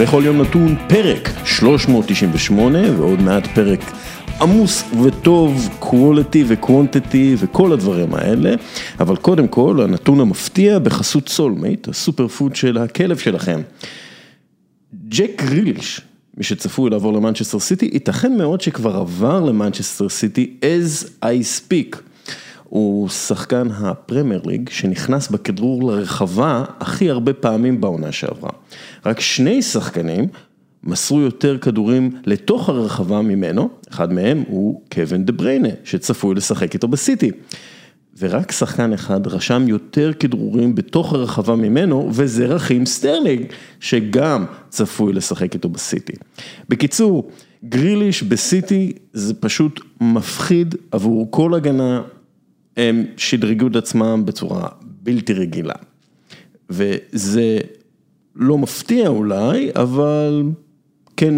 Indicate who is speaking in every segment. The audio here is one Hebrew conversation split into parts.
Speaker 1: בכל יום נתון פרק 398 ועוד מעט פרק עמוס וטוב, quality ו-quantity וכל הדברים האלה, אבל קודם כל הנתון המפתיע בחסות סולמייט, ה superfood של הכלב שלכם. ג'ק גריליש, מי שצפוי לעבור למנצ'סטר סיטי, ייתכן מאוד שכבר עבר למנצ'סטר סיטי as I speak. הוא שחקן הפרמייר ליג שנכנס בכדרור לרחבה הכי הרבה פעמים בעונה שעברה. רק שני שחקנים מסרו יותר כדורים לתוך הרחבה ממנו, אחד מהם הוא קווין דה ברוינה, שצפוי לשחק איתו בסיטי. ורק שחקן אחד רשם יותר כדרורים בתוך הרחבה ממנו, וזה רחים סטרלינג, שגם צפוי לשחק איתו בסיטי. בקיצור, גריליש בסיטי זה פשוט מפחיד עבור כל הגנה, הם שדרגו את עצמם בצורה בלתי רגילה. וזה לא מפתיע אולי, אבל כן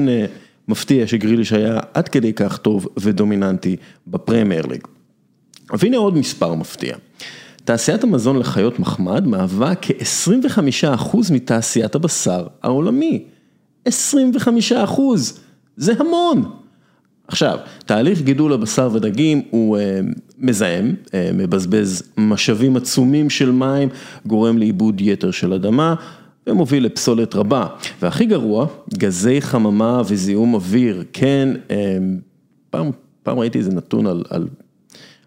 Speaker 1: מפתיע שגריליש היה עד כדי כך טוב ודומיננטי בפרמייר ליג. והנה עוד מספר מפתיע. תעשיית המזון לחיות מחמד מהווה כ-25% מתעשיית הבשר העולמי. 25%, זה המון. עכשיו, תהליך גידול הבשר ודגים הוא מזהם, מבזבז משאבים עצומים של מים, גורם לאיבוד יתר של אדמה ומוביל לפסולת רבה. והכי גרוע, גזי חממה וזיהום אוויר, כן, פעם, פעם ראיתי איזה נתון על, על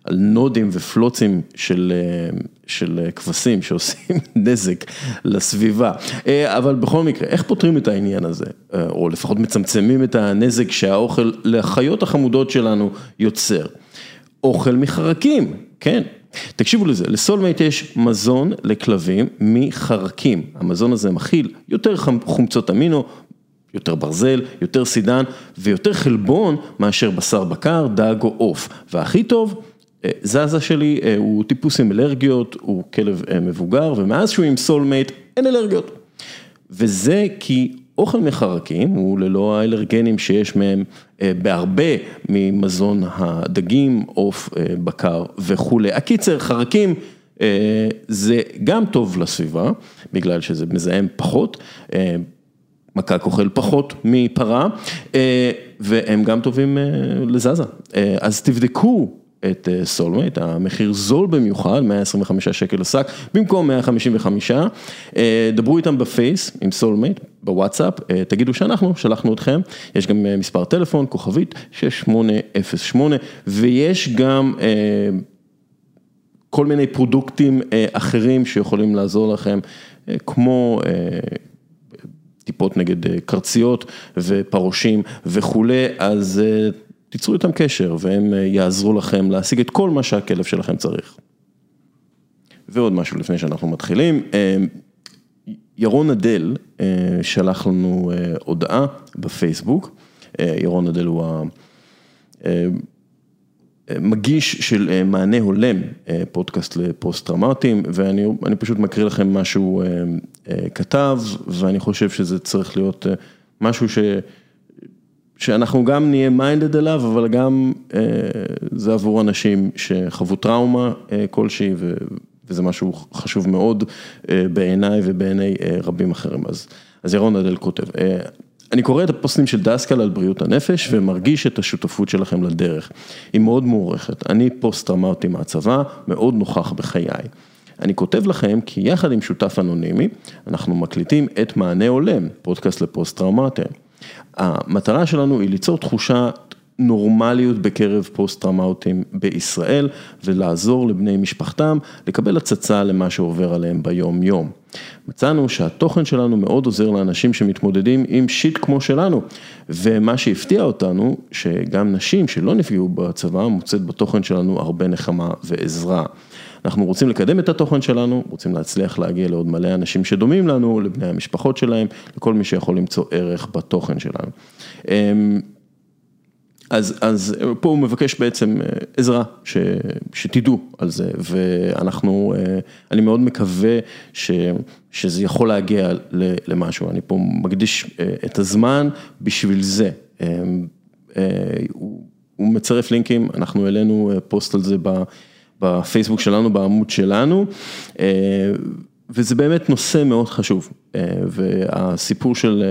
Speaker 1: על נודים ופלוצים של של כבשים שעושים נזק לסביבה, אבל בכל מקרה, איך פותרים את העניין הזה, או לפחות מצמצמים את הנזק שהאוכל לחיות החמודות שלנו יוצר, אוכל מחרקים, כן. תקשיבו לזה, לסולמייט יש מזון לכלבים מחרקים, המזון הזה מכיל יותר חומצות אמינו, יותר ברזל, יותר סידן ויותר חלבון מאשר בשר בקר, דג או עוף, והכי טוב, זזה שלי הוא טיפוס עם אלרגיות, הוא כלב מבוגר ומאז שהוא עם סולמייט אין אלרגיות. וזה כי אוכל מחרקים הוא ללא האלרגנים שיש מהם בהרבה ממזון הדגים, עוף, בקר וכולי. הקיצר, חרקים זה גם טוב לסביבה, בגלל שזה מזהם פחות, מקק אוכל פחות מפרה, והם גם טובים לזזה. אז תבדקו. את סולמייט, המחיר זול במיוחד, 125 שקל לשק, במקום 155, דברו איתם בפייס עם סולמייט, בוואטסאפ, תגידו שאנחנו שלחנו אתכם, יש גם מספר טלפון, כוכבית 6808, ויש גם כל מיני פרודוקטים אחרים שיכולים לעזור לכם, כמו טיפות נגד קרציות ופרושים וכולי, אז תיצרו איתם קשר והם יעזרו לכם להשיג את כל מה שהכלב שלכם צריך. ועוד משהו לפני שאנחנו מתחילים, ירון אדל שלח לנו הודעה בפייסבוק, ירון אדל הוא המגיש של מענה הולם, פודקאסט לפוסט טראומטיים, ואני פשוט מקריא לכם מה שהוא כתב, ואני חושב שזה צריך להיות משהו ש... שאנחנו גם נהיה מיינדד אליו, אבל גם זה עבור אנשים שחוו טראומה כלשהי, וזה משהו חשוב מאוד בעיניי ובעיני רבים אחרים. אז ירון אדל כותב, אני קורא את הפוסטים של דסקל על בריאות הנפש ומרגיש את השותפות שלכם לדרך. היא מאוד מוערכת, אני פוסט טראומטי מהצבא, מאוד נוכח בחיי. אני כותב לכם כי יחד עם שותף אנונימי, אנחנו מקליטים את מענה הולם, פודקאסט לפוסט טראומטיים. המטרה שלנו היא ליצור תחושה נורמליות בקרב פוסט טראומטיים בישראל ולעזור לבני משפחתם לקבל הצצה למה שעובר עליהם ביום יום. מצאנו שהתוכן שלנו מאוד עוזר לאנשים שמתמודדים עם שיט כמו שלנו ומה שהפתיע אותנו שגם נשים שלא נפגעו בצבא מוצאת בתוכן שלנו הרבה נחמה ועזרה. אנחנו רוצים לקדם את התוכן שלנו, רוצים להצליח להגיע לעוד מלא אנשים שדומים לנו, לבני המשפחות שלהם, לכל מי שיכול למצוא ערך בתוכן שלנו. אז אז פה הוא מבקש בעצם עזרה, ש, שתדעו על זה, ואנחנו, אני מאוד מקווה ש, שזה יכול להגיע למשהו, אני פה מקדיש את הזמן בשביל זה. הוא מצרף לינקים, אנחנו העלינו פוסט על זה ב... בפייסבוק שלנו, בעמוד שלנו, וזה באמת נושא מאוד חשוב, והסיפור של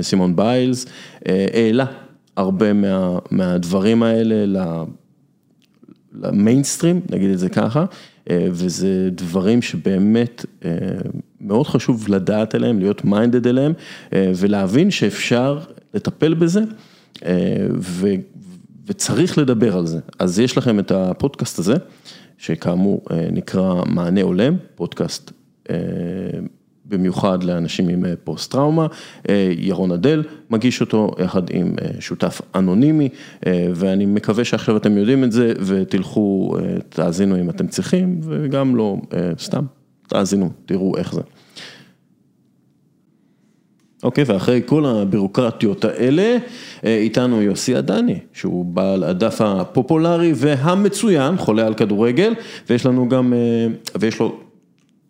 Speaker 1: סימון ביילס העלה הרבה מה, מהדברים האלה למיינסטרים, נגיד את זה ככה, וזה דברים שבאמת מאוד חשוב לדעת עליהם, להיות minded אליהם, ולהבין שאפשר לטפל בזה, ו, וצריך לדבר על זה. אז יש לכם את הפודקאסט הזה, שכאמור נקרא מענה הולם, פודקאסט במיוחד לאנשים עם פוסט טראומה, ירון אדל מגיש אותו יחד עם שותף אנונימי, ואני מקווה שעכשיו אתם יודעים את זה ותלכו, תאזינו אם אתם צריכים, וגם לא סתם, תאזינו, תראו איך זה. אוקיי, ואחרי כל הבירוקרטיות האלה, איתנו יוסי עדני, שהוא בעל הדף הפופולרי והמצוין, חולה על כדורגל, ויש לנו גם, ויש לו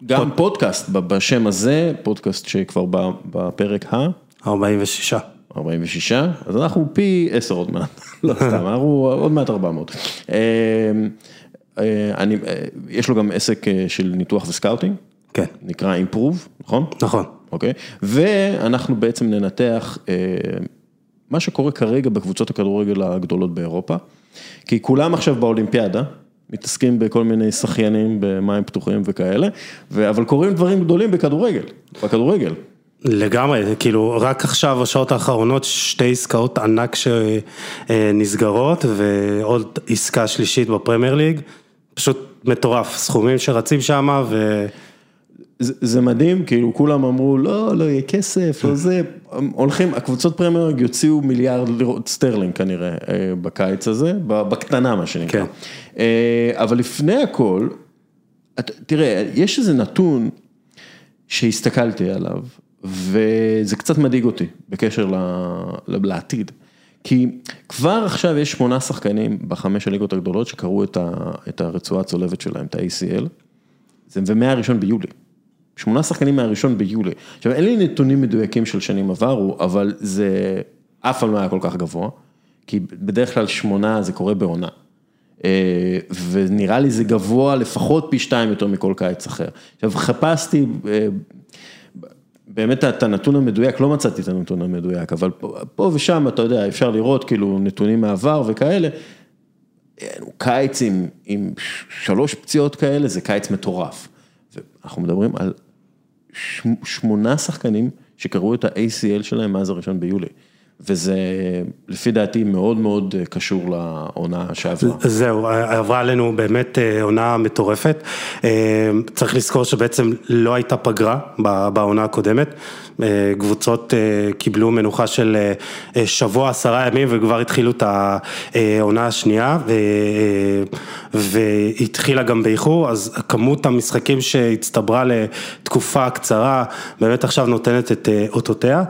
Speaker 1: גם פודקאסט בשם הזה, פודקאסט שכבר בפרק ה...
Speaker 2: 46.
Speaker 1: 46, אז אנחנו פי 10 עוד מעט, לא סתם, אנחנו עוד מעט 400. אני, יש לו גם עסק של ניתוח וסקאוטינג.
Speaker 2: כן.
Speaker 1: נקרא אימפרוב, נכון?
Speaker 2: נכון.
Speaker 1: אוקיי, ואנחנו בעצם ננתח מה שקורה כרגע בקבוצות הכדורגל הגדולות באירופה, כי כולם עכשיו באולימפיאדה. מתעסקים בכל מיני שחיינים במים פתוחים וכאלה, אבל קורים דברים גדולים בכדורגל, בכדורגל.
Speaker 2: לגמרי, כאילו רק עכשיו, השעות האחרונות, שתי עסקאות ענק שנסגרות ועוד עסקה שלישית בפרמייר ליג, פשוט מטורף, סכומים שרצים שם ו...
Speaker 1: זה מדהים, כאילו כולם אמרו לא, לא יהיה כסף, לא זה, הולכים, הקבוצות פרמייר יוציאו מיליארד לירות סטרלינג כנראה בקיץ הזה, בקטנה מה שנקרא. כן. אבל לפני הכל, תראה, יש איזה נתון שהסתכלתי עליו, וזה קצת מדאיג אותי בקשר לעתיד. כי כבר עכשיו יש שמונה שחקנים בחמש הליגות הגדולות שקראו את הרצועה הצולבת שלהם, את ה-ACL, ומהראשון ביולי. שמונה שחקנים מהראשון ביולי. עכשיו אין לי נתונים מדויקים של שנים עברו, אבל זה אף פעם לא היה כל כך גבוה, כי בדרך כלל שמונה זה קורה בעונה. ונראה לי זה גבוה לפחות פי שתיים יותר מכל קיץ אחר. עכשיו חיפשתי באמת את הנתון המדויק, לא מצאתי את הנתון המדויק, אבל פה ושם אתה יודע, אפשר לראות כאילו נתונים מעבר וכאלה. קיץ עם, עם שלוש פציעות כאלה, זה קיץ מטורף. ואנחנו מדברים על שמונה שחקנים שקראו את ה-ACL שלהם מאז הראשון ביולי. וזה לפי דעתי מאוד מאוד קשור לעונה שעברה.
Speaker 2: זהו, עברה עלינו באמת עונה מטורפת. צריך לזכור שבעצם לא הייתה פגרה בעונה הקודמת. קבוצות קיבלו מנוחה של שבוע, עשרה ימים וכבר התחילו את העונה השנייה והתחילה גם באיחור, אז כמות המשחקים שהצטברה לתקופה קצרה באמת עכשיו נותנת את אותותיה.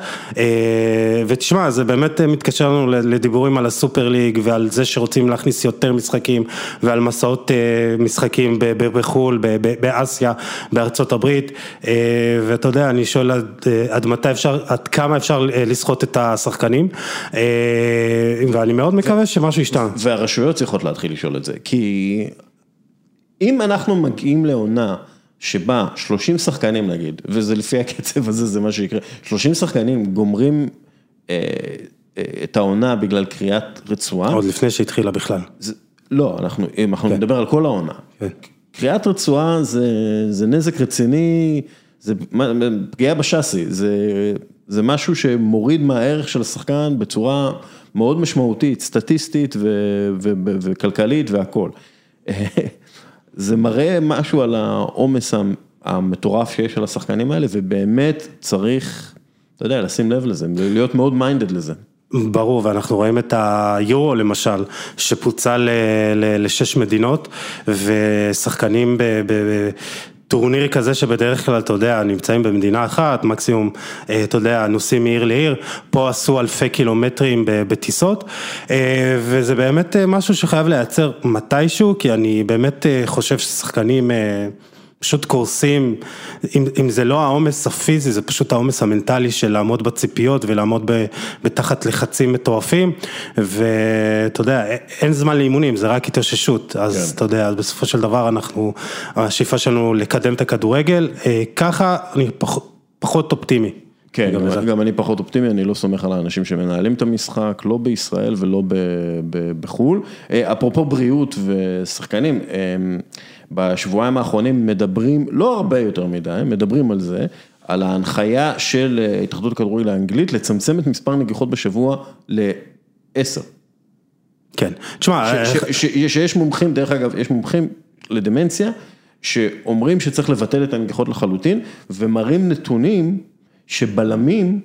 Speaker 2: ותשמע, זה באמת מתקשר לנו לדיבורים על הסופר ליג ועל זה שרוצים להכניס יותר משחקים ועל מסעות משחקים בחו"ל, באסיה, בארצות הברית, ואתה יודע, אני שואל עד מתי אפשר, עד כמה אפשר לסחוט את השחקנים, ואני מאוד מקווה שמשהו ישתנה.
Speaker 1: והרשויות צריכות להתחיל לשאול את זה, כי אם אנחנו מגיעים לעונה שבה 30 שחקנים נגיד, וזה לפי הקצב הזה זה מה שיקרה, 30 שחקנים גומרים את העונה בגלל קריאת רצועה.
Speaker 2: עוד לפני שהתחילה בכלל.
Speaker 1: לא, אנחנו, אנחנו כן. נדבר על כל העונה. כן. קריאת רצועה זה, זה נזק רציני. זה פגיעה בשאסי, זה זה משהו שמוריד מהערך של השחקן בצורה מאוד משמעותית, סטטיסטית וכלכלית והכל. זה מראה משהו על העומס המטורף שיש על השחקנים האלה, ובאמת צריך, אתה יודע, לשים לב לזה, להיות מאוד minded לזה.
Speaker 2: ברור, ואנחנו רואים את היורו למשל, שפוצל לשש מדינות, ושחקנים טורניר כזה שבדרך כלל, אתה יודע, נמצאים במדינה אחת, מקסימום, אתה יודע, נוסעים מעיר לעיר, פה עשו אלפי קילומטרים בטיסות, וזה באמת משהו שחייב לייצר מתישהו, כי אני באמת חושב ששחקנים פשוט קורסים, אם, אם זה לא העומס הפיזי, זה פשוט העומס המנטלי של לעמוד בציפיות ולעמוד בתחת לחצים מטורפים, ואתה יודע, אין זמן לאימונים, זה רק התאוששות, אז כן. אתה יודע, בסופו של דבר אנחנו, השאיפה שלנו לקדם את הכדורגל, אה, ככה אני פח, פחות אופטימי.
Speaker 1: כן, גם, גם אני פחות אופטימי, אני לא סומך על האנשים שמנהלים את המשחק, לא בישראל ולא ב, ב, בחו"ל. אה, אפרופו בריאות ושחקנים, בשבועיים האחרונים מדברים, לא הרבה יותר מדי, מדברים על זה, על ההנחיה של אה, התאחדות הכדורגל האנגלית לצמצם את מספר נגיחות בשבוע לעשר.
Speaker 2: כן, תשמע,
Speaker 1: שיש מומחים, דרך אגב, יש מומחים לדמנציה, שאומרים שצריך לבטל את הנגיחות לחלוטין, ומראים נתונים שבלמים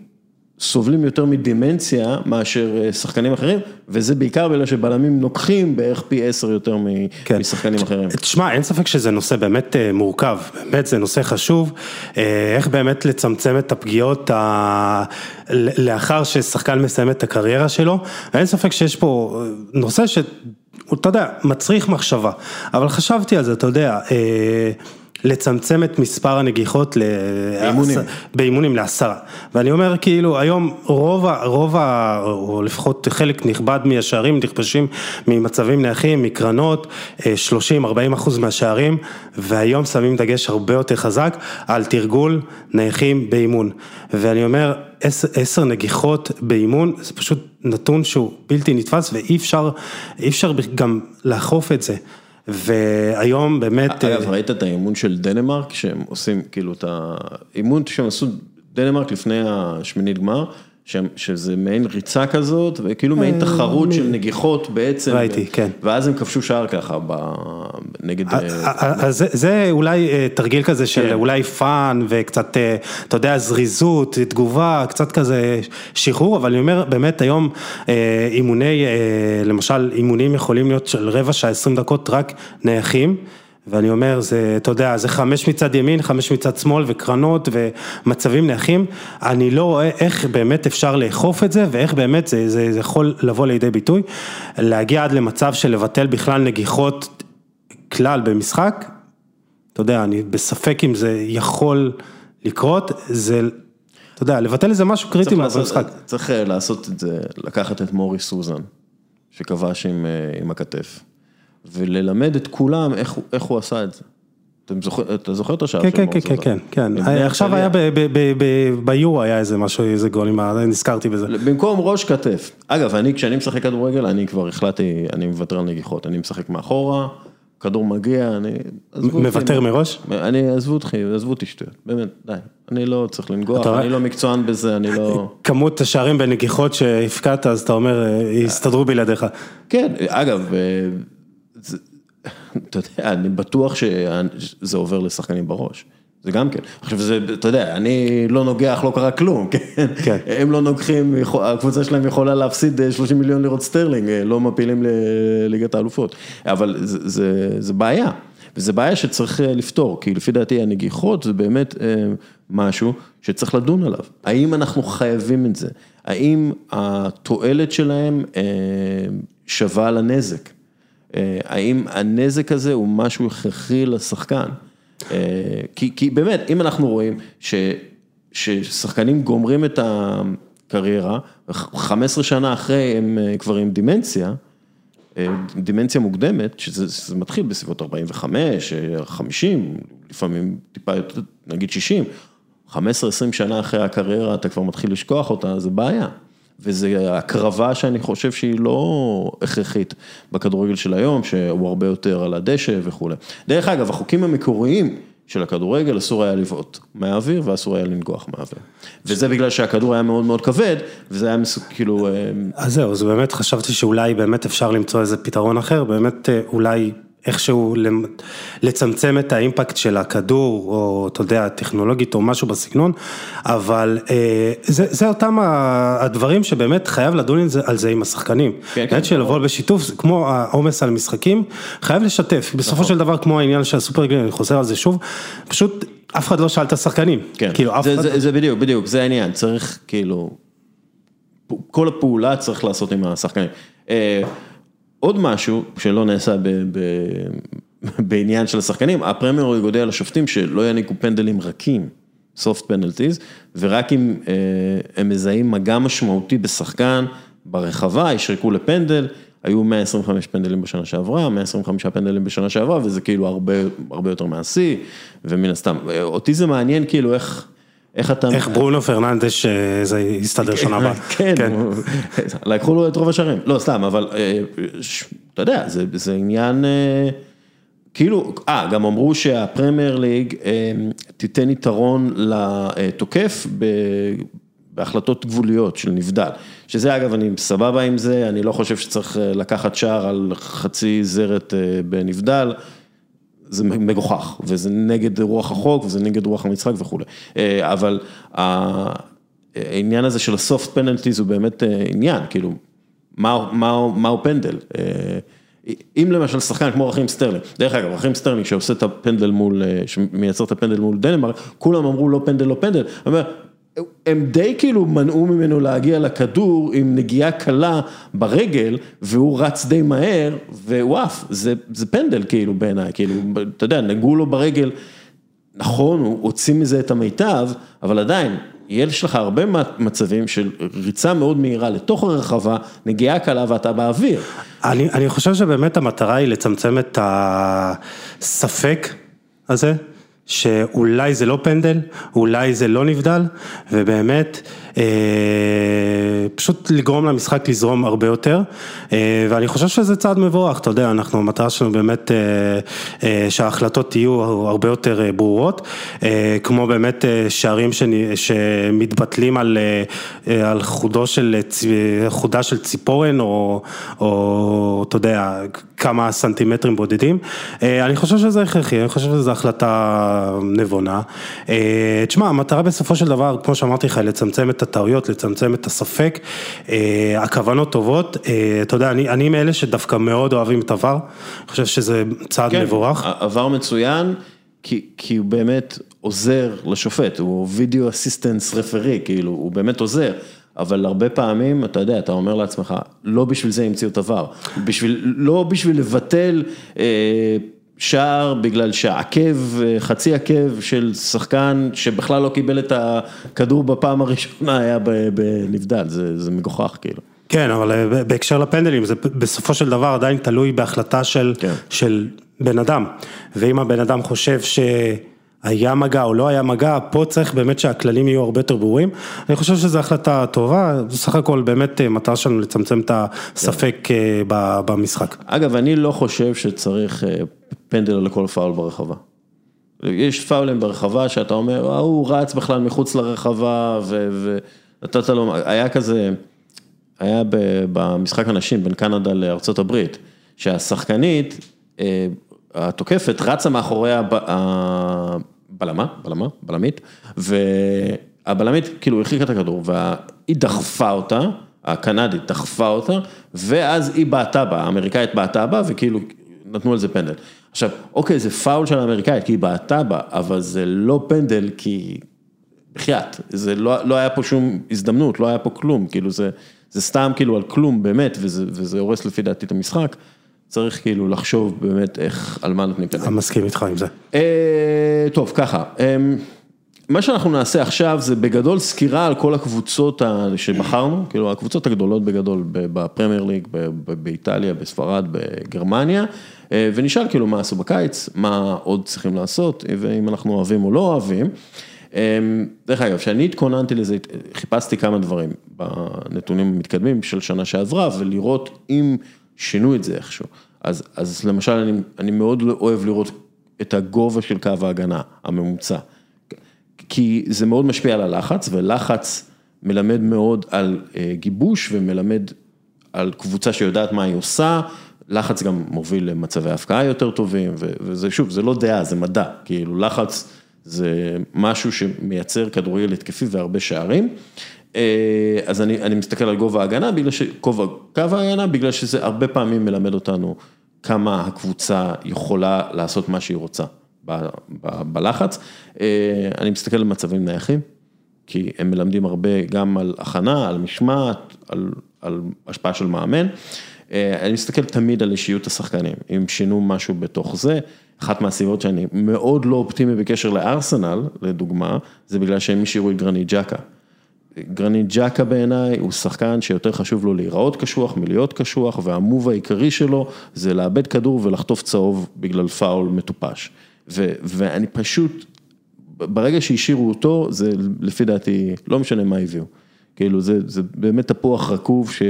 Speaker 1: סובלים יותר מדמנציה מאשר אה, שחקנים אחרים, וזה בעיקר בגלל שבלמים נוקחים בערך פי עשר יותר כן. משחקנים אחרים.
Speaker 2: תשמע, אין ספק שזה נושא באמת אה, מורכב, באמת זה נושא חשוב, אה, איך באמת לצמצם את הפגיעות ה... לאחר ששחקן מסיים את הקריירה שלו, אין ספק שיש פה נושא ש... אתה יודע, מצריך מחשבה, אבל חשבתי על זה, אתה יודע, לצמצם את מספר הנגיחות
Speaker 1: באימונים,
Speaker 2: באימונים לעשרה. ואני אומר כאילו היום רוב, רוב, או לפחות חלק נכבד מהשערים נכבשים ממצבים נייחים, מקרנות, 30-40 אחוז מהשערים, והיום שמים דגש הרבה יותר חזק על תרגול נייחים באימון. ואני אומר, עשר נגיחות באימון, זה פשוט נתון שהוא בלתי נתפס ואי אפשר, אפשר גם לאכוף את זה. והיום באמת...
Speaker 1: אגב, אה, ראית את האימון של דנמרק, שהם עושים כאילו את האימון שהם עשו דנמרק לפני השמינית גמר, שזה מעין ריצה כזאת, וכאילו מעין אה, תחרות של נגיחות בעצם.
Speaker 2: ראיתי, כן.
Speaker 1: ואז הם כבשו שער ככה, נגד... אה,
Speaker 2: אז זה אולי תרגיל כזה של כן. אולי fun וקצת, אתה יודע, זריזות, תגובה, קצת כזה שחרור, אבל אני אומר, באמת היום אימוני, למשל אימונים יכולים להיות של רבע שעה, עשרים דקות רק נייחים. ואני אומר, זה, אתה יודע, זה חמש מצד ימין, חמש מצד שמאל וקרנות ומצבים נייחים, אני לא רואה איך באמת אפשר לאכוף את זה ואיך באמת זה, זה, זה יכול לבוא לידי ביטוי, להגיע עד למצב של לבטל בכלל נגיחות כלל במשחק, אתה יודע, אני בספק אם זה יכול לקרות, זה, אתה יודע, לבטל איזה משהו קריטי במשחק.
Speaker 1: צריך אה, לעשות את זה, לקחת את מורי סוזן, שכבש עם, אה, עם הכתף. וללמד את כולם איך איך הוא עשה את זה. אתה זוכר את השער
Speaker 2: כן, של כן, כן, כן, כן, כן, עכשיו היה ביורו היה איזה משהו, איזה גול, נזכרתי בזה.
Speaker 1: במקום ראש כתף. אגב, אני, כשאני משחק כדורגל, אני כבר החלטתי, אני מוותר על נגיחות, אני משחק מאחורה, כדור מגיע, אני...
Speaker 2: מוותר מראש?
Speaker 1: אני, עזבו אותי, עזבו אותי שטויות, באמת, די. אני לא צריך לנגוח, אני לא מקצוען בזה, אני לא...
Speaker 2: כמות השערים בנגיחות שהבקעת, אז אתה אומר, יסתדרו בלעדיך.
Speaker 1: כן, אגב, אתה יודע, אני בטוח שזה עובר לשחקנים בראש. זה גם כן. עכשיו זה, אתה יודע, אני לא נוגח, לא קרה כלום, כן? כן. הם לא נוגחים, הקבוצה שלהם יכולה להפסיד 30 מיליון לירות סטרלינג, לא מפילים לליגת האלופות. אבל זה, זה, זה בעיה, וזה בעיה שצריך לפתור, כי לפי דעתי הנגיחות זה באמת משהו שצריך לדון עליו. האם אנחנו חייבים את זה? האם התועלת שלהם שווה לנזק? אה, האם הנזק הזה הוא משהו הכרחי לשחקן? אה, כי, כי באמת, אם אנחנו רואים ש, ששחקנים גומרים את הקריירה, 15 שנה אחרי הם אה, כבר עם דימנציה, דימנציה מוקדמת, שזה מתחיל בסביבות 45, 50, לפעמים טיפה יותר, נגיד 60, 15-20 שנה אחרי הקריירה אתה כבר מתחיל לשכוח אותה, זה בעיה. וזו הקרבה שאני חושב שהיא לא הכרחית בכדורגל של היום, שהוא הרבה יותר על הדשא וכולי. דרך אגב, החוקים המקוריים של הכדורגל אסור היה לבעוט מהאוויר ואסור היה לנגוח מהאוויר. וזה בגלל שהכדור היה מאוד מאוד כבד, וזה היה מסוג, כאילו...
Speaker 2: אז זהו, אז באמת חשבתי שאולי באמת אפשר למצוא איזה פתרון אחר, באמת אה, אולי איכשהו לצמצם את האימפקט של הכדור, או אתה יודע, טכנולוגית או משהו בסגנון, אבל אה, זה, זה אותם הדברים שבאמת חייב לדון על זה, על זה עם השחקנים. כן, כן. שלבוא בשיתוף, זה כמו העומס על משחקים, חייב לשתף. בסופו נכון. של דבר, כמו העניין של הסופרגלים, אני חוזר על זה שוב, פשוט אף אחד לא שאל את השחקנים.
Speaker 1: כן, כאילו, זה, אחד... זה, זה בדיוק, בדיוק, זה העניין, צריך כאילו, כל הפעולה צריך לעשות עם השחקנים. אה, עוד משהו שלא נעשה בעניין של השחקנים, הפרמייר ליג הודיע לשופטים שלא יעניקו פנדלים רכים, soft penalties, ורק אם אה, הם מזהים מגע משמעותי בשחקן ברחבה, ישרקו לפנדל, היו 125 פנדלים בשנה שעברה, 125 פנדלים בשנה שעברה, וזה כאילו הרבה, הרבה יותר מהשיא, ומן הסתם, אותי זה מעניין כאילו איך... איך אתה...
Speaker 2: איך ברונו פרננדש זה יסתדר שנה הבאה.
Speaker 1: כן, לקחו לו את רוב השערים, לא סתם, אבל אתה יודע, זה עניין, כאילו, אה, גם אמרו שהפרמייר ליג תיתן יתרון לתוקף בהחלטות גבוליות של נבדל, שזה אגב, אני סבבה עם זה, אני לא חושב שצריך לקחת שער על חצי זרת בנבדל. זה מגוחך, וזה נגד רוח החוק, וזה נגד רוח המשחק וכולי. אבל העניין הזה של ה soft penalties הוא באמת עניין, כאילו, מהו פנדל? אם למשל שחקן כמו רחים סטרלינג, דרך אגב, רחים סטרלינג שעושה את הפנדל מול, שמייצר את הפנדל מול דנמרק, כולם אמרו לא פנדל, לא פנדל. הם די כאילו מנעו ממנו להגיע לכדור עם נגיעה קלה ברגל, והוא רץ די מהר, ווואף, זה זה פנדל כאילו בעיניי, כאילו, אתה יודע, נגעו לו ברגל, נכון, הוא הוציא מזה את המיטב, אבל עדיין, יש לך הרבה מצבים של ריצה מאוד מהירה לתוך הרחבה, נגיעה קלה ואתה באוויר.
Speaker 2: אני אני חושב שבאמת המטרה היא לצמצם את הספק הזה. שאולי זה לא פנדל, אולי זה לא נבדל, ובאמת פשוט לגרום למשחק לזרום הרבה יותר, ואני חושב שזה צעד מבורך, אתה יודע, אנחנו, המטרה שלנו באמת שההחלטות יהיו הרבה יותר ברורות, כמו באמת שערים שמתבטלים על על חודו של, חודה של ציפורן, או או אתה יודע, כמה סנטימטרים בודדים, אני חושב שזה הכרחי, אני חושב שזו החלטה נבונה. תשמע, המטרה בסופו של דבר, כמו שאמרתי לך, לצמצם את הטעויות, לצמצם את הספק, הכוונות טובות, אתה יודע, אני אני מאלה שדווקא מאוד אוהבים את עבר, אני חושב שזה צעד כן, מבורך.
Speaker 1: עבר מצוין, כי כי הוא באמת עוזר לשופט, הוא וידאו אסיסטנס רפרי, כאילו, הוא באמת עוזר. אבל הרבה פעמים, אתה יודע, אתה אומר לעצמך, לא בשביל זה המציאו את עבר, בשביל, לא בשביל לבטל אה, שער בגלל שהעקב, חצי עקב של שחקן שבכלל לא קיבל את הכדור בפעם הראשונה היה בנבדל, זה זה מגוחך כאילו.
Speaker 2: כן, אבל בהקשר לפנדלים, זה בסופו של דבר עדיין תלוי בהחלטה של כן. של בן אדם, ואם הבן אדם חושב ש... היה מגע או לא היה מגע, פה צריך באמת שהכללים יהיו הרבה יותר ברורים. אני חושב שזו החלטה טובה, בסך הכל באמת מטרה שלנו לצמצם את הספק כן. במשחק.
Speaker 1: אגב, אני לא חושב שצריך פנדל לכל פאול ברחבה. יש פאולים ברחבה שאתה אומר, אה, הוא רץ בכלל מחוץ לרחבה ונתת לו, היה כזה, היה במשחק הנשים בין קנדה לארצות הברית, שהשחקנית, אה, התוקפת רצה מאחורי הבלמה, בלמה, בלמית, והבלמית כאילו הרחיקה את הכדור והיא דחפה אותה, הקנדית דחפה אותה, ואז היא בעטה בה, האמריקאית בעטה בה וכאילו נתנו על זה פנדל. עכשיו, אוקיי, זה פאול של האמריקאית, כי היא בעטה בה, אבל זה לא פנדל, כי... בחייאת, זה לא, לא היה פה שום הזדמנות, לא היה פה כלום, כאילו זה, זה סתם כאילו על כלום באמת, וזה, וזה הורס לפי דעתי את המשחק. צריך כאילו לחשוב באמת איך, על מה נותנים פנדל.
Speaker 2: אני מסכים איתך עם זה.
Speaker 1: אה, טוב, ככה. אה, מה שאנחנו נעשה עכשיו זה בגדול סקירה על כל הקבוצות שבחרנו, כאילו הקבוצות הגדולות בגדול בפרמייר ליג, באיטליה, בספרד, בגרמניה, ונשאל כאילו מה עשו בקיץ, מה עוד צריכים לעשות, ואם אנחנו אוהבים או לא אוהבים. דרך אגב, כשאני התכוננתי לזה, חיפשתי כמה דברים בנתונים המתקדמים של שנה שעברה, ולראות אם שינו את זה איכשהו. אז, אז למשל, אני, אני מאוד אוהב לראות את הגובה של קו ההגנה הממוצע. כי זה מאוד משפיע על הלחץ, ולחץ מלמד מאוד על גיבוש ומלמד על קבוצה שיודעת מה היא עושה, לחץ גם מוביל למצבי הפקעה יותר טובים, וזה שוב, זה לא דעה, זה מדע, כאילו לחץ זה משהו שמייצר כדורגל התקפי והרבה שערים. אז אני אני מסתכל על גובה ההגנה, בגלל שגובה קו ההגנה, בגלל שזה הרבה פעמים מלמד אותנו כמה הקבוצה יכולה לעשות מה שהיא רוצה. בלחץ, אני מסתכל על מצבים נייחים, כי הם מלמדים הרבה גם על הכנה, על משמעת, על על השפעה של מאמן, אני מסתכל תמיד על אישיות השחקנים, אם שינו משהו בתוך זה, אחת מהסיבות שאני מאוד לא אופטימי בקשר לארסנל, לדוגמה, זה בגלל שהם השאירו את גרנית ג'קה. גרנית ג'קה בעיניי הוא שחקן שיותר חשוב לו להיראות קשוח מלהיות קשוח, והמוב העיקרי שלו זה לאבד כדור ולחטוף צהוב בגלל פאול מטופש. ו- ואני פשוט, ברגע שהשאירו אותו, זה לפי דעתי, לא משנה מה הביאו. כאילו זה, זה באמת תפוח רקוב ש...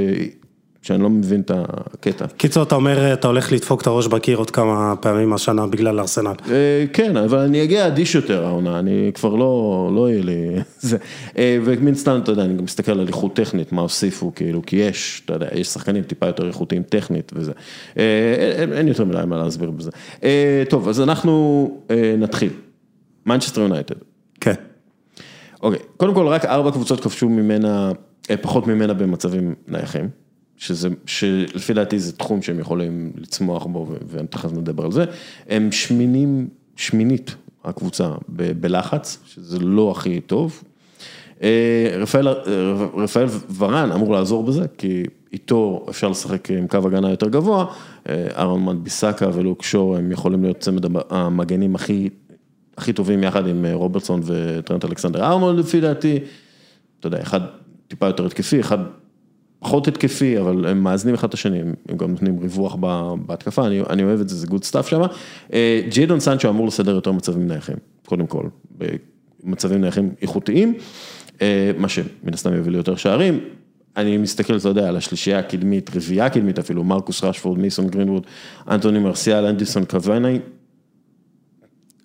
Speaker 1: שאני לא מבין את הקטע.
Speaker 2: קיצור, אתה אומר, אתה הולך לדפוק את הראש בקיר עוד כמה פעמים השנה בגלל ארסנל.
Speaker 1: אה, כן, אבל אני אגיע אדיש יותר העונה, אני כבר לא, לא יהיה לי זה. אה, ומן סתם, אתה יודע, אני גם מסתכל על איכות טכנית, מה הוסיפו, כאילו, כי יש, אתה יודע, יש שחקנים טיפה יותר איכותיים טכנית וזה. אה, אין יותר מדי מה להסביר בזה. טוב, אז אנחנו נתחיל. מנצ'סטר יונייטד.
Speaker 2: כן.
Speaker 1: אוקיי, קודם כל רק ארבע קבוצות כבשו ממנה, פחות ממנה במצבים נייחים. שזה, שלפי דעתי זה תחום שהם יכולים לצמוח בו, ותכף נדבר על זה, הם שמינים, שמינית הקבוצה ב, בלחץ, שזה לא הכי טוב. אה, רפאל, רפאל ורן אמור לעזור בזה, כי איתו אפשר לשחק עם קו הגנה יותר גבוה, אה, אהרון מנביסקה ולוק שור הם יכולים להיות צמד המגנים הכי, הכי טובים יחד עם אה, רוברטסון וטרנט אלכסנדר. ארנולד לפי דעתי, אתה יודע, אחד טיפה יותר התקפי, אחד פחות התקפי, אבל הם מאזנים אחד את השני, הם גם נותנים ריווח בהתקפה, אני אני אוהב את זה, זה good stuff שם. אה, ג'יידון סנצ'ו אמור לסדר יותר מצבים נייחים, קודם כל, במצבים נייחים איכותיים, אה, מה שמן הסתם יביא לי יותר שערים. אני מסתכל, אתה יודע, על השלישייה הקדמית, רביעייה קדמית אפילו, מרקוס רשפורד, מייסון גרינווד, אנטוני מרסיאל, אדינסון קבאני,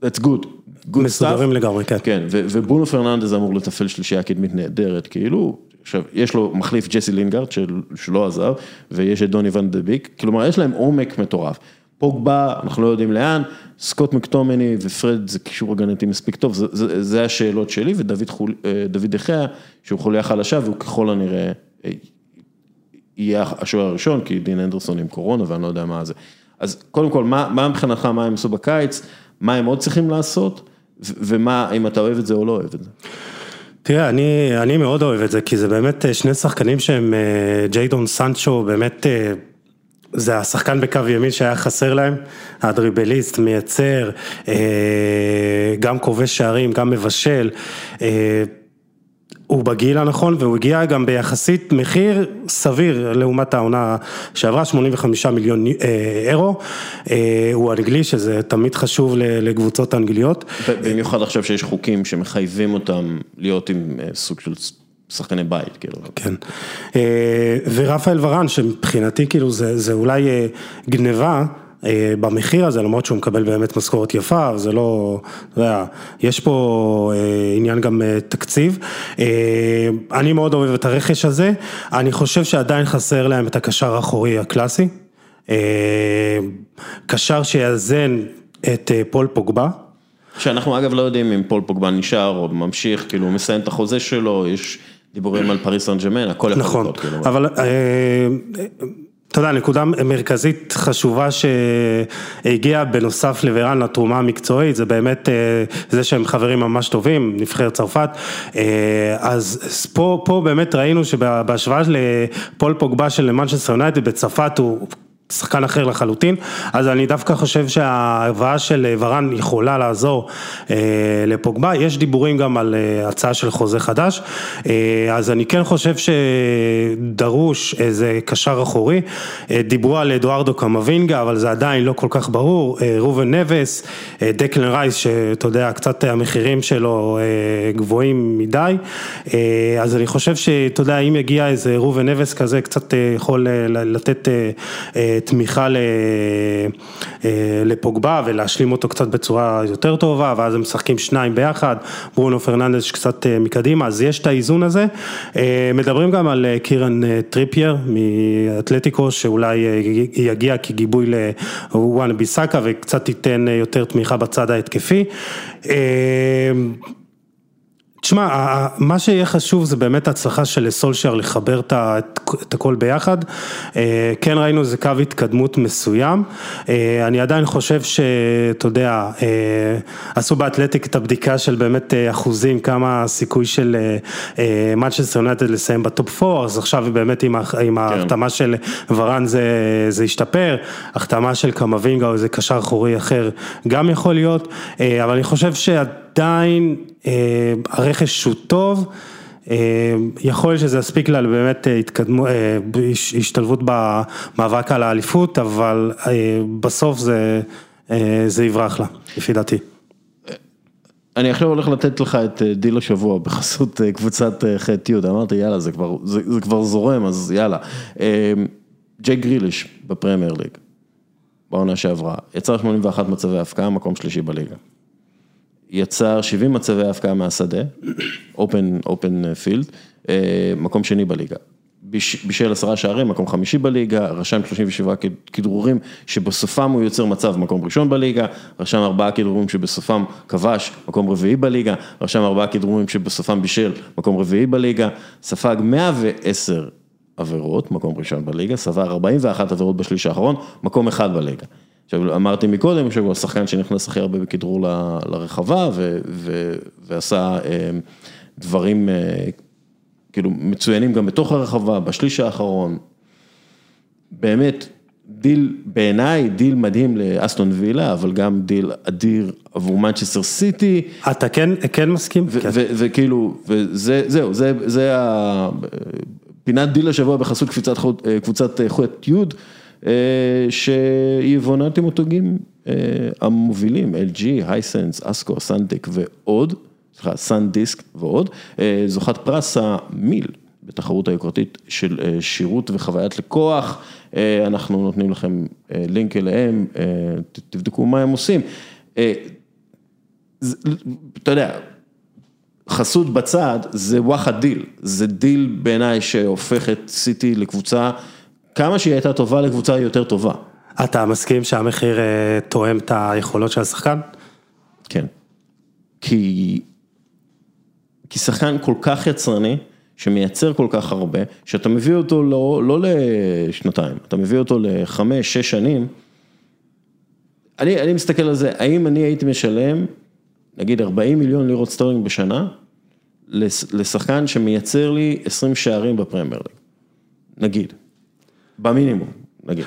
Speaker 1: that's good.
Speaker 2: good מסודרים לגמרי, כן.
Speaker 1: כן, וברונו פרננדז אמור לתפעל שלישייה קדמית נהדרת, כאילו, עכשיו, יש לו מחליף ג'סי לינגארד שלא עזב, ויש את דוני ון דה ביק, כלומר יש להם עומק מטורף. פוגבה, אנחנו לא יודעים לאן, סקוט מקטומני ופרד זה קישור הגנתי מספיק טוב, זה, זה, זה השאלות שלי, ודוד אה, דחיה, שהוא חוליה חלשה והוא ככל הנראה אה, יהיה השוער הראשון, כי דין אנדרסון עם קורונה ואני לא יודע מה זה. אז קודם כל, מה, מה מבחינתך, מה הם עשו בקיץ, מה הם עוד צריכים לעשות, ומה, אם אתה אוהב את זה או לא אוהב את זה.
Speaker 2: תראה, אני, אני מאוד אוהב את זה, כי זה באמת אה, שני שחקנים שהם, אה, ג'יידון סנצ'ו, באמת, אה, זה השחקן בקו ימין שהיה חסר להם, הדריבליסט, מייצר, גם כובש שערים, גם מבשל. הוא בגיל הנכון והוא הגיע גם ביחסית מחיר סביר לעומת העונה שעברה 85 מיליון אה, אירו, אה, הוא אנגלי שזה תמיד חשוב לקבוצות אנגליות.
Speaker 1: במיוחד עכשיו שיש חוקים שמחייבים אותם להיות עם אה, סוג של שחקני בית, כאילו.
Speaker 2: כן, ורפאל ורן שמבחינתי כאילו זה, זה אולי גניבה. אה, במחיר הזה, למרות שהוא מקבל באמת משכורת יפה, זה לא, אתה יודע, יש פה אה, עניין גם אה, תקציב. אני מאוד אוהב את הרכש הזה, אני חושב שעדיין חסר להם את הקשר האחורי הקלאסי. קשר שיאזן את פול פוגבה.
Speaker 1: שאנחנו אגב לא יודעים אם פול פוגבה נשאר או ממשיך, כאילו הוא מסיים את החוזה שלו, יש דיבורים על פריז סן ז'רמן, הכל יכול
Speaker 2: נכון, לקרות. נכון, אבל אתה יודע, נקודה מרכזית חשובה שהגיעה בנוסף לוורן לתרומה המקצועית, זה באמת אה, זה שהם חברים ממש טובים, נבחרת צרפת, אה, אז פה, פה באמת ראינו שבהשוואה לפול פוגבה של מנצ'סטר יונייטד בצרפת הוא שחקן אחר לחלוטין, אז אני דווקא חושב שההבאה של ורן יכולה לעזור אה, לפוגבה, יש דיבורים גם על אה, הצעה של חוזה חדש, אה, אז אני כן חושב שדרוש איזה קשר אחורי, אה, דיברו על אדוארדו קמבינגה, אבל זה עדיין לא כל כך ברור, אה, ראובן נבס, אה, דקלן רייס, שאתה יודע, קצת המחירים שלו אה, גבוהים מדי, אה, אז אני חושב שאתה יודע, אם יגיע איזה ראובן נבס כזה, קצת אה, יכול אה, לתת אה, אה, תמיכה אה, לפוגבה ולהשלים אותו קצת בצורה יותר טובה, ואז הם משחקים שניים ביחד, ברונו פרננדס קצת אה, מקדימה, אז יש את האיזון הזה. אה, מדברים גם על קירן טריפייר מאתלטיקו, שאולי יגיע כגיבוי לוואן ביסאקה וקצת ייתן יותר תמיכה בצד ההתקפי. תשמע, מה שיהיה חשוב זה באמת ההצלחה של סולשייר לחבר את הכל ביחד. אה, כן ראינו איזה קו התקדמות מסוים. אה, אני עדיין חושב שאתה יודע, אה, עשו באתלטיק את הבדיקה של באמת אחוזים, כמה הסיכוי של מנצ'סטר יונטד לסיים ב top 4, אז עכשיו באמת עם כן. ההחתמה של ורן זה, זה השתפר, החתמה של קמאבינגה או איזה קשר אחורי אחר גם יכול להיות, אבל אני חושב שעדיין אה, הרכש הוא טוב, אה, יכול להיות שזה יספיק לה באמת אה, התקדמו, השתלבות במאבק על האליפות, אבל בסוף זה, זה יברח לה, לפי דעתי.
Speaker 1: אני עכשיו הולך לתת לך את דיל השבוע בחסות קבוצת ח'-י', אמרתי יאללה זה כבר, זה, זה כבר זורם אז יאללה. ג'ק גריליש בפרמייר ליג, בעונה שעברה, יצר 81 מצבי הבקעה, מקום שלישי בליגה. יצר 70 מצבי הפקעה מהשדה, אופן, אופן פילד, מקום שני בליגה. בישל עשרה שערים, מקום חמישי בליגה, רשם 37 כדרורים שבסופם הוא יוצר מצב מקום ראשון בליגה, רשם ארבעה כדרורים שבסופם כבש, מקום רביעי בליגה, רשם ארבעה כדרורים שבסופם בישל, מקום רביעי בליגה, ספג 110 עבירות, מקום ראשון בליגה, ספג 41 עבירות בשליש האחרון, מקום אחד בליגה. עכשיו אמרתי מקודם שהוא השחקן שנכנס הכי הרבה בכדרור לרחבה ו, ו, ועשה אה, דברים אה, כאילו מצוינים גם בתוך הרחבה, בשליש האחרון. באמת דיל בעיניי, דיל מדהים לאסטון וילה, אבל גם דיל אדיר עבור מנצ'סטר סיטי.
Speaker 2: אתה כן, כן מסכים?
Speaker 1: וכאילו, וזה, זהו, זה, זה פינת דיל השבוע בחסות קבוצת חוט יוד. אה, שיבואני מותגים אה, המובילים, LG, הייסנס, אסקו, סנדק ועוד, סליחה, סנדיסק ועוד, אה, זוכת פרס המיל בתחרות היוקרתית של שירות וחוויית לקוח, אנחנו נותנים לכם לינק אליהם, תבדקו מה הם עושים. אתה יודע, חסות בצד זה וואחד דיל, זה דיל בעיניי שהופך את סיטי לקבוצה כמה שהיא הייתה טובה לקבוצה היא יותר טובה.
Speaker 2: אתה מסכים שהמחיר אה, תואם את היכולות של השחקן?
Speaker 1: כן. כי, כי שחקן כל כך יצרני, שמייצר כל כך הרבה, שאתה מביא אותו לא, לא לשנתיים, אתה מביא אותו לחמש, שש שנים, אני, אני מסתכל על זה, האם אני הייתי משלם, נגיד 40 מיליון לירות סטרלינג בשנה, לשחקן שמייצר לי 20 שערים בפרמייר ליג, נגיד. במינימום, נגיד.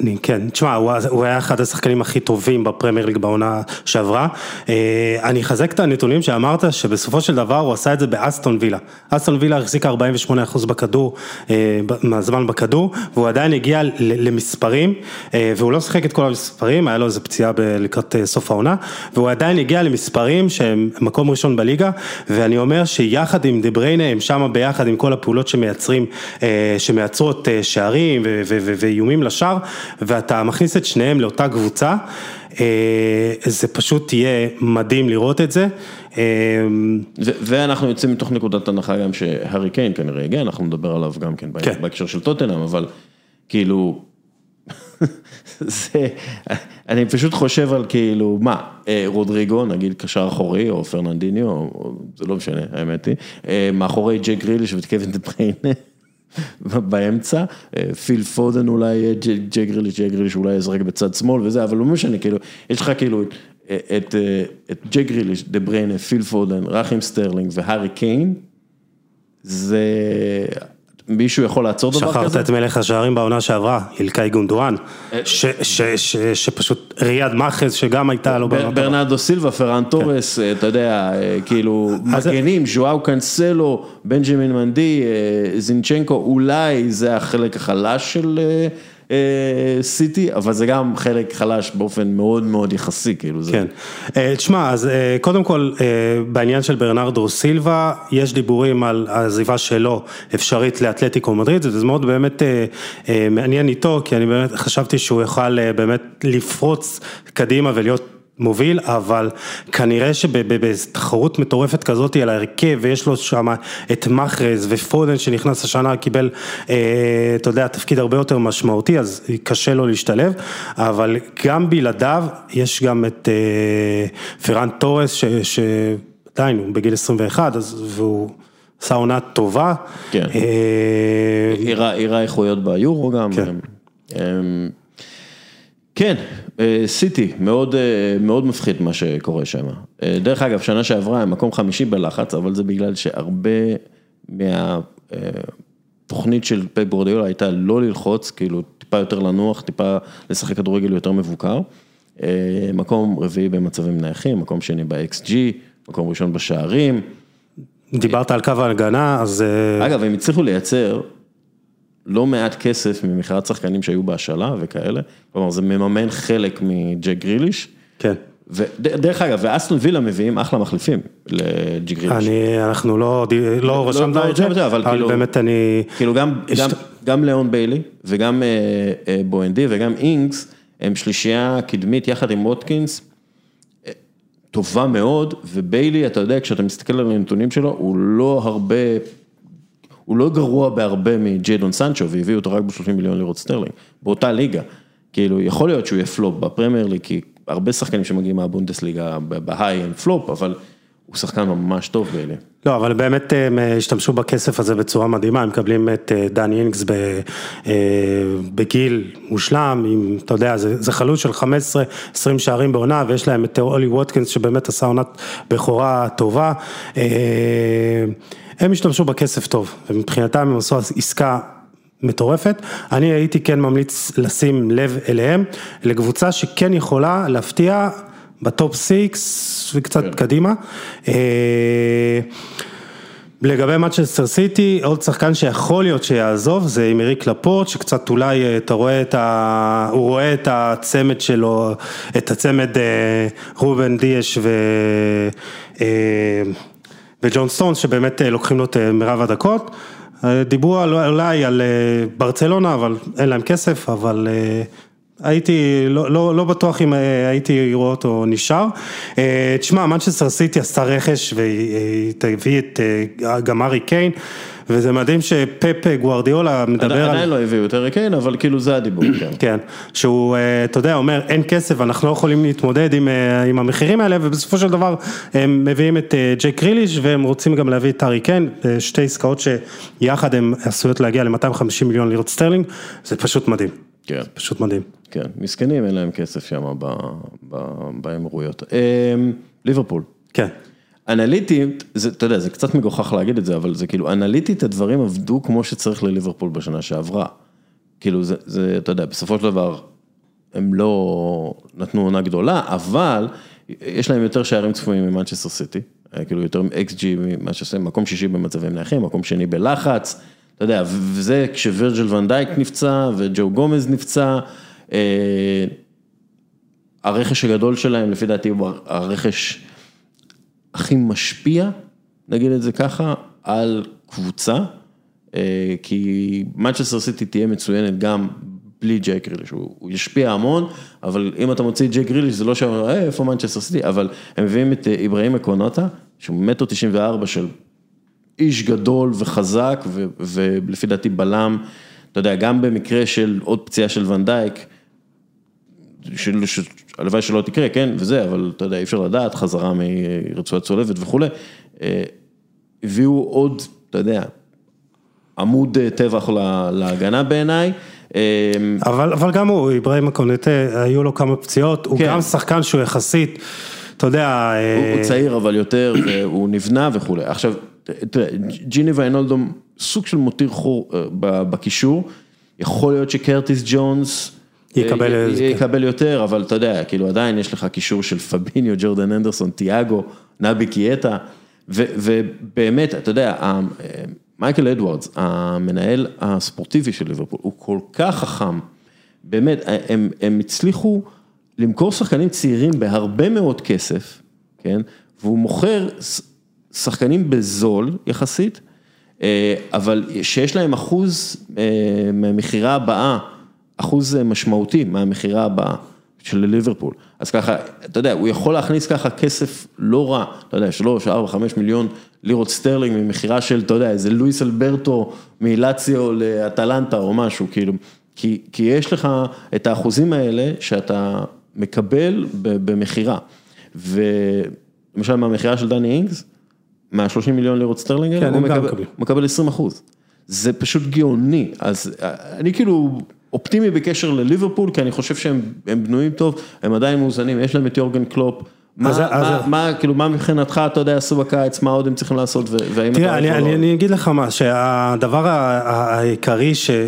Speaker 2: אני כן, תשמע, הוא היה אחד השחקנים הכי טובים בפרמייר ליג בעונה שעברה. אה, אני אחזק את הנתונים שאמרת, שבסופו של דבר הוא עשה את זה באסטון וילה. אסטון וילה החזיקה 48% בכדור, אה, מהזמן בכדור, והוא עדיין הגיע למספרים, אה, והוא לא שיחק את כל המספרים, היה לו איזה פציעה לקראת סוף העונה, והוא עדיין הגיע למספרים שהם מקום ראשון בליגה, ואני אומר שיחד עם דה הם שמה ביחד עם כל הפעולות שמייצרים, שמייצרות שערים ואיומים לשער, ואתה מכניס את שניהם לאותה קבוצה, אה, זה פשוט יהיה מדהים לראות את זה. אה,
Speaker 1: ואנחנו יוצאים מתוך נקודת הנחה גם שהארי קיין כנראה יגיע, אנחנו נדבר עליו גם כן, כן. בהקשר של טוטנאם, אבל כאילו, זה, אני פשוט חושב על כאילו, מה, אה, רודריגו, נגיד קשר אחורי, או פרננדיניו, זה לא משנה, האמת היא, מאחורי ג'ק גריליש וקווין דה בריינה. באמצע, אה, פיל פודן אולי, ג'ק גריליש, ג'ק גריליש אולי יזרק בצד שמאל וזה, אבל לא משנה, כאילו, יש לך כאילו את אה, את ג'ק גריליש, דה בריינה, פיל פודן, רחים סטרלינג והארי קיין, זה... מישהו יכול לעצור דבר
Speaker 2: כזה? שכחת את מלך השערים בעונה שעברה, אלקאי גונדואן, אה, שפשוט ריאד מאחז שגם הייתה לו...
Speaker 1: ברנרדו סילבה, פרן כן. תורס, אתה יודע, כאילו, מגנים, ז'ואאו קאנסלו, בנג'מין מנדי, זינצ'נקו, אולי זה החלק החלש של... אה, סיטי, אבל זה גם חלק חלש באופן מאוד מאוד יחסי, כאילו זה.
Speaker 2: כן, אה, תשמע, אז אה, קודם כל, בעניין של ברנרדו סילבה, יש דיבורים על העזיבה שלו אפשרית לאתלטיקו מדריד, וזה מאוד באמת מעניין איתו, כי אני באמת חשבתי שהוא יוכל באמת לפרוץ קדימה ולהיות מוביל, אבל כנראה שבתחרות מטורפת כזאת על ההרכב, ויש לו שם את מחרז ופודן שנכנס השנה, קיבל, אה, אתה יודע, תפקיד הרבה יותר משמעותי, אז קשה לו להשתלב, אבל גם בלעדיו יש גם את אה, פרן תורס, ש... ש עדיין, הוא בגיל 21, אז, והוא עשה עונה טובה.
Speaker 1: כן.
Speaker 2: אה,
Speaker 1: הראה איכויות ביורו גם.
Speaker 2: כן.
Speaker 1: כן, סיטי, מאוד, אה, מאוד מפחיד מה שקורה שם. אה, דרך אגב, שנה שעברה הם מקום חמישי בלחץ, אבל זה בגלל שהרבה מהתוכנית של פפ גורדיאלה הייתה לא ללחוץ, כאילו טיפה יותר לנוח, טיפה לשחק כדורגל יותר מבוקר. מקום רביעי במצבים נייחים, מקום שני ב-XG, מקום ראשון בשערים.
Speaker 2: דיברת על קו ההגנה, אז...
Speaker 1: אגב, הם הצליחו לייצר לא מעט כסף ממכירת שחקנים שהיו בהשאלה וכאלה, כלומר זה מממן חלק מג'ק גריליש.
Speaker 2: כן.
Speaker 1: ודרך אגב, ואסטון וילה מביאים אחלה מחליפים לג'ק גריליש.
Speaker 2: אני, אנחנו לא, לא רשמת
Speaker 1: לא
Speaker 2: את זה,
Speaker 1: אבל
Speaker 2: אבל
Speaker 1: כאילו-
Speaker 2: באמת אני...
Speaker 1: כאילו גם, גם, גם ליאון ביילי וגם אה, אה, בואנדיה וגם אינגס, הם שלישייה קדמית יחד עם ווטקינס, אה, טובה מאוד, וביילי, אתה יודע, כשאתה מסתכל על הנתונים שלו, הוא לא הרבה, הוא לא גרוע בהרבה מג'יידון סנצ'ו, והביאו אותו רק ב-30 מיליון לירות סטרלינג, באותה ליגה. כאילו, יכול להיות שהוא יהיה פלופ בפרמייר ליג, כי הרבה שחקנים שמגיעים מהבונדסליגה בהיי הם פלופ, אבל הוא שחקן ממש טוב ביילי.
Speaker 2: לא, אבל באמת הם אה, השתמשו בכסף הזה בצורה מדהימה, הם מקבלים את אה, דני אינגס אה, בגיל מושלם, עם, אתה יודע, זה, זה חלוץ של 15-20 שערים בעונה, ויש להם את אולי ווטקינס שבאמת עשה עונת בכורה טובה. אה, הם השתמשו בכסף טוב, ומבחינתם הם עשו עסקה מטורפת, אני הייתי כן ממליץ לשים לב אליהם, לקבוצה שכן יכולה להפתיע ב top six וקצת
Speaker 1: כן.
Speaker 2: קדימה. אה, לגבי מנצ'סטר סיטי, עוד שחקן שיכול להיות שיעזוב זה אמריק לפורט, שקצת אולי אה, אתה רואה את ה... הוא רואה את הצמד שלו, את הצמד אה, רובן דיאש ו... וג'ון סטונס שבאמת אה, לוקחים לו את אה, מירב הדקות. אה, דיברו על- אולי על ברצלונה, אבל אין להם כסף, אבל הייתי לא, לא, לא בטוח אם הייתי רואה אותו נשאר. תשמע, מנצ'סטר סיטי עשתה רכש והיא תביא את הארי קיין, וזה מדהים שפפ גוארדיולה מדבר על...
Speaker 1: עדיין לא הביאו את הארי קיין, אבל כאילו זה הדיבור, כן.
Speaker 2: כן, שהוא, אה, אתה יודע, אומר אין כסף, אנחנו לא יכולים להתמודד עם, אה, עם המחירים האלה, ובסופו של דבר הם מביאים את אה, ג'ק גריליש, והם רוצים גם להביא את הארי קיין, שתי עסקאות שיחד הן עשויות להגיע ל-250 מיליון לירות סטרלינג, זה פשוט מדהים,
Speaker 1: כן,
Speaker 2: פשוט מדהים.
Speaker 1: כן, מסכנים, אין להם כסף שם באמירויות. אמ, ליברפול.
Speaker 2: כן,
Speaker 1: אנליטית, זה, אתה יודע, זה קצת מגוחך להגיד את זה, אבל זה כאילו, אנליטית הדברים עבדו כמו שצריך לליברפול בשנה שעברה. כאילו, זה, זה, אתה יודע, בסופו של דבר, הם לא נתנו עונה גדולה, אבל יש להם יותר שערים צפויים ממנצ'סטר סיטי, אה, כאילו יותר XG ממנצ'סטר, מקום שישי במצבים נייחים, מקום שני בלחץ, אתה יודע, וזה כשווירג'יל ואן דייק נפצע וג'ו גומז נפצע, אה, הרכש הגדול שלהם, לפי דעתי, הוא הרכש הכי משפיע, נגיד את זה ככה, על קבוצה, אה, כי מנצ'סטר סיטי תהיה מצוינת גם בלי ג'ק גריליש, הוא הוא ישפיע המון, אבל אם אתה מוציא את ג'ק גריליש זה לא שאומר, "אה, איפה מנצ'סטר סיטי, אבל הם מביאים את איברהימה קונאטה, שהוא תשעים וארבע של איש גדול וחזק, ו- ולפי דעתי בלם, אתה יודע, גם במקרה של עוד פציעה של ונדייק, של- ש- הלוואי שלא תקרה, כן, וזה, אבל אתה יודע, אי אפשר לדעת, חזרה מרצועת צולבת וכולי. אה, הביאו עוד, אתה יודע, עמוד אה, טבח לה- להגנה בעיניי. אה,
Speaker 2: אבל, אבל גם הוא, אברהים הקונטה, היו לו כמה פציעות, הוא
Speaker 1: כן.
Speaker 2: גם שחקן שהוא יחסית, אתה יודע,
Speaker 1: הוא הוא צעיר אבל יותר, הוא נבנה וכולי. עכשיו, תראה, ג'יני ויינולדום, סוג של מותיר חור בקישור, יכול להיות שקרטיס ג'ונס,
Speaker 2: יקבל איזה-
Speaker 1: יקבל יותר, אבל אתה יודע, כאילו עדיין יש לך קישור של פביניו, ג'ורדן אנדרסון, תיאגו, נבי קיאטה, ו- ובאמת, אתה יודע, מייקל אדוארדס, המנהל הספורטיבי של ליברפול, הוא כל כך חכם, באמת, הם, הם הצליחו למכור שחקנים צעירים בהרבה מאוד כסף, כן, והוא מוכר שחקנים בזול יחסית, אה, אבל שיש להם אחוז אה, מהמכירה הבאה, אחוז אה, משמעותי מהמכירה הבאה של ליברפול. אז ככה, אתה יודע, הוא יכול להכניס ככה כסף לא רע, אתה יודע, שלוש, ארבע, חמש מיליון לירות סטרלינג ממכירה של, אתה יודע, איזה לואיס אלברטו מלאציו לאטלנטה או משהו, כאילו, כי, כי יש לך את האחוזים האלה שאתה מקבל במכירה. למשל מהמכירה של דני אינגס, מה-30 מיליון לירות סטרלינג,
Speaker 2: כן,
Speaker 1: הוא מקבל-. מקבל 20 אחוז. זה פשוט גאוני, אז אה, אני כאילו אופטימי בקשר לליברפול, כי אני חושב שהם הם בנויים טוב, הם עדיין מאוזנים, יש להם את יורגן קלופ. מה,
Speaker 2: אז-
Speaker 1: מה,
Speaker 2: אז-
Speaker 1: מה, כאילו, מה מבחינתך, אתה יודע, עשו בקיץ, מה עוד הם צריכים לעשות, והאם אתה...
Speaker 2: תראה, אני,
Speaker 1: יכול
Speaker 2: אני,
Speaker 1: לא-
Speaker 2: אני אגיד לך מה, שהדבר העיקרי שהיא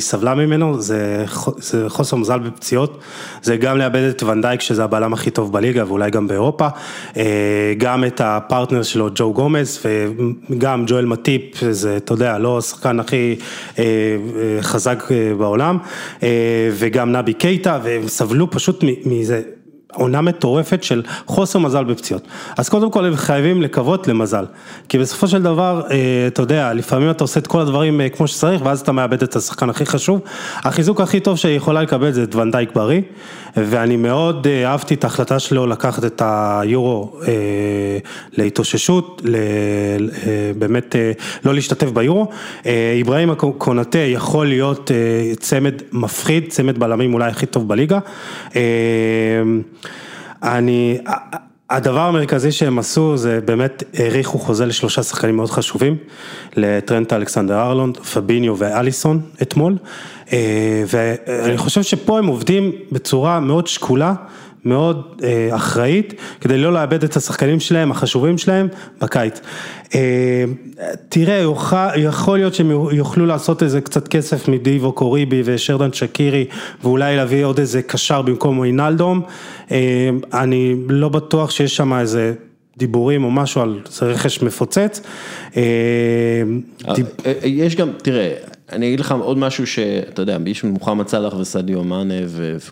Speaker 2: סבלה ממנו זה, זה חוסר מזל בפציעות, זה גם לאבד את ונדייק שזה הבלם הכי טוב בליגה ואולי גם באירופה, אה, גם את הפרטנר שלו ג'ו גומז וגם ג'ואל מטיפ, זה אתה יודע, לא השחקן הכי אה, אה, חזק אה, בעולם, אה, וגם נבי קייטה, והם סבלו פשוט מזה. עונה מטורפת של חוסר מזל בפציעות. אז קודם כל הם חייבים לקוות למזל. כי בסופו של דבר, אה, אתה יודע, לפעמים אתה עושה את כל הדברים אה, כמו שצריך, ואז אתה מאבד את השחקן הכי חשוב. החיזוק הכי טוב שהיא יכולה לקבל זה את ונדייק בריא, ואני מאוד אה, אהבתי את ההחלטה שלו לקחת את היורו אה, להתאוששות, ל- אה, באמת אה, לא להשתתף ביורו. אה, אברהים קונאטה יכול להיות אה, צמד מפחיד, צמד בלמים אולי הכי טוב בליגה. אה, אני, הדבר המרכזי שהם עשו זה באמת האריכו חוזה לשלושה שחקנים מאוד חשובים, לטרנט אלכסנדר ארלונד, פביניו ואליסון אתמול, אה, ואני חושב שפה הם עובדים בצורה מאוד שקולה. מאוד אה, אחראית, כדי לא לאבד את השחקנים שלהם, החשובים שלהם, בקיץ. אה, תראה, יוכל, יכול להיות שהם יוכלו לעשות איזה קצת כסף מדיבו קוריבי ושרדן שקירי, ואולי להביא עוד איזה קשר במקום אינלדום. אה, אני לא בטוח שיש שם איזה דיבורים או משהו על רכש מפוצץ. אה.
Speaker 1: אה, אה, יש גם, תראה, אני אגיד לך עוד משהו שאתה יודע, יש מוחמד סאלח וסדיו מאנה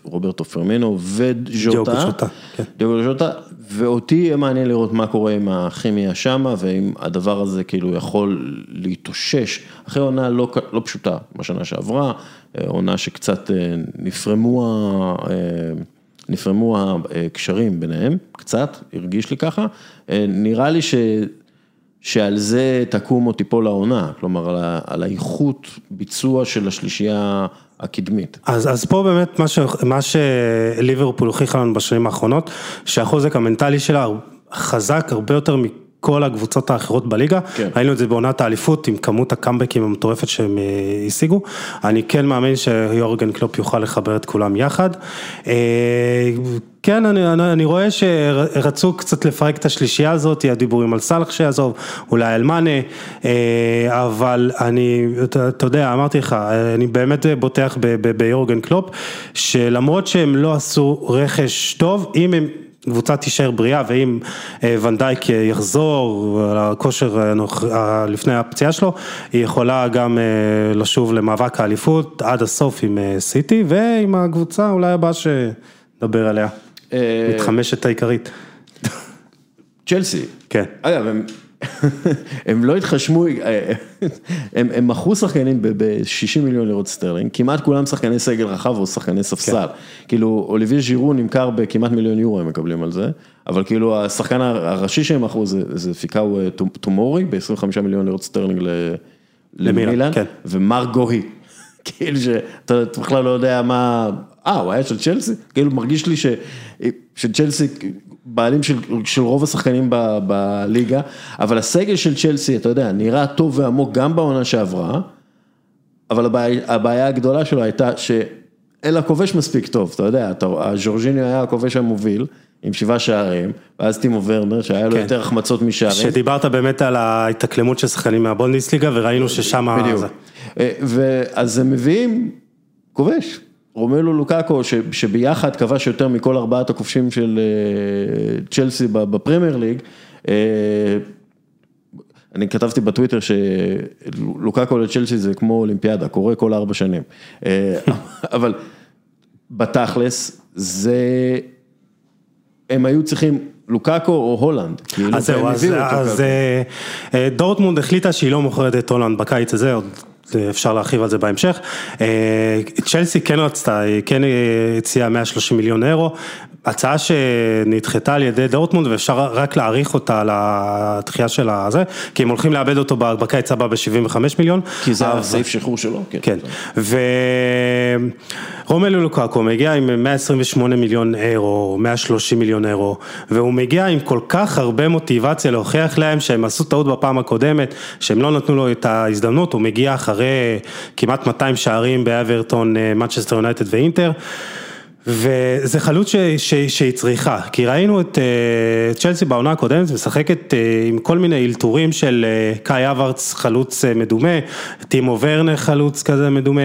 Speaker 1: ורוברטו פרמינו וג'וטה,
Speaker 2: ג'וטה, כן.
Speaker 1: ג'וטה, ואותי יהיה מעניין לראות מה קורה עם הכימיה שמה, ואם הדבר הזה כאילו יכול להתאושש, אחרי עונה לא, לא פשוטה בשנה שעברה, אה, עונה שקצת אה, נפרמו, אה, נפרמו הקשרים ביניהם, קצת, הרגיש לי ככה, אה, נראה לי ש... שעל זה תקום או תיפול העונה, כלומר על, האיכות ביצוע של השלישייה הקדמית.
Speaker 2: אז, אז פה באמת מה, ש, מה שליברפול הוכיחה לנו בשנים האחרונות, שהחוזק המנטלי שלה חזק הרבה יותר מכל הקבוצות האחרות בליגה,
Speaker 1: כן.
Speaker 2: ראינו את זה בעונת האליפות עם כמות הקאמבקים המטורפת שהם אה, השיגו, אני כן מאמין שיורגן קלופ יוכל לחבר את כולם יחד. כן, אני, אני, אני רואה שרצו קצת לפרק את השלישייה הזאת, הדיבורים על סאלח שיעזוב, אולי על מאנה, אה, אבל אני, אתה, אתה יודע, אמרתי לך, אני באמת בוטח ביורגן קלופ, שלמרות שהם לא עשו רכש טוב, אם הם... קבוצה תישאר בריאה ואם אה, ואן דייק יחזור לכושר הנוכ- ה- לפני הפציעה שלו, היא יכולה גם אה, לשוב למאבק האליפות עד הסוף עם סיטי ועם הקבוצה אולי הבאה שנדבר עליה, מתחמשת העיקרית.
Speaker 1: צ'לסי,
Speaker 2: כן.
Speaker 1: אגב, הם, הם לא התחמשו, אה, הם, הם מכרו שחקנים ב-60 מיליון לירות סטרלינג, כמעט כולם שחקני סגל רחב או שחקני ספסל. כאילו, אוליבייה ז'ירו נמכר בכמעט מיליון יורו, הם מקבלים על זה, אבל כאילו השחקן הראשי שהם מכרו זה, זה פיקאיו אה, טומורי, ב-25 מיליון לירות סטרלינג ל-
Speaker 2: למילאן,
Speaker 1: למילאן,
Speaker 2: כן.
Speaker 1: ומארק גואהי, כאילו שאתה אתה בכלל לא יודע מה, אה, הוא היה של צ'לסי? כאילו מרגיש לי ש, שצ'לסי בעלים של, של רוב השחקנים ב, בליגה, אבל הסגל של צ'לסי, אתה יודע, נראה טוב ועמוק גם בעונה שעברה, אבל הבעיה, הבעיה הגדולה שלו הייתה שאין לה כובש מספיק טוב, אתה יודע, הז'ורג'יניו היה הכובש המוביל. עם שבעה שערים, ואז טימו ורנר, שהיה לו
Speaker 2: כן.
Speaker 1: יותר החמצות משערים.
Speaker 2: שדיברת באמת על ההתאקלמות של שחקנים מהבונדסליגה וראינו ששם...
Speaker 1: בדיוק.
Speaker 2: זה-
Speaker 1: אה, ואז הם מביאים כובש, רומלו לוקאקו, ש- שביחד כבש יותר מכל ארבעת הכובשים של אה, צ'לסי בפרמייר ליג. אה, אני כתבתי בטוויטר שלוקאקו לצ'לסי זה כמו אולימפיאדה, קורה כל ארבע שנים. אה, אבל בתכלס, זה, הם היו צריכים לוקאקו או הולנד. כאילו,
Speaker 2: אז זהו, אז, דורטמונד החליטה שהיא לא מוכרת את הולנד בקיץ הזה, עוד אפשר להרחיב על זה בהמשך. צ'לסי כן רצתה, כן הציעה 130 מיליון אירו, הצעה שנדחתה על ידי דורטמונד ואפשר רק להעריך אותה על התחייה של הזה, כי הם הולכים לאבד אותו בקיץ הבא ב-75 מיליון.
Speaker 1: כי זה הסעיף שחרור שלו,
Speaker 2: כן. כן, ורומלו לוקקו מגיע עם 128 מיליון אירו, 130 מיליון אירו, והוא מגיע עם כל כך הרבה מוטיבציה להוכיח להם שהם עשו טעות בפעם הקודמת, שהם לא נתנו לו את ההזדמנות, הוא מגיע אחרי כמעט 200 שערים באברטון, מצ'סטר יונייטד ואינטר. וזה חלוץ ש, ש, שהיא צריכה, כי ראינו את uh, צ'לסי בעונה הקודמת משחקת uh, עם כל מיני אלתורים של uh, קאי אברץ חלוץ uh, מדומה, טימו ורנר חלוץ כזה מדומה,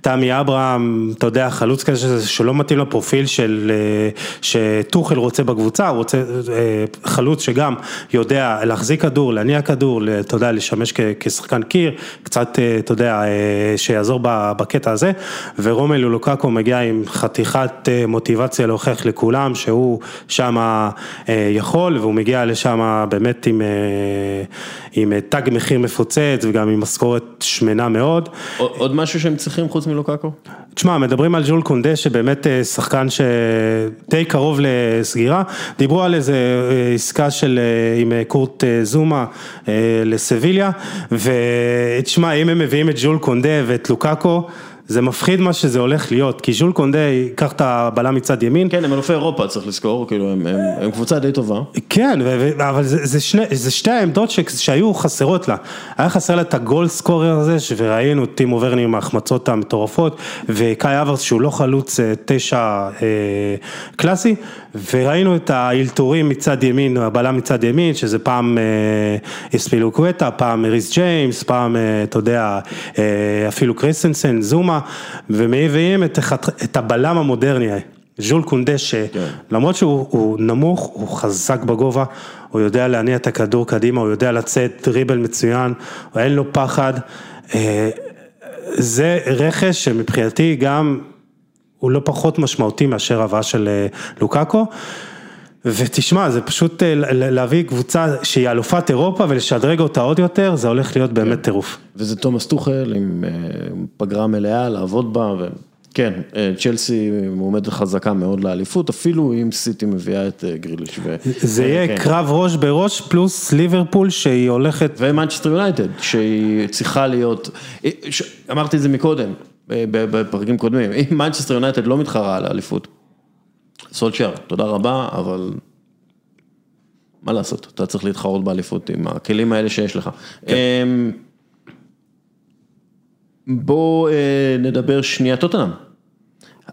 Speaker 2: תמי אברהם, אתה יודע, חלוץ כזה שלא מתאים לפרופיל של, uh, שטוחל רוצה בקבוצה, הוא רוצה uh, חלוץ שגם יודע להחזיק כדור, להניע כדור, אתה יודע, לשמש כ, כשחקן קיר, קצת, uh, יודע, uh, שיעזור בקטע הזה, ורומל לוקקו מגיע עם חתיכת אה, מוטיבציה להוכיח לכולם שהוא שם אה, יכול והוא מגיע לשם באמת עם, אה, עם תג מחיר מפוצץ וגם עם משכורת שמנה מאוד.
Speaker 1: עוד משהו שהם צריכים חוץ מלוקקו?
Speaker 2: תשמע, מדברים על ג'ול קונדה שבאמת שחקן שדי קרוב לסגירה, דיברו על איזה עסקה של עם קורט זומה לסביליה ותשמע אם הם מביאים את ג'ול קונדה ואת לוקקו זה מפחיד מה שזה הולך להיות, כי ז'ול קונדה ייקח את הבלם מצד ימין.
Speaker 1: כן, הם אלופי אירופה, צריך לזכור, כאילו, הם, הם, הם קבוצה די טובה.
Speaker 2: כן, אבל זה, זה, שני, זה שתי העמדות ש, שהיו חסרות לה. היה חסר לה את ה goal scorer הזה, וראינו את טימו ורנר עם ההחמצות המטורפות, וקאי האברץ שהוא לא חלוץ אה, תשע אה, קלאסי, וראינו את האלתורים מצד ימין, הבלם מצד ימין, שזה פעם אה, אספיליקואטה, פעם ריס ג'יימס, פעם, אה, אתה יודע, אה, אפילו קריסטנסן, זומה. ומביאים את, את הבלם המודרני, ז'ול קונדה, שלמרות כן. שהוא נמוך, הוא חזק בגובה, הוא יודע להניע את הכדור קדימה, הוא יודע לצאת דריבל מצוין, אין לו פחד. אה, זה רכש שמבחינתי גם הוא לא פחות משמעותי מאשר הבאה של אה, לוקאקו. ותשמע, זה פשוט אה, להביא קבוצה שהיא אלופת אירופה ולשדרג אותה עוד יותר, זה הולך להיות באמת כן. טירוף.
Speaker 1: וזה תומאס טוחל עם אה, פגרה מלאה לעבוד בה, וכן, אה, צ'לסי מועמדת חזקה מאוד לאליפות, אפילו אם סיטי מביאה את גריליש. ו...
Speaker 2: זה יהיה כן. קרב ראש בראש פלוס ליברפול שהיא הולכת...
Speaker 1: ומנצ'סטר יונייטד, שהיא צריכה להיות, אמרתי את זה מקודם, בפרקים קודמים, אם מנצ'סטר יונייטד לא מתחרה על האליפות. סולשיאר, תודה רבה, אבל מה לעשות, אתה צריך להתחרות באליפות עם הכלים האלה שיש לך. כן. אמ, בוא אה, נדבר שנייה, טוטנאם.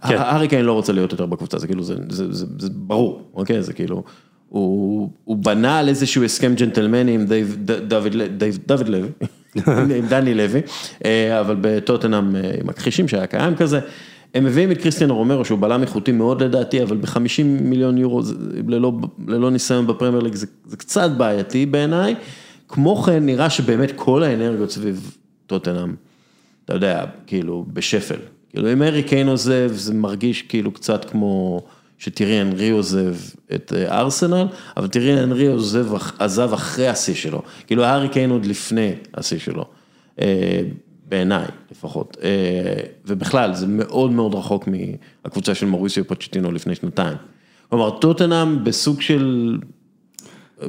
Speaker 1: כן. הארי קיין לא רוצה להיות יותר בקבוצה, זה כאילו, זה, זה, זה, זה ברור, אוקיי? זה כאילו, הוא, הוא בנה על איזשהו הסכם ג'נטלמני עם דוד לוי, עם דני לוי, אה, אבל בטוטנאם אה, מכחישים שהיה קיים כזה. הם מביאים את קריסטיאן רומרו שהוא בלם איכותי מאוד לדעתי, אבל ב-50 מיליון יורו ללא, ללא ניסיון בפרמייר ליג זה, זה קצת בעייתי בעיניי. כמו כן נראה שבאמת כל האנרגיות סביב טוטנאם, אתה יודע, כאילו בשפל. כאילו אם ארי קיין עוזב זה מרגיש כאילו קצת כמו שטירי אנרי עוזב את אה, ארסנל, אבל טירי אנרי עוזב, עזב אחרי השיא שלו. כאילו הארי קיין עוד לפני השיא שלו. בעיניי לפחות, אה, ובכלל זה מאוד מאוד רחוק מהקבוצה של מוריסיו פוצ'טינו לפני שנתיים. כלומר טוטנאם בסוג של אה,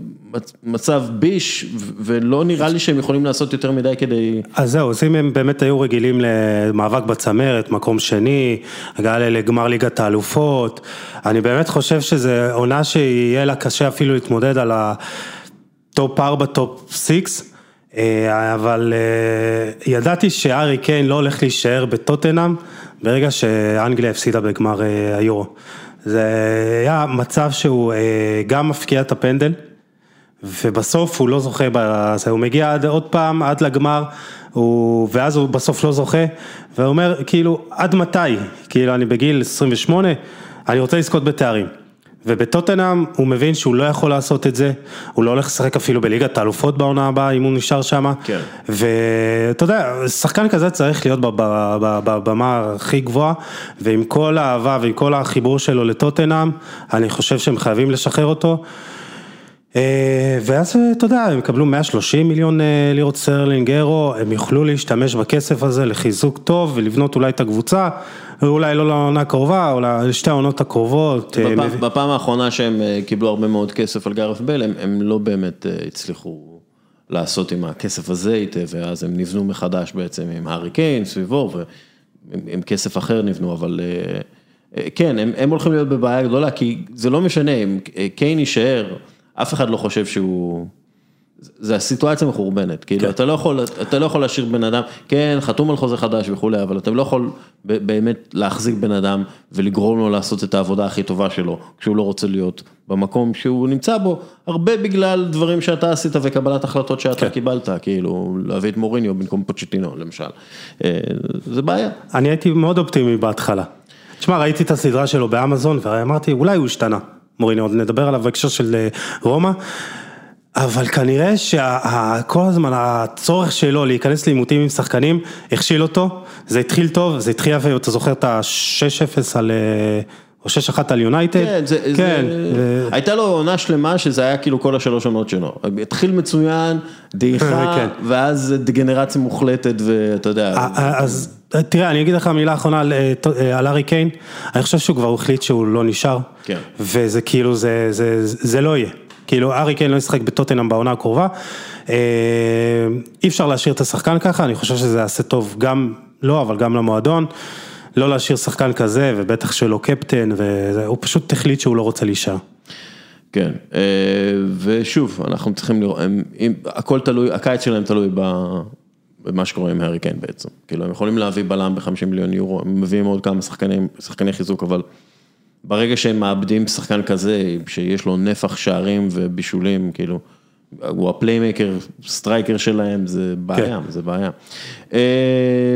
Speaker 1: מצב ביש ולא נראה לי שהם יכולים לעשות יותר מדי כדי...
Speaker 2: אז זהו, אז אם הם באמת היו רגילים למאבק בצמרת, מקום שני, הגעה לגמר ליגת האלופות, אני באמת חושב שזה עונה שיהיה לה קשה אפילו להתמודד על ה top 4, top 6. אה, אבל אה, ידעתי שהארי קיין לא הולך להישאר בטוטנאם ברגע שאנגליה הפסידה בגמר אה, היורו. זה היה מצב שהוא גם מפקיע את הפנדל, ובסוף הוא לא זוכה בזה, הוא מגיע עד עוד פעם, עד לגמר, הוא, ואז הוא בסוף לא זוכה, ואומר כאילו עד מתי, כאילו אני בגיל 28, אני רוצה לזכות בתארים. ובטוטנאם הוא מבין שהוא לא יכול לעשות את זה, הוא לא הולך לשחק אפילו בליגת האלופות בעונה הבאה אם הוא נשאר שם, כן. ואתה יודע, שחקן כזה צריך להיות בבמה הכי גבוהה, ועם כל האהבה ועם כל החיבור שלו לטוטנאם, אני חושב שהם חייבים לשחרר אותו. ואז אתה יודע, הם יקבלו 130 מיליון לירות סטרלינג אירו, הם יוכלו להשתמש בכסף הזה לחיזוק טוב ולבנות אולי את הקבוצה, אולי לא לעונה הקרובה, או לשתי העונות הקרובות.
Speaker 1: בפעם האחרונה שהם קיבלו הרבה מאוד כסף על גארת' בייל, הם לא באמת הצליחו לעשות עם הכסף הזה היטב, ואז הם נבנו מחדש בעצם עם הארי קיין סביבו, ועם כסף אחר נבנו, אבל כן, הם הולכים להיות בבעיה גדולה, כי זה לא משנה, אם קיין יישאר, אף אחד לא חושב שהוא, זה הסיטואציה מחורבנת, כאילו אתה לא יכול, אתה לא יכול להשאיר בן אדם, כן, חתום על חוזה חדש וכולי, אבל אתה לא יכול באמת להחזיק בן אדם ולגרום לו לעשות את העבודה הכי טובה שלו, כשהוא לא רוצה להיות במקום שהוא נמצא בו, הרבה בגלל דברים שאתה עשית וקבלת החלטות שאתה קיבלת, כאילו להביא את מוריניו במקום פוצ'טינו למשל, זה בעיה.
Speaker 2: אני הייתי מאוד אופטימי בהתחלה. תשמע, ראיתי את הסדרה שלו באמזון ואמרתי, אולי הוא השתנה, מוריניו, עוד נדבר עליו בהקשר של רומא, אבל כנראה שכל הזמן הצורך שלו להיכנס לעימותים עם שחקנים, הכשיל אותו, זה התחיל טוב, זה התחיל יפה, אתה זוכר את ה-6-0 על... או 6-1 על יונייטד,
Speaker 1: כן, זה, כן. זה, הייתה לו עונה שלמה שזה היה כאילו כל השלוש עונות שלו, התחיל מצוין, דעיכה, כן. ואז דגנרציה מוחלטת ואתה יודע.
Speaker 2: אז תראה, אני אגיד לך מילה אחרונה על על ארי קיין, אני חושב שהוא כבר החליט שהוא לא נשאר,
Speaker 1: כן.
Speaker 2: וזה כאילו, זה, זה, זה לא יהיה, כאילו ארי קיין לא ישחק בטוטנאם בעונה הקרובה, אי אפשר להשאיר את השחקן ככה, אני חושב שזה יעשה טוב גם לו, לא, אבל גם למועדון. לא להשאיר שחקן כזה, ובטח שלא קפטן, והוא פשוט החליט שהוא לא רוצה להישאר.
Speaker 1: כן, ושוב, אנחנו צריכים לראות, הכל תלוי, הקיץ שלהם תלוי במה שקורה עם הארי קיין בעצם. כאילו, הם יכולים להביא בלם ב-50 מיליון יורו, הם מביאים עוד כמה שחקנים, שחקני חיזוק, אבל ברגע שהם מאבדים שחקן כזה, שיש לו נפח שערים ובישולים, כאילו, הוא הפליימקר, striker שלהם, זה בעיה, זה בעיה.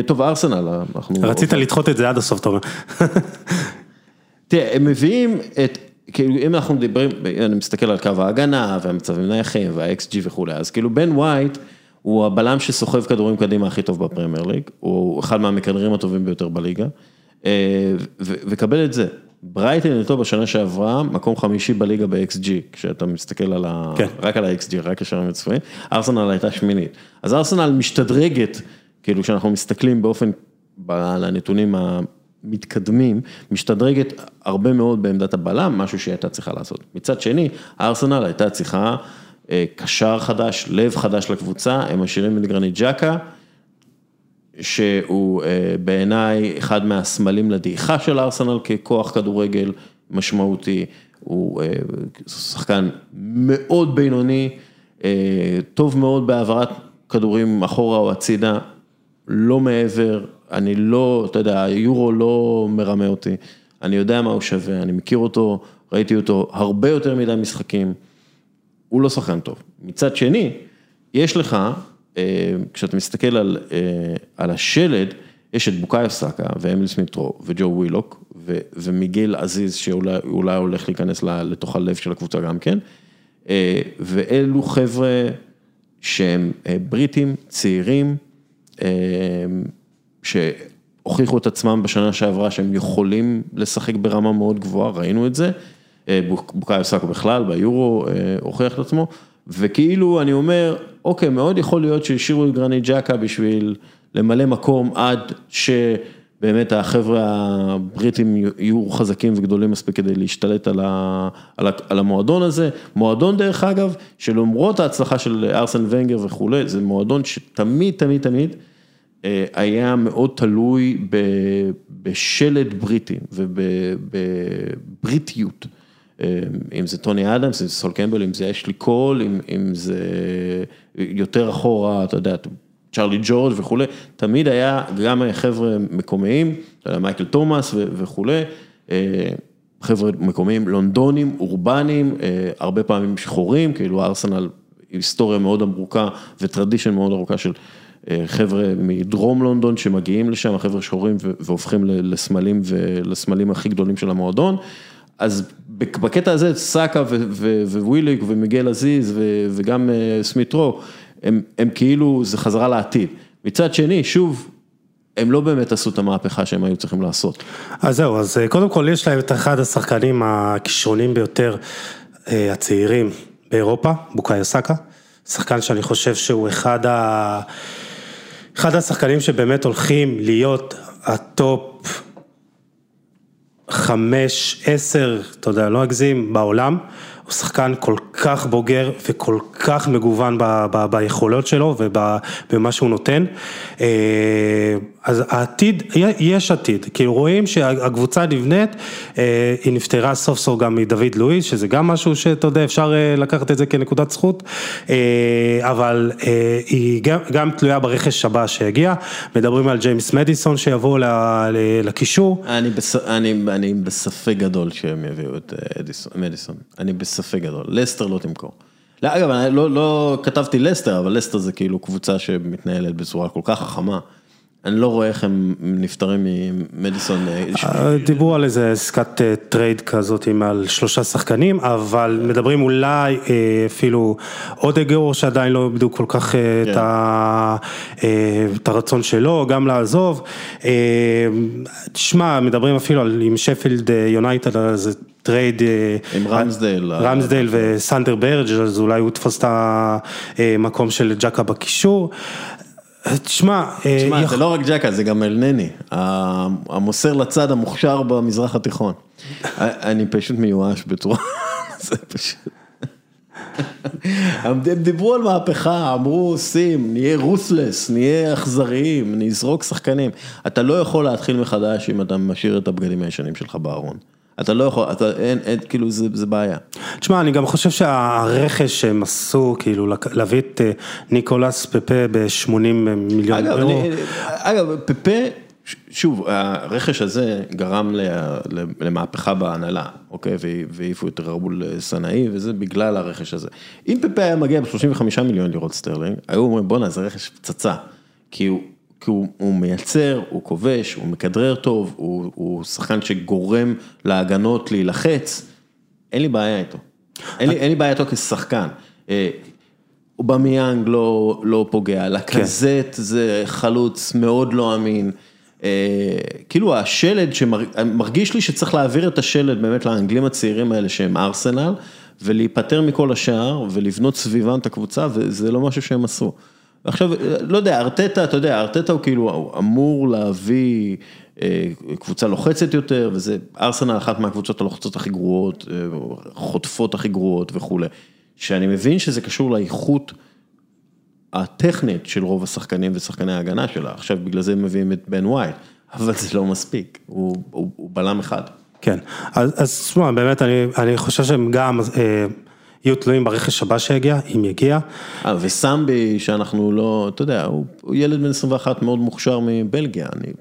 Speaker 1: טוב, ארסנל, אנחנו...
Speaker 2: רצית לדחות את זה עד הסוף, אתה אומר.
Speaker 1: תראה, הם מביאים את, כאילו, אם אנחנו מדברים, אני מסתכל על קו ההגנה, והמצבים נייחים, וה-xG וכולי, אז כאילו בן ווייט, הוא הבלם שסוחב כדורים קדימה הכי טוב בפרמייר ליג, הוא אחד מהמכדררים הטובים ביותר בליגה, וקבל את זה. ברייטן איתו בשנה שעברה, מקום חמישי בליגה ב-xG, כשאתה מסתכל על ה...
Speaker 2: כן.
Speaker 1: רק על ה-xG, רק השערים הצפויים, ארסנל הייתה שמינית. אז ארסנל משתדרגת, כאילו כשאנחנו מסתכלים באופן, על הנתונים המתקדמים, משתדרגת הרבה מאוד בעמדת הבלם, משהו שהיא הייתה צריכה לעשות. מצד שני, ארסנל הייתה צריכה קשר חדש, לב חדש לקבוצה, הם משאירים את גרנית ג'קה. שהוא בעיניי אחד מהסמלים לדעיכה של ארסנל ככוח כדורגל משמעותי, הוא שחקן מאוד בינוני, טוב מאוד בהעברת כדורים אחורה או הצידה, לא מעבר, אני לא, אתה יודע, היורו לא מרמה אותי, אני יודע מה הוא שווה, אני מכיר אותו, ראיתי אותו הרבה יותר מדי משחקים, הוא לא שחקן טוב. מצד שני, יש לך כשאתה מסתכל על על השלד, יש את בוקאיו סאקה ואמיל סמיטרו וג'ו ווילוק ומיגל עזיז שאולי הולך להיכנס לתוך הלב של הקבוצה גם כן, ואלו חבר'ה שהם בריטים, צעירים, שהוכיחו את עצמם בשנה שעברה שהם יכולים לשחק ברמה מאוד גבוהה, ראינו את זה, בוקאיו סאקה בכלל, ביורו הוכיח את עצמו. וכאילו אני אומר, אוקיי, מאוד יכול להיות שהשאירו את גרנית ג'קה בשביל למלא מקום עד שבאמת החבר'ה הבריטים יהיו חזקים וגדולים מספיק כדי להשתלט על, ה, על, ה, על המועדון הזה. מועדון דרך אגב, שלמרות ההצלחה של ארסן ונגר וכולי, זה מועדון שתמיד, תמיד, תמיד היה מאוד תלוי בשלד בריטי ובבריטיות. אם זה טוני אדמס, אם זה סול קמבל, אם זה אשלי קול, אם זה יותר אחורה, אתה יודע, צ'רלי ג'ורג' וכולי, תמיד היה גם חבר'ה מקומיים, אתה יודע, מייקל תומאס וכולי, חבר'ה מקומיים לונדונים, אורבניים, הרבה פעמים שחורים, כאילו ארסנל, היסטוריה מאוד ארוכה וטרדישן מאוד ארוכה של חבר'ה מדרום לונדון שמגיעים לשם, חבר'ה שחורים והופכים לסמלים ולסמלים הכי גדולים של המועדון. אז בקטע הזה סאקה וויליק ומיגל עזיז וגם סמיטרו, הם הם כאילו, זה חזרה לעתיד. מצד שני, שוב, הם לא באמת עשו את המהפכה שהם היו צריכים לעשות.
Speaker 2: אז זהו, אז קודם כל יש להם את אחד השחקנים הכישרונים ביותר, הצעירים, באירופה, בוקאיו סאקה, שחקן שאני חושב שהוא אחד, ה... אחד השחקנים שבאמת הולכים להיות ה top חמש, עשר, אתה יודע, לא אגזים, בעולם. הוא שחקן כל כך בוגר וכל כך מגוון ב, ב, ביכולות שלו ובמה שהוא נותן. אה, אז העתיד, יש עתיד, כאילו רואים שהקבוצה נבנית, אה, היא נפטרה סוף סוף גם מדויד לואיז, שזה גם משהו שאתה יודע, אפשר אה, לקחת את זה כנקודת זכות, אבל היא גם, גם תלויה ברכש הבא שיגיע, מדברים על ג'יימס מדיסון שיבוא לקישור.
Speaker 1: אני, בס, אני, אני בספק גדול שהם יביאו את מדיסון, אני בספק גדול, לסטר לא תמכור. לא, אגב, אני לא, לא כתבתי לסטר, אבל לסטר זה כאילו קבוצה שמתנהלת בצורה כל כך חכמה. אני לא רואה איך הם נפטרים ממדיסון.
Speaker 2: אה, דיברו על איזה עסקת אה, trade כזאת עם על שלושה שחקנים, אבל מדברים אולי אה, אפילו עוד אגור שעדיין לא איבדו כל כך כן. את, הרצון שלו, גם לעזוב. תשמע, מדברים אפילו על עם שפילד יונייטד על איזה טרייד.
Speaker 1: עם רמסדייל.
Speaker 2: רמסדייל וסנדר ברג' אז אולי הוא יתפוס את המקום של ג'קה בקישור. תשמע,
Speaker 1: אה, תשמע, זה לא רק ג'קה, זה גם אלנני, המוסר לצד המוכשר במזרח התיכון. אני פשוט מיואש בצורה, זה פשוט. הם דיברו על מהפכה, אמרו שים, נהיה רוסלס, נהיה אכזריים, נזרוק שחקנים. אתה לא יכול להתחיל מחדש אם אתה משאיר את הבגדים הישנים שלך בארון. אתה לא יכול, אתה, אין, אין, כאילו זה, זה בעיה.
Speaker 2: תשמע, אני גם חושב שהרכש שהם עשו, כאילו להביא את אה, ניקולס פפה ב-80 מיליון
Speaker 1: אגב, אירו. אני, אגב, פפה, שוב, הרכש הזה גרם למהפכה בהנהלה, אוקיי, והעיפו את ראול סנלהי, וזה בגלל הרכש הזה. אם פפה היה מגיע ב-35 מיליון לירות סטרלינג, היו אומרים בואנה, זה רכש פצצה, כי הוא... כי הוא הוא מייצר, הוא כובש, הוא מכדרר טוב, הוא הוא שחקן שגורם להגנות להילחץ, אין לי בעיה איתו. אין לי אין לי בעיה איתו כשחקן. אובמיאנג לא לא פוגע, לקזט כן. זה חלוץ מאוד לא אמין. כאילו השלד שמרגיש לי שצריך להעביר את השלד באמת לאנגלים הצעירים האלה שהם ארסנל ולהיפטר מכל השאר ולבנות סביבם את הקבוצה וזה לא משהו שהם עשו. עכשיו, לא יודע, ארטטה, אתה יודע, ארטטה הוא כאילו אמור להביא אה, קבוצה לוחצת יותר, וזה ארסנל אחת מהקבוצות הלוחצות הכי גרועות, אה, חוטפות הכי גרועות וכולי. שאני מבין שזה קשור לאיכות הטכנית של רוב השחקנים ושחקני ההגנה שלה, עכשיו בגלל זה מביאים את בן ווייט, אבל זה לא מספיק, הוא, הוא, הוא בלם אחד.
Speaker 2: כן, אז תשמע, באמת אני, אני חושב שהם גם... אה... יהיו תלויים ברכש הבא שיגיע, אם יגיע.
Speaker 1: אה, וסמבי, שאנחנו לא, אתה יודע, הוא ילד בן 21 מאוד מוכשר מבלגיה, אני...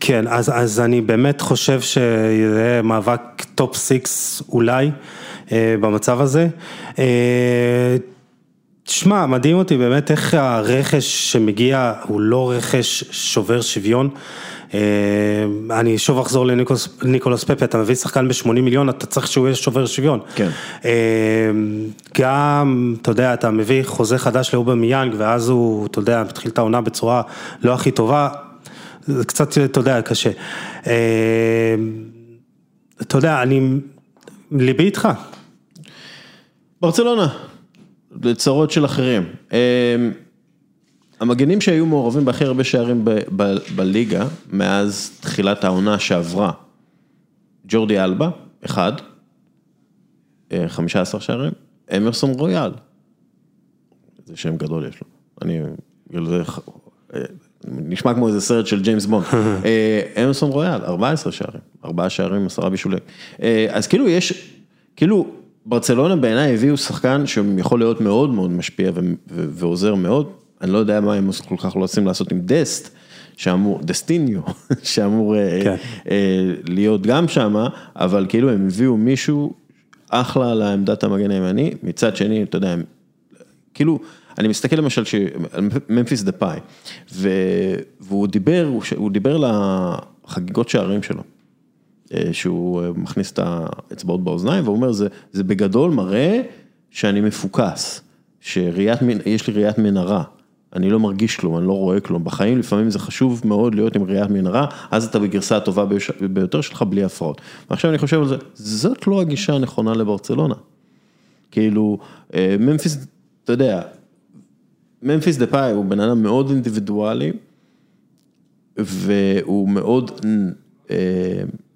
Speaker 2: כן, אז, אז אני באמת חושב שיהיה מאבק top six אולי אה, במצב הזה. אה, תשמע, מדהים אותי באמת איך הרכש שמגיע הוא לא רכש שובר שוויון. אה, אני שוב אחזור לניקולוס פפה, אתה מביא שחקן ב-80 מיליון, אתה צריך שהוא יהיה שובר שוויון.
Speaker 1: כן. אה,
Speaker 2: גם, אתה יודע, אתה מביא חוזה חדש לאובר מיאנג, ואז הוא, אתה יודע, מתחיל את העונה בצורה לא הכי טובה, זה קצת, אתה יודע, קשה. אה, אתה יודע, אני, ליבי איתך.
Speaker 1: ברצלונה, לצרות של אחרים. המגנים שהיו מעורבים בהכי הרבה שערים בליגה, מאז תחילת העונה שעברה, ג'ורדי אלבה, אחד, 15 אה, שערים, אמרסון רויאל, זה שם גדול יש לו, אני, זה אה, נשמע כמו איזה סרט של ג'יימס בונד, אה, אמרסון רויאל, 14 שערים, 4 שערים, 10 בישולים, אז כאילו יש, כאילו ברצלונה בעיניי הביאו שחקן שיכול להיות מאוד מאוד משפיע ועוזר מאוד, אני לא יודע מה הם כל כך רוצים לעשות עם דסט, שאמור, דסטיניו, שאמור אה, כן. אה, להיות גם שם, אבל כאילו הם הביאו מישהו אחלה לעמדת המגן הימני, מצד שני, אתה יודע, כאילו, אני מסתכל למשל, ממפיס דה פאי, והוא דיבר, הוא דיבר לחגיגות שערים שלו. אה, שהוא מכניס את האצבעות באוזניים והוא אומר זה, זה בגדול מראה שאני מפוקס, שיש לי ראיית מנהרה, אני לא מרגיש כלום, אני לא רואה כלום. בחיים לפעמים זה חשוב מאוד להיות עם ראיית מנהרה, אז אתה בגרסה הטובה ביותר שלך בלי הפרעות. ועכשיו אני חושב על זה, זאת לא הגישה הנכונה לברצלונה. כאילו, אה, ממפיס, אתה יודע, ממפיס דה פאי הוא בן אדם מאוד אינדיבידואלי, והוא מאוד, אה,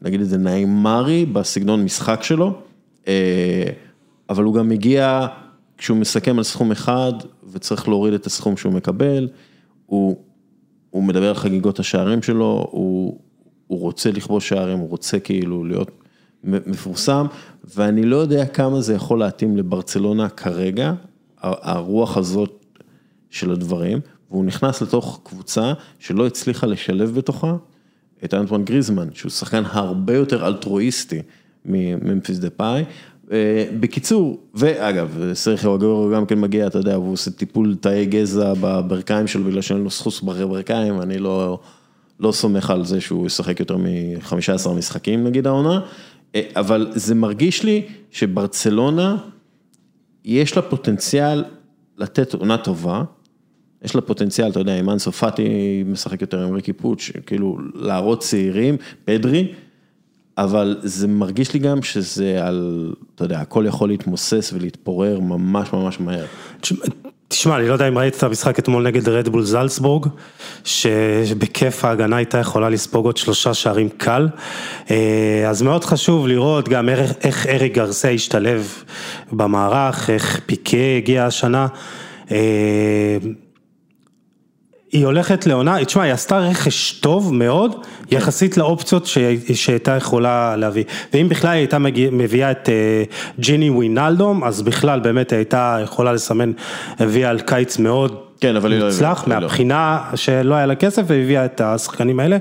Speaker 1: נגיד את זה, נעימרי בסגנון משחק שלו, אה, אבל הוא גם מגיע, כשהוא מסכם על סכום אחד וצריך להוריד את הסכום שהוא מקבל, הוא, הוא מדבר על חגיגות השערים שלו, הוא, הוא רוצה לכבוש שערים, הוא רוצה כאילו להיות מפורסם, ואני לא יודע כמה זה יכול להתאים לברצלונה כרגע, הרוח הזאת של הדברים, והוא נכנס לתוך קבוצה שלא הצליחה לשלב בתוכה את אנטואן גריזמן, שהוא שחקן הרבה יותר אלטרואיסטי מממפיס דה פאי. אה, בקיצור, ואגב, סרחיו אגורו גם כן מגיע, אתה יודע, הוא עושה טיפול תאי גזע בברכיים שלו בגלל שאין לו סחוס בברכיים, אני לא, לא סומך על זה שהוא ישחק יותר מ-15 משחקים נגיד העונה, אה, אבל זה מרגיש לי שברצלונה, יש לה פוטנציאל לתת עונה טובה. יש לה פוטנציאל, אתה יודע, אם אנסו פאטי משחק יותר עם ריקי פוץ', כאילו להראות צעירים, פדרי, אבל זה מרגיש לי גם שזה על, אתה יודע, הכל יכול להתמוסס ולהתפורר ממש ממש מהר.
Speaker 2: תשמע, אני לא יודע אם ראית את המשחק אתמול נגד רדבול זלצבורג, שבכיף ההגנה הייתה יכולה לספוג עוד שלושה שערים קל, אה, אז מאוד חשוב לראות גם איך אריק גרסה השתלב במערך, איך פיקה הגיע השנה. היא הולכת לעונה, תשמע, היא עשתה רכש טוב מאוד, כן. יחסית לאופציות שהייתה יכולה להביא. ואם בכלל היא הייתה מביאה את אה, ג'יני ווינלדום, אז בכלל באמת הייתה יכולה לסמן, הביאה על קיץ מאוד
Speaker 1: כן, אבל היא לא
Speaker 2: מוצלח, לא מהבחינה שלא היה לה כסף, והביאה את השחקנים האלה.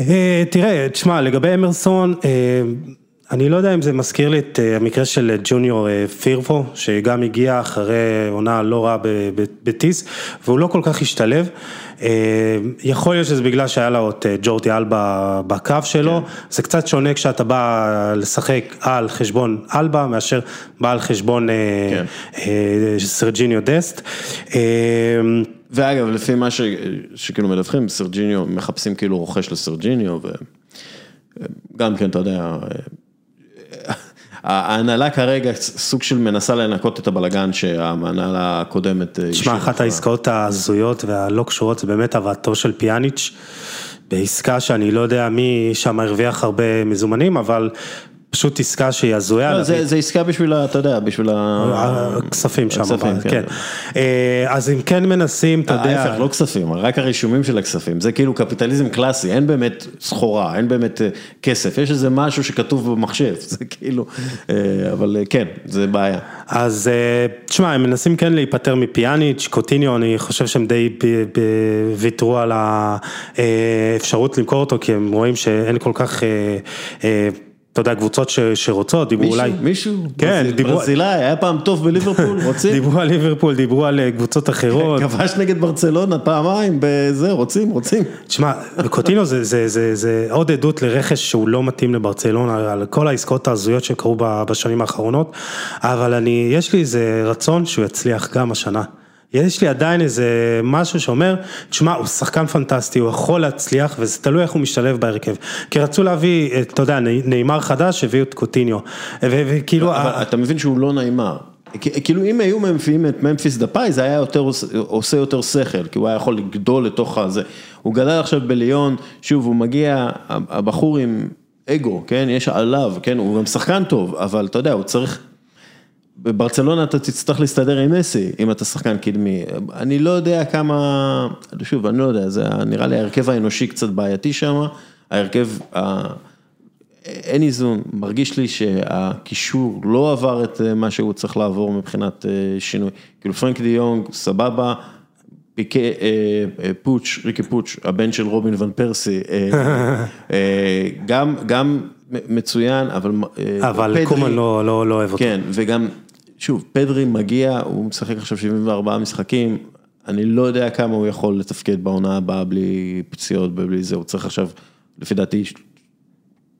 Speaker 2: אה, תראה, תשמע, לגבי אמרסון, אה, אני לא יודע אם זה מזכיר לי את המקרה של ג'וניור פירפו, שגם הגיע אחרי עונה לא רעה בטיס, והוא לא כל כך השתלב. יכול להיות שזה בגלל שהיה לו את ג'ורטי אלבה בקו שלו, כן. זה קצת שונה כשאתה בא לשחק על חשבון אלבה, מאשר בא על חשבון כן. סרג'יניו דסט.
Speaker 1: ואגב, לפי מה ש... שכאילו מדווחים, סרג'יניו, מחפשים כאילו רוכש לסרג'יניו, וגם כן, אתה יודע, ההנהלה כרגע סוג של מנסה לנקות את הבלגן שההנהלה הקודמת.
Speaker 2: אה, תשמע, אחת העסקאות ההזויות והלא קשורות זה באמת הבאתו של פיאניץ' בעסקה שאני לא יודע מי שם הרוויח הרבה מזומנים, אבל פשוט עסקה שהיא הזויה.
Speaker 1: לא, זה עסקה בשביל, אתה יודע, בשביל
Speaker 2: הכספים שם, הכספים, כן. כן. אה, אז אם כן מנסים, אתה יודע.
Speaker 1: ההפך, לא כספים, רק הרישומים של הכספים, זה כאילו קפיטליזם קלאסי, אין באמת סחורה, אין באמת אה, כסף, יש איזה משהו שכתוב במחשב, זה כאילו, אה, אבל כן, זה בעיה.
Speaker 2: אז תשמע, הם מנסים כן להיפטר מפיאניץ', קוטיניו, אני חושב שהם די ויתרו על האפשרות למכור אותו, כי הם רואים שאין כל כך... אתה יודע, קבוצות שרוצות, דיברו
Speaker 1: מישהו,
Speaker 2: אולי...
Speaker 1: מישהו, כן, דיברו... ברזילאי, היה פעם טוב בליברפול, רוצים?
Speaker 2: דיברו על ליברפול, דיברו על אה, קבוצות אחרות.
Speaker 1: כבש נגד ברצלונה פעמיים, בזה, רוצים, רוצים.
Speaker 2: תשמע, קוטינו זה, זה, זה, זה עוד עדות לרכש שהוא לא מתאים לברצלונה, על כל העסקאות ההזויות שקרו בשנים האחרונות, אבל אני, יש לי איזה רצון שהוא יצליח גם השנה. יש לי עדיין איזה משהו שאומר, תשמע, הוא שחקן פנטסטי, הוא יכול להצליח, וזה תלוי איך הוא משתלב בהרכב. כי רצו להביא, אתה יודע, נאמר חדש, הביאו את קוטיניו. וכאילו...
Speaker 1: אבל אתה מבין שהוא לא נאמר. כאילו אם היו מביאים את ממפיס דפאי זה היה יותר, עושה יותר שכל, כי הוא היה יכול לגדול לתוך הזה. הוא גדל עכשיו בליון, שוב הוא מגיע, הבחור עם אגו, כן, יש עליו, כן, הוא גם שחקן טוב, אבל אתה יודע, הוא צריך בברצלונה אתה תצטרך להסתדר עם מסי, אם אתה שחקן קדמי, אני לא יודע כמה, שוב, אני לא יודע, זה נראה לי ההרכב האנושי קצת בעייתי שם, ההרכב, אין איזון, מרגיש לי שהקישור לא עבר את אה, מה שהוא צריך לעבור מבחינת אה, שינוי, כאילו פרנק די יונג, סבבה, פיקה, אה, פוץ', ריקי פוץ', הבן של רובין ון פרסי, גם, גם מצוין, אבל...
Speaker 2: אבל קומן לא, לא, לא אוהב אותו.
Speaker 1: כן, וגם שוב, פדרי מגיע, הוא משחק עכשיו 74 משחקים, אני לא יודע כמה הוא יכול לתפקד בעונה הבאה בלי פציעות, בלי זה, הוא צריך עכשיו, לפי דעתי,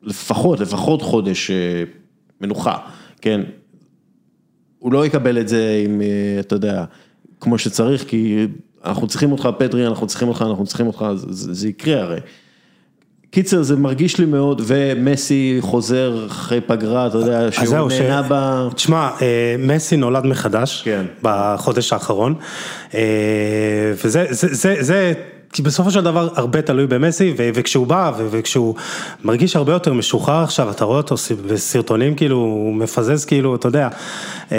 Speaker 1: לפחות, לפחות חודש אה, מנוחה, כן? הוא לא יקבל את זה עם, אה, אתה יודע, כמו שצריך, כי אנחנו צריכים אותך, פדרי, אנחנו צריכים אותך, אנחנו צריכים אותך, זה, זה יקרה הרי. קיצר, זה מרגיש לי מאוד, ומסי חוזר אחרי פגרה, אתה יודע, שהוא נהנה
Speaker 2: ש-
Speaker 1: ב...
Speaker 2: תשמע, אה, מסי נולד מחדש,
Speaker 1: כן.
Speaker 2: בחודש האחרון, אה, וזה, זה, זה, זה, כי בסופו של דבר הרבה תלוי במסי, ו- וכשהוא בא, ו- וכשהוא מרגיש הרבה יותר משוחרר עכשיו, אתה רואה אותו בסרטונים, כאילו, הוא מפזז, כאילו, אתה יודע. אה,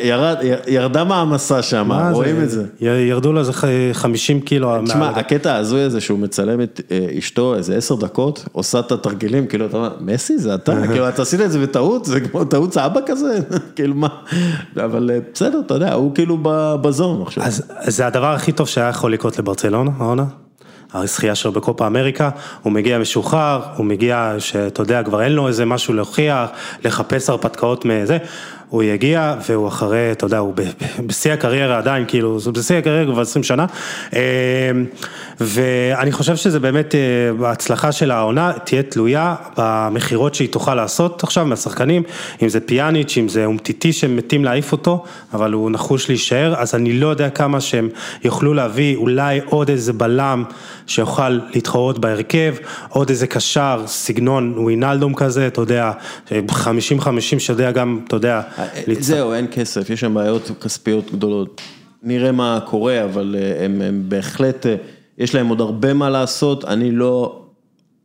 Speaker 1: כן, ירד, ירדה מעמסה שם, רואים את זה.
Speaker 2: ירדו לו איזה ח- 50 קילו.
Speaker 1: תשמע,
Speaker 2: מה-
Speaker 1: הקטע ההזוי הזה שהוא מצלם את אה, אשתו איזה עשר דקות, עושה את התרגילים, כאילו אתה אומר, מסי זה אתה, כאילו אתה עשית את זה בטעות, זה כמו טעות סבא כזה, כאילו מה, אבל אה, בסדר, אתה יודע, הוא כאילו בזון עכשיו.
Speaker 2: אז זה הדבר הכי טוב שהיה יכול לקרות לברצלונה, העונה. הזכייה שלו בקופה אמריקה, הוא מגיע משוחרר, הוא מגיע שאתה יודע, כבר אין לו איזה משהו להוכיח, לחפש הרפתקאות מזה, הוא יגיע והוא אחרי, אתה יודע, הוא בשיא הקריירה עדיין, כאילו, זה בשיא הקריירה כבר 20 שנה, אה, ואני חושב שזה באמת, אה, ההצלחה של העונה תהיה תלויה במכירות שהיא תוכל לעשות עכשיו מהשחקנים, אם זה פיאניץ', אם זה אומטיטי שמתים להעיף אותו, אבל הוא נחוש להישאר, אז אני לא יודע כמה שהם יוכלו להביא אולי עוד איזה בלם שיוכל להתחרות בהרכב, עוד איזה קשר, סגנון ווינלדום כזה, אתה יודע, 50-50 שיודע גם, אתה יודע, לצ-
Speaker 1: זהו, אין כסף, יש שם בעיות כספיות גדולות. נראה מה קורה, אבל אה, הם, הם בהחלט, אה, יש להם עוד הרבה מה לעשות, אני לא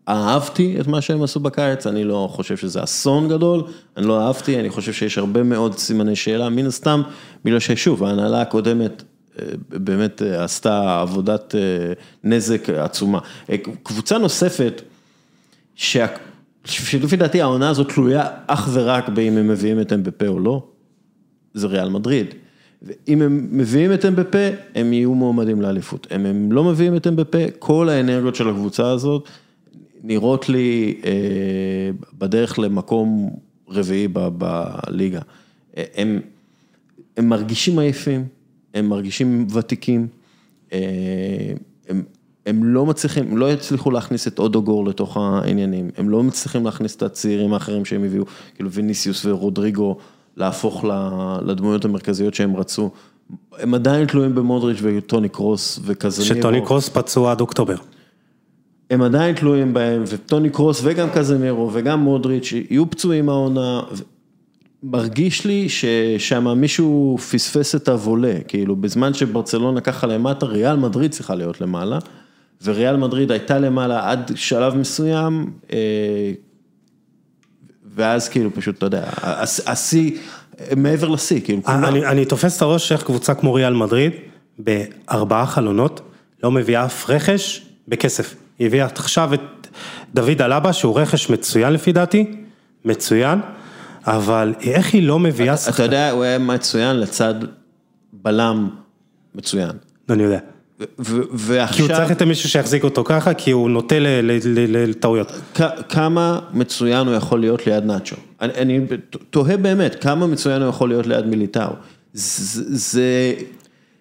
Speaker 1: אהבתי את מה שהם עשו בקיץ, אני לא חושב שזה אסון גדול, אני לא אהבתי, אני חושב שיש הרבה מאוד סימני שאלה, מן הסתם, בגלל ששוב, ההנהלה הקודמת אה, באמת אה, עשתה עבודת אה, נזק עצומה. קבוצה נוספת, שה... שלפי דעתי העונה הזאת תלויה אך ורק באם הם מביאים את אמבפה או לא, זה ריאל מדריד. ואם הם מביאים את אמבפה, הם יהיו מועמדים לאליפות. אם הם לא מביאים את אמבפה, כל האנרגיות של הקבוצה הזאת נראות לי אה, בדרך למקום רביעי בליגה. אה, הם, הם מרגישים עייפים, הם מרגישים ותיקים, אה, הם, הם לא מצליחים, הם לא יצליחו להכניס את אודוגור לתוך העניינים, הם לא מצליחים להכניס את הצעירים האחרים שהם הביאו, כאילו ויניסיוס ורודריגו, להפוך לדמויות המרכזיות שהם רצו. הם עדיין תלויים במודריץ' וטוני קרוס וקזמירו.
Speaker 2: שטוני קרוס פצוע עד אוקטובר.
Speaker 1: הם עדיין תלויים בהם, וטוני קרוס וגם קזמירו וגם מודריץ' יהיו פצועים העונה. מרגיש לי ששם מישהו פספס את הוולה, כאילו בזמן שברצלונה ככה למטה, ריאל מדריד צריכה להיות למעלה, וריאל מדריד הייתה למעלה עד שלב מסוים, אה, ואז כאילו פשוט, אתה יודע, הש- השיא, מעבר לשיא, כאילו.
Speaker 2: אני, אני תופס את הראש איך קבוצה כמו ריאל מדריד, בארבעה חלונות, לא מביאה אף רכש בכסף. היא הביאה עכשיו את דוד אלבה, שהוא רכש מצוין לפי דעתי, מצוין, אבל איך היא לא מביאה
Speaker 1: אתה
Speaker 2: שחקן?
Speaker 1: יודע, הוא היה מצוין לצד בלם מצוין.
Speaker 2: אני יודע.
Speaker 1: ועכשיו...
Speaker 2: כי הוא צריך את מישהו שיחזיק אותו ככה, כי הוא נוטה לטעויות.
Speaker 1: כמה מצוין הוא יכול להיות ליד נאצ'ו. אני, אני תוהה באמת, כמה מצוין הוא יכול להיות ליד מיליטאו. זה, זה,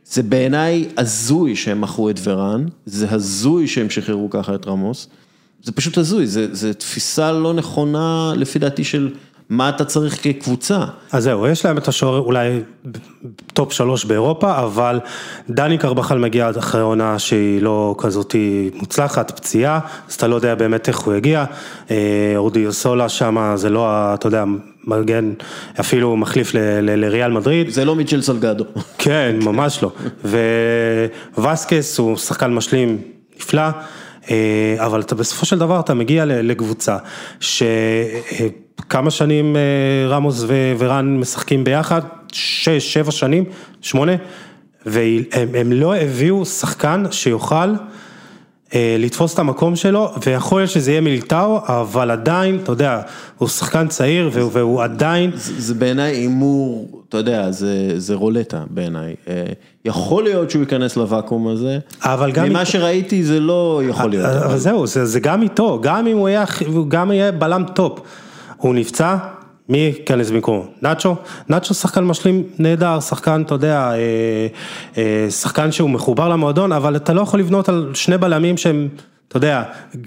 Speaker 1: זה בעיניי הזוי שהם מכרו את ורן, זה הזוי שהם שחררו ככה את רמוס, זה פשוט הזוי, זה, זה תפיסה לא נכונה לפי דעתי של מה אתה צריך כקבוצה.
Speaker 2: אז זהו, יש להם את השוער אולי top שלוש באירופה, אבל דני קרבחל מגיע אחרי עונה שהיא לא כזאת מוצלחת, פציעה, אז אתה לא יודע באמת איך הוא יגיע. אה, אודריוסולה שם זה לא, אתה יודע, מגן, אפילו מחליף לריאל מדריד.
Speaker 1: זה לא מיטשל סלגדו.
Speaker 2: כן, ממש לא. ווסקס הוא שחקן משלים נפלא, אה, אבל אתה בסופו של דבר אתה מגיע לקבוצה שכמה שנים אה, רמוס ורן משחקים ביחד, שש, שבע שנים, שמונה, והם הם לא הביאו שחקן שיוכל אה, לתפוס את המקום שלו, ויכול להיות שזה יהיה מילטאו, אבל עדיין, אתה יודע, הוא שחקן צעיר והוא, והוא עדיין...
Speaker 1: זה זה בעיניי הימור, אתה יודע, זה, זה רולטה בעיניי. אה, יכול להיות שהוא ייכנס לוואקום הזה,
Speaker 2: אבל גם
Speaker 1: ממה
Speaker 2: איתו-
Speaker 1: שראיתי זה לא יכול להיות.
Speaker 2: אבל זהו, זה, זה גם איתו, גם אם הוא יהיה, גם יהיה בלם top. הוא נפצע, מי ייכנס במקומו? נאצ'ו? נאצ'ו שחקן משלים נהדר, שחקן, אתה יודע, אה, אה, שחקן שהוא מחובר למועדון, אבל אתה לא יכול לבנות על שני בלמים שהם, אתה יודע,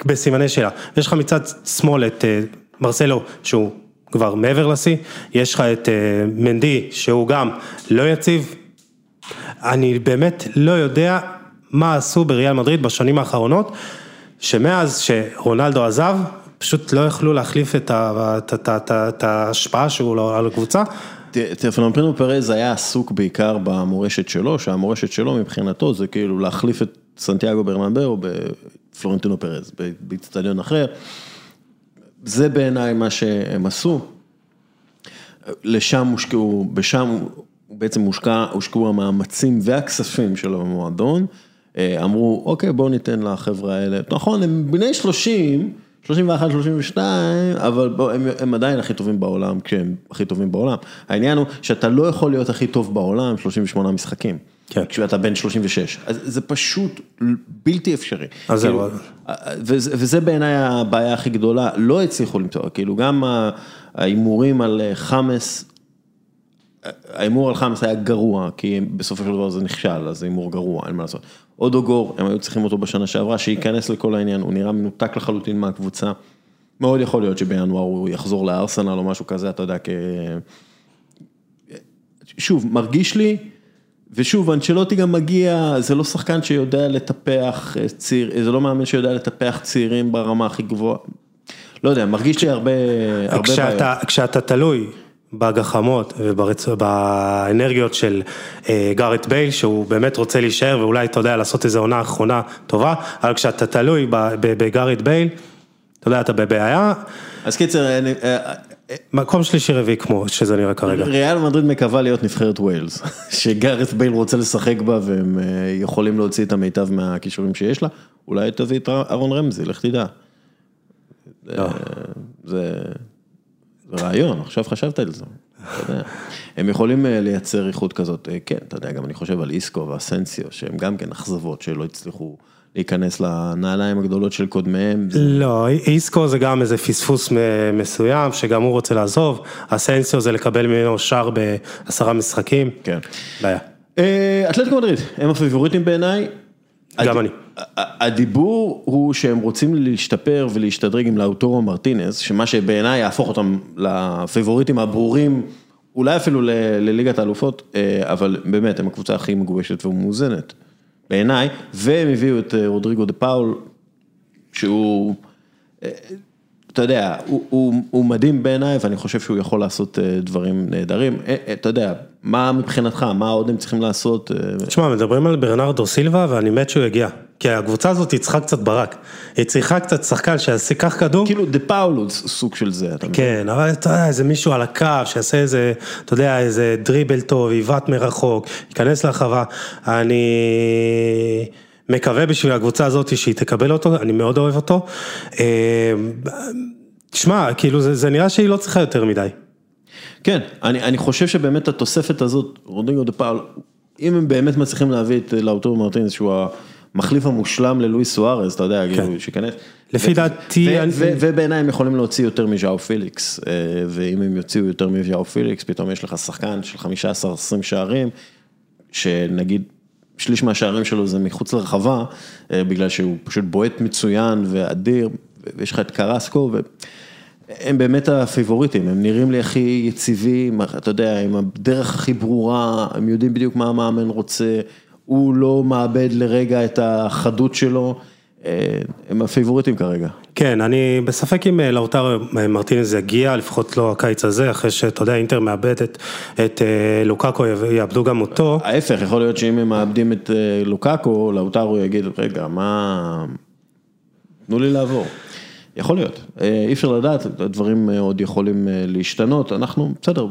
Speaker 2: בסימני שאלה. יש לך מצד שמאל את אה, מרסלו, שהוא כבר מעבר לשיא, יש לך את מנדי, שהוא גם לא יציב, אני באמת לא יודע מה עשו בריאל מדריד בשנים האחרונות, שמאז שרונלדו עזב, פשוט לא יכלו להחליף את ההשפעה שלו על הקבוצה.
Speaker 1: פלורנטינו פרז היה עסוק בעיקר במורשת שלו, שהמורשת שלו מבחינתו זה כאילו להחליף את סנטיאגו ברננבאו בפלורנטינו פרז, באיצטדיון אחר. זה בעיניי מה שהם עשו. לשם הושקעו, בשם בעצם הושקע, הושקעו המאמצים והכספים של המועדון. אמרו, אוקיי, בואו ניתן לחבר'ה האלה, נכון, הם בני 30, 31, 32, אבל בוא, הם, הם עדיין הכי טובים בעולם, כשהם הכי טובים בעולם. העניין הוא שאתה לא יכול להיות הכי טוב בעולם 38 משחקים. כן. כשאתה בן 36, אז זה פשוט בלתי אפשרי. אז זהו. כאילו, וזה, וזה בעיניי הבעיה הכי גדולה, לא הצליחו למצוא, כאילו גם ההימורים על חמאס, ההימור על חמאס היה גרוע, כי בסופו של דבר זה נכשל, אז זה הימור גרוע, אין מה לעשות. אודוגור, הם היו צריכים אותו בשנה שעברה, שייכנס לכל העניין, הוא נראה מנותק לחלוטין מהקבוצה. מאוד יכול להיות שבינואר הוא יחזור לארסנל או משהו כזה, אתה יודע, כ... שוב, מרגיש לי, ושוב, אנצ'לוטי גם מגיע, זה לא שחקן שיודע לטפח צעיר, זה לא מאמן שיודע לטפח צעירים ברמה הכי גבוהה. לא יודע, מרגיש לי הרבה, הרבה
Speaker 2: כשאתה, בעיות. כשאתה תלוי בגחמות ובאנרגיות של אה, גארט בייל, שהוא באמת רוצה להישאר ואולי אתה יודע לעשות איזו עונה אחרונה טובה, אבל כשאתה תלוי בגארט בייל, אתה יודע, אתה בבעיה.
Speaker 1: אז קיצר, אני... אה,
Speaker 2: אה, מקום שלישי רביעי כמו שזה נראה כרגע.
Speaker 1: ריאל מדריד מקווה להיות נבחרת ווילס, שגארט בייל רוצה לשחק בה והם יכולים להוציא את המיטב מהכישורים שיש לה, אולי תביא את אהרון רמזי, לך תדע. לא. זה... רעיון, עכשיו חשבת על זה. הם יכולים אה, לייצר איכות כזאת, אה, כן, אתה יודע, גם אני חושב על איסקו ואסנסיו, שהם גם כן אכזבות שלא הצליחו להיכנס לנעליים הגדולות של קודמיהם.
Speaker 2: לא, איסקו זה גם איזה פספוס מסוים, שגם הוא רוצה לעזוב, אסנסיו זה לקבל ממנו שער בעשרה משחקים.
Speaker 1: כן. בעיה. אה, אתלטיקו מדריד, הם הפיבוריטים בעיניי.
Speaker 2: גם אני.
Speaker 1: הדיבור הוא שהם רוצים להשתפר ולהשתדרג עם לאוטורו מרטינז, שמה שבעיניי יהפוך אותם לפייבוריטים הברורים, אולי אפילו לליגת האלופות, אה, אבל באמת, הם הקבוצה הכי מגובשת ומאוזנת, בעיניי, והם הביאו את אה, רודריגו דה פאול, שהוא, אה, אתה יודע, הוא, הוא, הוא מדהים בעיניי, ואני חושב שהוא יכול לעשות דברים נהדרים, אתה יודע, מה מבחינתך, מה עוד הם צריכים לעשות?
Speaker 2: תשמע, מדברים על ברנרדו סילבה, ואני מת שהוא יגיע. כי הקבוצה הזאת היא צריכה קצת ברק, היא צריכה קצת שחקן שייקח כדור.
Speaker 1: כאילו דה פאול סוג של זה?
Speaker 2: כן, אבל אתה יודע, איזה מישהו על הקו, שיעשה איזה, אתה יודע, איזה דריבל טוב, בעיטות מרחוק, ייכנס לרחבה, אני מקווה בשביל הקבוצה הזאת שהיא תקבל אותו, אני מאוד אוהב אותו. אה, תשמע, כאילו זה, זה נראה שהיא לא צריכה יותר מדי.
Speaker 1: כן, אני, אני חושב שבאמת התוספת הזאת, רודריגו דה פאול, אם הם באמת מצליחים להביא את לאוטרו מרטינס, שהוא. המחליף המושלם ללואיס סוארז, אתה יודע, כן. כאילו, שייכנס.
Speaker 2: לפי דעתי...
Speaker 1: ובעיניי הם יכולים להוציא יותר מז'או פיליקס, אה, ואם הם יוציאו יותר מז'או פיליקס, פתאום יש לך שחקן של 15-20 שערים, שנגיד שליש מהשערים שלו זה מחוץ לרחבה, אה, בגלל שהוא פשוט בועט מצוין ואדיר, ויש לך את קרסקו, והם באמת הפיבוריטים, הם נראים לי הכי יציבים, אתה יודע, עם הדרך הכי ברורה, הם יודעים בדיוק מה המאמן רוצה. הוא לא מאבד לרגע את החדות שלו, אה, הם הפייבוריטים כרגע.
Speaker 2: כן, אני בספק אם אה, לאוטר אה, מרטינז יגיע, לפחות לא הקיץ הזה, אחרי שאתה יודע, אינטר מאבד את, את לוקאקו, יאבדו גם אותו.
Speaker 1: ההפך, יכול להיות שאם הם מאבדים את לוקאקו, לאוטרו יגיד, רגע, מה... תנו לי לעבור. יכול להיות, אה, אי אפשר לדעת, הדברים אה, עוד יכולים אה, להשתנות, אנחנו, בסדר,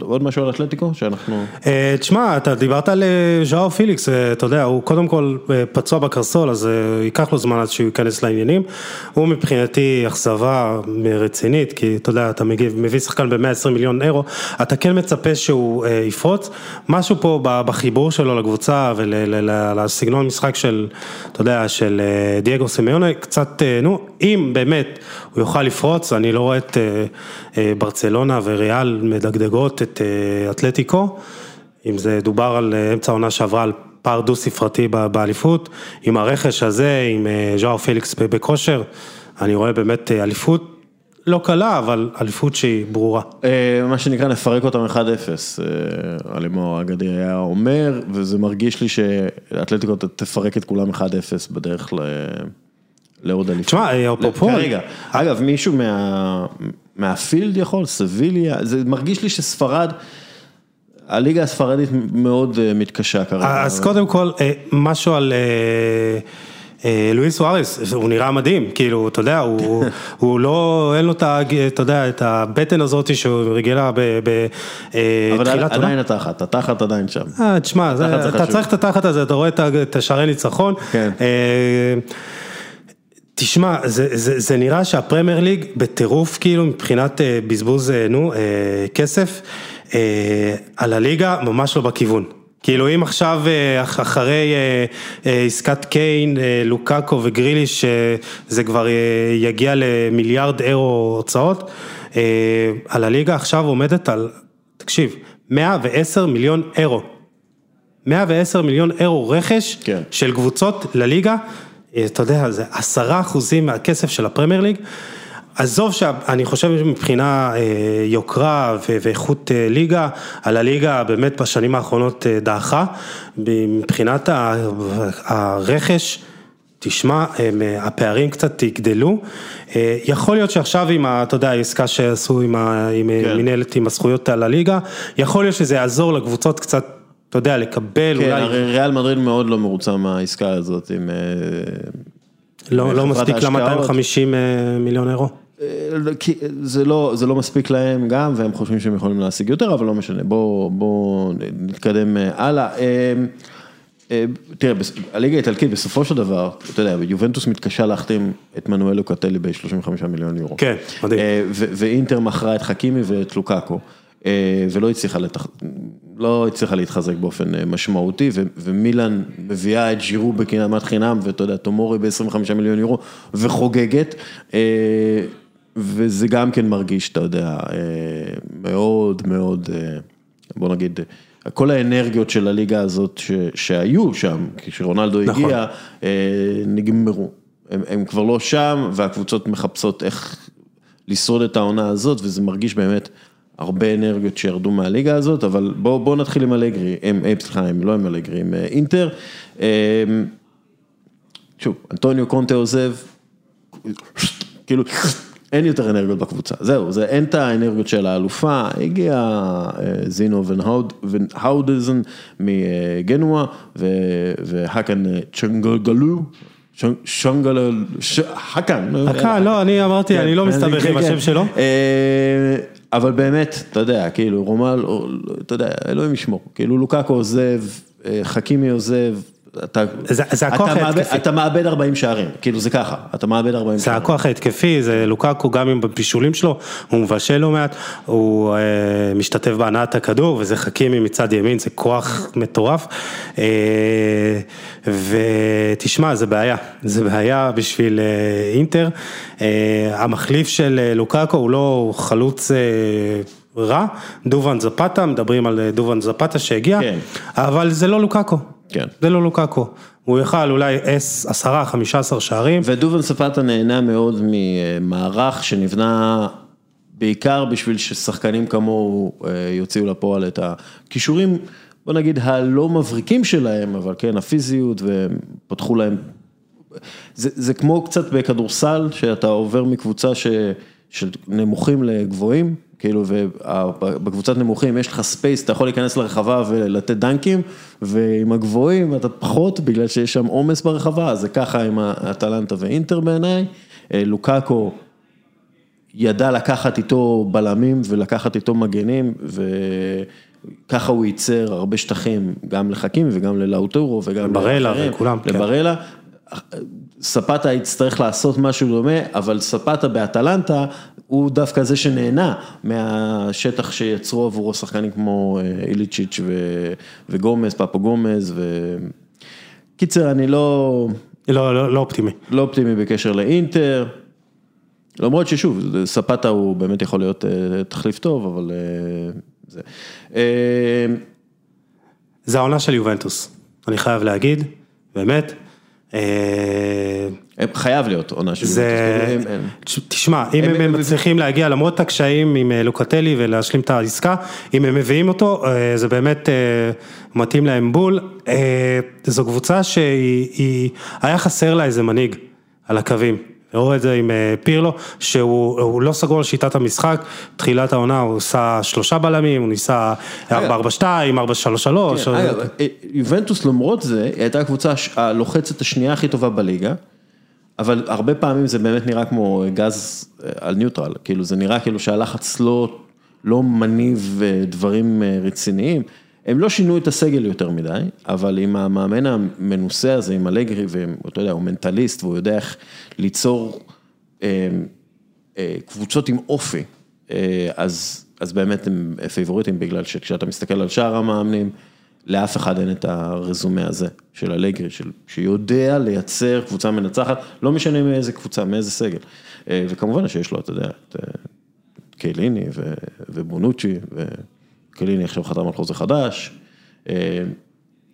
Speaker 1: עוד משהו על אתלטיקו שאנחנו...
Speaker 2: תשמע, אתה דיברת על ז'או פיליקס, אתה יודע, הוא קודם כל פצוע בקרסול, אז ייקח לו זמן עד שהוא ייכנס לעניינים, הוא מבחינתי אכזבה רצינית, כי אתה יודע, אתה מגיב, מביא שחקן ב-120 מיליון אירו, אתה כן מצפה שהוא יפרוץ, משהו פה בחיבור שלו לקבוצה ולסגנון משחק של, אתה יודע, של דייגו סמיונה, קצת, נו, אם באמת... באמת הוא יוכל לפרוץ, אני לא רואה את אה, אה, ברצלונה וריאל מדגדגות את אה, אתלטיקו, אם זה דובר על אמצע העונה שעברה על פער דו ספרתי באליפות, עם הרכש הזה, עם ז'או פליקס בכושר, אני רואה באמת אליפות. לא קלה, אבל אליפות שהיא ברורה.
Speaker 1: מה שנקרא, נפרק אותם 1-0, אלימור אגדי היה אומר, וזה מרגיש לי שאתלטיקו תפרק את כולם 1-0 בדרך ל... לעוד אליפות.
Speaker 2: תשמע, אפרופו...
Speaker 1: כרגע, אגב, מישהו מה, מהפילד יכול, סביליה, זה מרגיש לי שספרד, הליגה הספרדית מאוד אה, מתקשה כרגע.
Speaker 2: אז קודם כל, אה, משהו על... אה, אה, לואיס סוארס, הוא נראה מדהים, כאילו, אתה יודע, הוא, הוא לא, אין לו את ה... אתה יודע, את הבטן הזאת שהוא רגילה בתחילת
Speaker 1: אבל
Speaker 2: עונה.
Speaker 1: עדיין התחת, התחת עדיין שם.
Speaker 2: אה, תשמע, אתה. צריך את התחת הזה, אתה רואה את השערי ניצחון.
Speaker 1: כן.
Speaker 2: תשמע, זה, זה, זה נראה שהפרמייר ליג בטירוף כאילו מבחינת אה, בזבוז, אה, נו, אה, כסף, אה, על הליגה ממש לא בכיוון. כאילו אם עכשיו אה, אח- אחרי אה, אה, עסקת קיין, לוקאקו וגריליש, זה כבר יגיע למיליארד אירו הוצאות, על הליגה עכשיו עומדת על, תקשיב, 110 מיליון אירו. 110 מיליון אירו רכש
Speaker 1: כן.
Speaker 2: של קבוצות לליגה, אתה יודע, זה עשרה אחוזים מהכסף של הפרמייר ליג. עזוב שאני חושב מבחינה אה, יוקרה ואיכות אה, ליגה, על הליגה באמת בשנים האחרונות אה, דעכה, מבחינת הרכש, תשמע, אה, הפערים קצת יגדלו, אה, יכול להיות שעכשיו עם, ה- אתה יודע, העסקה שעשו עם, ה- עם אה,
Speaker 1: כן.
Speaker 2: מנהלת עם הזכויות על הליגה, יכול להיות שזה יעזור לקבוצות קצת, אתה יודע, לקבל
Speaker 1: כן,
Speaker 2: אולי,
Speaker 1: הרי ריאל מדריד מאוד לא מרוצה מהעסקה הזאת עם... אה,
Speaker 2: לא, לא מספיק
Speaker 1: ההשקעות.
Speaker 2: ל-250 מיליון אירו.
Speaker 1: אה, כי זה לא, זה לא מספיק להם גם, והם חושבים שהם יכולים להשיג יותר, אבל לא משנה, בואו בוא נתקדם אה, הלאה. אה, אה, תראה, הליגה האיטלקית בסופו של דבר, אתה יודע, יובנטוס מתקשה להחתים את מנואלו קטלי ב-35 מיליון יורו.
Speaker 2: כן, מדהים.
Speaker 1: אה, ואינטר מכרה את חכימי ואת לוקאקו, אה, ולא הצליחה, לתח... לא הצליחה להתחזק באופן אה, משמעותי, ו- ומילאן מביאה את ז'ירו בכמעט חינם, ואתה יודע, תומורי ב-25 מיליון יורו, וחוגגת, אה, וזה גם כן מרגיש, אתה יודע, אה, מאוד מאוד, אה, בוא נגיד, כל האנרגיות של הליגה הזאת ש- שהיו שם, כשרונלדו
Speaker 2: נכון.
Speaker 1: הגיע, אה, נגמרו. הם, הם כבר לא שם, והקבוצות מחפשות איך לשרוד את העונה הזאת, וזה מרגיש באמת הרבה אנרגיות שירדו מהליגה הזאת, אבל בואו בוא נתחיל עם אלגרי, הם, סליחה, הם לא עם אלגרי, עם אה, אינטר. אה, שוב, אנטוניו קונטה עוזב, כאילו, אין יותר אנרגיות בקבוצה, זהו, זה, אין את האנרגיות של האלופה, הגיע אה, זינו ונהאודזן מגנואה, ו- והקן אה, צ'נגלגלו, צ'נ- צ'נגל, ש- הקן,
Speaker 2: הקהל, לא, אני אמרתי, אני לא
Speaker 1: כן,
Speaker 2: מסתבך
Speaker 1: כן,
Speaker 2: עם
Speaker 1: כן.
Speaker 2: השם שלו.
Speaker 1: אבל באמת, אתה יודע, כאילו רומל, אתה יודע, אלוהים ישמור, כאילו לוקאקו עוזב, אה, חכימי עוזב, אתה,
Speaker 2: זה- זה הכוח
Speaker 1: אתה מאבד-. אתה מאבד 40 שערים, כאילו זה ככה, אתה מאבד 40
Speaker 2: זה
Speaker 1: שערים.
Speaker 2: הכוח ההתקפי, זה לוקקו גם עם הבישולים שלו, הוא מבשל לא מעט, הוא אה, משתתף בהנעת הכדור, וזה חכימי מצד ימין, זה כוח מטורף. אה, ותשמע, זה בעיה, זה בעיה בשביל אה, אינטר. אה, המחליף של אה, לוקקו הוא לא חלוץ אה, רע, דובן זפתה, מדברים על אה, דובן זפתה שהגיע,
Speaker 1: כן.
Speaker 2: אבל זה לא לוקקו.
Speaker 1: כן.
Speaker 2: זה לא לוקקו. הוא יכל אולי 10, 15 שערים.
Speaker 1: ודובן ספטה נהנה מאוד ממערך שנבנה בעיקר בשביל ששחקנים כמוהו אה, יוציאו לפועל את הכישורים, בוא נגיד הלא מבריקים שלהם, אבל כן, הפיזיות, ופתחו להם, זה, זה כמו קצת בכדורסל, שאתה עובר מקבוצה ש, של נמוכים לגבוהים, כאילו, ובקבוצת נמוכים יש לך space, אתה יכול להיכנס לרחבה ולתת דנקים, ועם הגבוהים אתה פחות, בגלל שיש שם עומס ברחבה, אז זה ככה עם האטלנטה ואינטר בעיניי. אה, לוקאקו ידע לקחת איתו בלמים ולקחת איתו מגנים, וככה הוא ייצר הרבה שטחים, גם לחכימי וגם ללאוטרו וגם
Speaker 2: ברלה
Speaker 1: לאחרים,
Speaker 2: וכולם, כן.
Speaker 1: לברלה. ספטה יצטרך לעשות משהו דומה, אבל ספטה באטלנטה הוא דווקא זה שנהנה מהשטח שיצרו עבורו שחקנים כמו אה, איליצ'יץ' ו- וגומז, פפו גומז, ו... קיצר, אני לא,
Speaker 2: לא, לא, לא אופטימי.
Speaker 1: לא אופטימי בקשר לאינטר, למרות ששוב, ספטה הוא באמת יכול להיות אה, תחליף טוב, אבל אה, זה.
Speaker 2: זה העונה של יובנטוס, אני חייב להגיד, באמת. אה,
Speaker 1: חייב להיות עונה של
Speaker 2: זה, תשמע, אם
Speaker 1: הם-
Speaker 2: הם מצליחים להגיע למרות הקשיים עם אה, לוקטלי ולהשלים את העסקה, אם הם מביאים אותו, אה, זה באמת אה, מתאים להם בול. אה, זו קבוצה שהיא, היא- היה חסר לה איזה מנהיג. על הקווים. ראו את זה עם אה, פירלו, שהוא הוא לא סגור על שיטת המשחק, תחילת העונה הוא עושה שלושה בלמים, הוא ניסה 4-4-2, 4-3-3.
Speaker 1: כן, אגב, אה, יובנטוס למרות זה, היא הייתה הקבוצה הלוחצת השנייה הכי טובה בליגה, אבל הרבה פעמים זה באמת נראה כמו גז אה, על ניוטרל, כאילו זה נראה כאילו שהלחץ לא, לא מניב דברים רציניים. הם לא שינו את הסגל יותר מדי, אבל עם המאמן המנוסה הזה, עם אלגרי, ואתה יודע, הוא מנטליסט והוא יודע איך ליצור אה, אה, קבוצות עם אופי, אה, אז, אז באמת הם פייבוריטים בגלל שכשאתה מסתכל על שאר המאמנים, לאף אחד אין את הרזומה הזה של אלגרי, של, שיודע לייצר קבוצה מנצחת, לא משנה מאיזה קבוצה, מאיזה סגל. אה, וכמובן שיש לו, אתה יודע, את אה, קייליני ו- וקייליני עכשיו חתם על חוזה חדש. אה,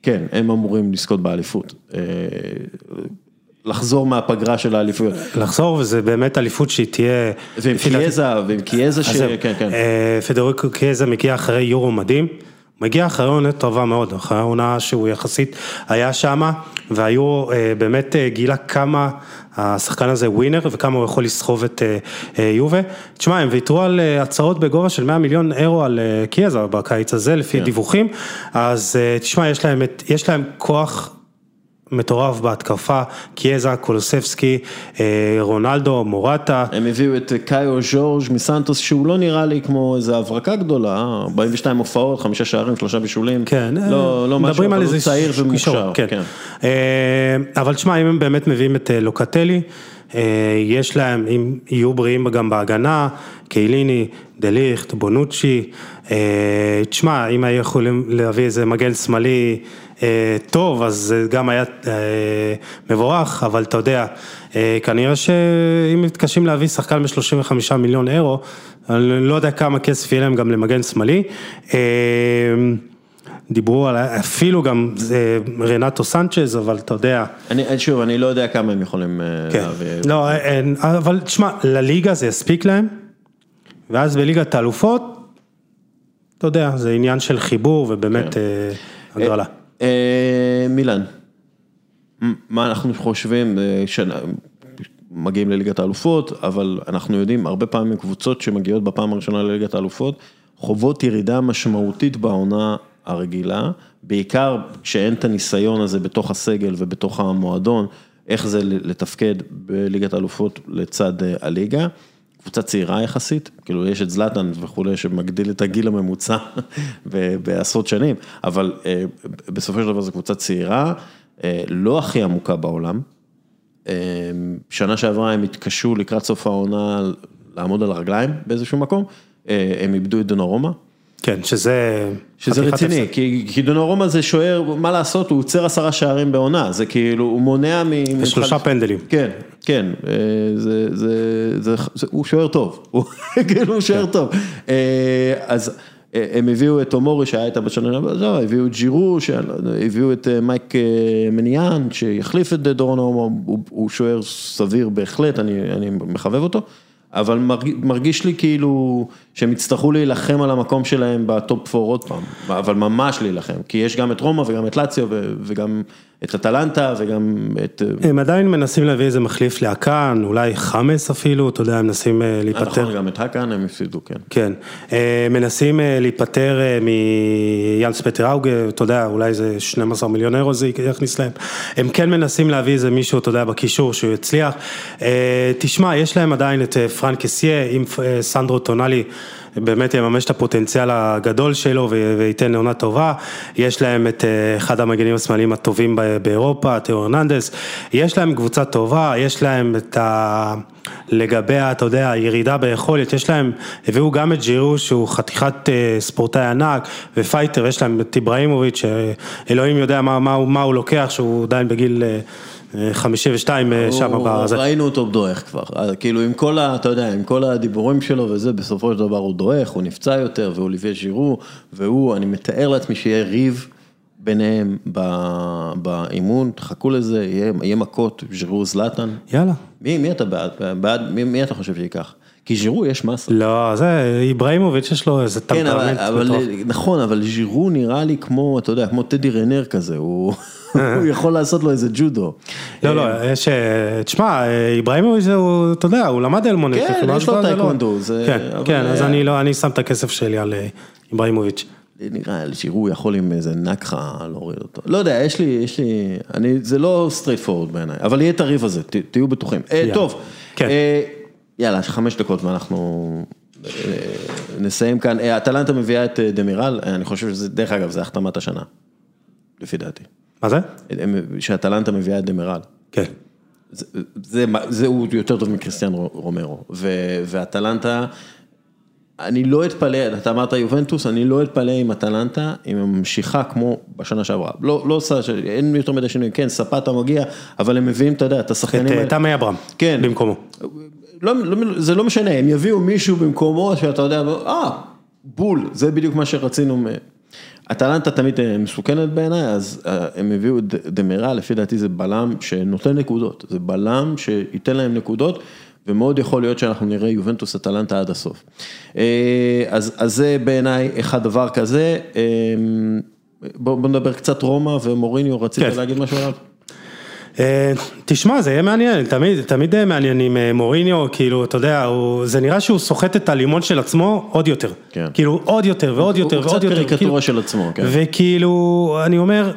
Speaker 1: כן, הם אמורים לזכות באליפות. אה, לחזור מהפגרה של האליפויות.
Speaker 2: לחזור, וזה באמת אליפות שהיא תהיה...
Speaker 1: ועם קיאזה, ועם קיאזה ש... כן, כן.
Speaker 2: אה, פדריקו קיאזה מגיע אחרי יורו מדהים, מגיע אחרי עונה טובה מאוד, אחרי העונה שהוא יחסית היה שמה, והיורו אה, באמת אה, גילה כמה השחקן הזה ווינר וכמה הוא יכול לסחוב את אה, אה, יובה. תשמע, הם ויתרו על אה, הצעות בגובה של 100 מיליון אירו על אה, קיאזה בקיץ הזה, לפי
Speaker 1: כן.
Speaker 2: דיווחים, אז אה, תשמע, יש להם, את- יש להם כוח מטורף בהתקפה, קיאזה, קולוספסקי, אה, רונלדו, מורטה.
Speaker 1: הם הביאו את קאיו ז'ורג' מסנטוס, שהוא לא נראה לי כמו איזו הברקה גדולה, 42 הופעות, חמישה שערים, שלושה בישולים.
Speaker 2: כן,
Speaker 1: לא, לא משהו, אבל הוא צעיר
Speaker 2: קישור,
Speaker 1: ומוכשר.
Speaker 2: כן.
Speaker 1: כן.
Speaker 2: אה, אבל תשמע, אם הם באמת מביאים את אה, לוקטלי, אה, יש להם, אם יהיו בריאים גם בהגנה, קייליני, דליכט, בונוצ'י, אה, תשמע, אם היו יכולים להביא איזה מגן שמאלי אה, טוב, אז זה גם היה אה, מבורך, אבל אתה יודע, אה, כנראה שאם מתקשים להביא שחקן ב-35 מיליון אירו, אני לא יודע כמה כסף יהיה להם גם למגן שמאלי. אה, דיברו על אפילו גם זה רנטו סנצ'ז, אבל אתה יודע,
Speaker 1: אני, שוב, אני לא יודע כמה הם יכולים אה,
Speaker 2: כן,
Speaker 1: להביא.
Speaker 2: לא, אין, אבל תשמע, לליגה זה יספיק להם, ואז בליגת האלופות, אתה יודע, זה עניין של חיבור ובאמת
Speaker 1: כן.
Speaker 2: אה, הגרלה.
Speaker 1: אה, מילאן, מה אנחנו חושבים, אה, שנה, מגיעים לליגת האלופות, אבל אנחנו יודעים, הרבה פעמים קבוצות שמגיעות בפעם הראשונה לליגת האלופות, חוות ירידה משמעותית בעונה הרגילה, בעיקר כשאין את הניסיון הזה בתוך הסגל ובתוך המועדון, איך זה לתפקד בליגת האלופות לצד אה, הליגה. קבוצה צעירה יחסית, כאילו יש את זלאטן וכולי שמגדיל את הגיל הממוצע בעשרות שנים, אבל אה, בסופו של דבר זו קבוצה צעירה, אה, לא הכי עמוקה בעולם. אה, שנה שעברה הם התקשו לקראת סוף העונה לעמוד על הרגליים באיזשהו מקום, הם איבדו את דונרומה.
Speaker 2: כן, שזה...
Speaker 1: שזה רציני. כי, כי דונרומה זה שוער, מה לעשות, הוא עוצר עשרה שערים בעונה, זה כאילו, הוא מונע מ...
Speaker 2: ושלושה
Speaker 1: ממך-
Speaker 2: פנדלים.
Speaker 1: כן, כן, אה, זה, זה, זה, זה, הוא שוער טוב, הוא כאילו שוער טוב. אה, אז אה, הם הביאו את טומורי שהיה איתם בשנה הבאה, הביאו את ג'ירו, לא הביאו את מייק מניאן, שיחליף את דונארומה, הוא, הוא שוער סביר בהחלט, אני, אני מחבב אותו. אבל מרגיש, מרגיש לי כאילו שהם יצטרכו להילחם על המקום שלהם ב top 4 עוד פעם, אבל ממש להילחם, כי יש גם את רומא וגם את לאציו וגם את אטלנטה וגם את...
Speaker 2: הם עדיין מנסים להביא איזה מחליף לאקן, אולי חמאס אפילו, אתה יודע, הם מנסים אה, להיפטר.
Speaker 1: נכון, גם את האקן הם הפסידו, כן.
Speaker 2: כן, אה, מנסים אה, להיפטר אה, מיאנס פטר אוגה, אתה יודע, אולי זה 12 מיליון אירו זה יכניס להם. הם כן מנסים להביא איזה מישהו, אתה יודע, בקישור שהוא יצליח. אה, תשמע, יש להם עדיין את אה, פרנק אסיה, אה, סנדרו טונאלי באמת יממש את הפוטנציאל הגדול שלו וייתן עונה טובה. יש להם את אה, אחד המגנים השמאליים הטובים באירופה, תיאו הרננדס. יש להם קבוצה טובה, יש להם את ה... לגבי, אתה יודע, הירידה ביכולת, יש להם, הביאו גם את ג'ירו שהוא חתיכת אה, ספורטאי ענק ו fighter, יש להם את איבראימוביץ', שאלוהים יודע מה, מה, מה הוא לוקח, שהוא עדיין בגיל אה, 52 אה, שם
Speaker 1: הוא-
Speaker 2: בזה.
Speaker 1: ראינו אותו דועך כבר, אז כאילו עם כל ה... אתה יודע, עם כל הדיבורים שלו וזה, בסופו של דבר הוא דועך, הוא נפצע יותר, ואוליביה ז'ירו, והוא, אני מתאר לעצמי שיהיה ריב ביניהם באימון, תחכו לזה, יהיה, יהיה מכות, ז'ירו זלאטן.
Speaker 2: יאללה.
Speaker 1: מי, מי אתה בעד? בעד מי, מי אתה חושב שייקח? כי ז'ירו יש מסה.
Speaker 2: לא, זה, איבראימוביץ' יש לו איזה
Speaker 1: כן, אבל,
Speaker 2: טמפרמנט.
Speaker 1: אבל. נכון, אבל ז'ירו נראה לי כמו, אתה יודע, כמו טדי רנר כזה, הוא, הוא יכול לעשות לו איזה ג'ודו.
Speaker 2: לא, לא, יש, אה, תשמע, אה, איבראימוביץ' הוא, אתה יודע, הוא למד אלמונית.
Speaker 1: כן, יש לו
Speaker 2: זה- כן, כן, אז אני לא, אני שם את הכסף שלי על אה, איבראימוביץ'.
Speaker 1: נראה לי ז'ירו יכול עם איזה נגיחה להוריד אותו. לא יודע, יש לי, יש לי, אני, זה לא straight forward בעיניי, אבל יהיה את הריב הזה, ת, תהיו בטוחים. אה. טוב,
Speaker 2: כן.
Speaker 1: אה, יאללה, חמש דקות ואנחנו אה, נסיים כאן. אה, אטלנטה מביאה את אה, דמירל, אה, אני חושב שזה, דרך אגב, זה החתמת השנה, לפי דעתי.
Speaker 2: מה זה?
Speaker 1: שאטלנטה מביאה את דמירל.
Speaker 2: כן.
Speaker 1: זה, זה, זה הוא יותר טוב מקריסטיאן רומרו, ואטלנטה, אני לא אתפלא, אתה אמרת יובנטוס, אני לא אתפלא עם אטלנטה, אם היא ממשיכה כמו בשנה שעברה, לא, לא עושה, אין יותר מדי שינויים, כן, ספטה מגיע, אבל הם מביאים, אתה יודע, את
Speaker 2: את
Speaker 1: השחקנים
Speaker 2: אה,
Speaker 1: האלה,
Speaker 2: תמי אברהם.
Speaker 1: כן.
Speaker 2: במקומו.
Speaker 1: לא, לא, זה לא משנה, הם יביאו מישהו במקומו שאתה יודע, אה, בול, זה בדיוק מה שרצינו. אטלנטה תמיד אה, מסוכנת בעיניי, אז אה, הם הביאו את דמירה, לפי דעתי זה בלם שנותן נקודות, זה בלם שייתן להם נקודות, ומאוד יכול להיות שאנחנו נראה יובנטוס אטלנטה עד הסוף. אה, אז, אז זה בעיניי אחד דבר כזה, אה, בוא, בוא נדבר קצת רומא ומוריניו, רצית
Speaker 2: כן.
Speaker 1: להגיד משהו עליו?
Speaker 2: אה, תשמע, זה יהיה מעניין, תמיד, תמיד אה, מעניין עם אה, מוריניו, כאילו, אתה יודע, הוא, זה נראה שהוא סוחט את הלימון של עצמו עוד יותר.
Speaker 1: כן.
Speaker 2: כאילו, עוד יותר ועוד יותר
Speaker 1: הוא
Speaker 2: ועוד
Speaker 1: קצת
Speaker 2: יותר.
Speaker 1: קריקטורה
Speaker 2: כאילו,
Speaker 1: של עצמו, כן.
Speaker 2: וכאילו, אני אומר,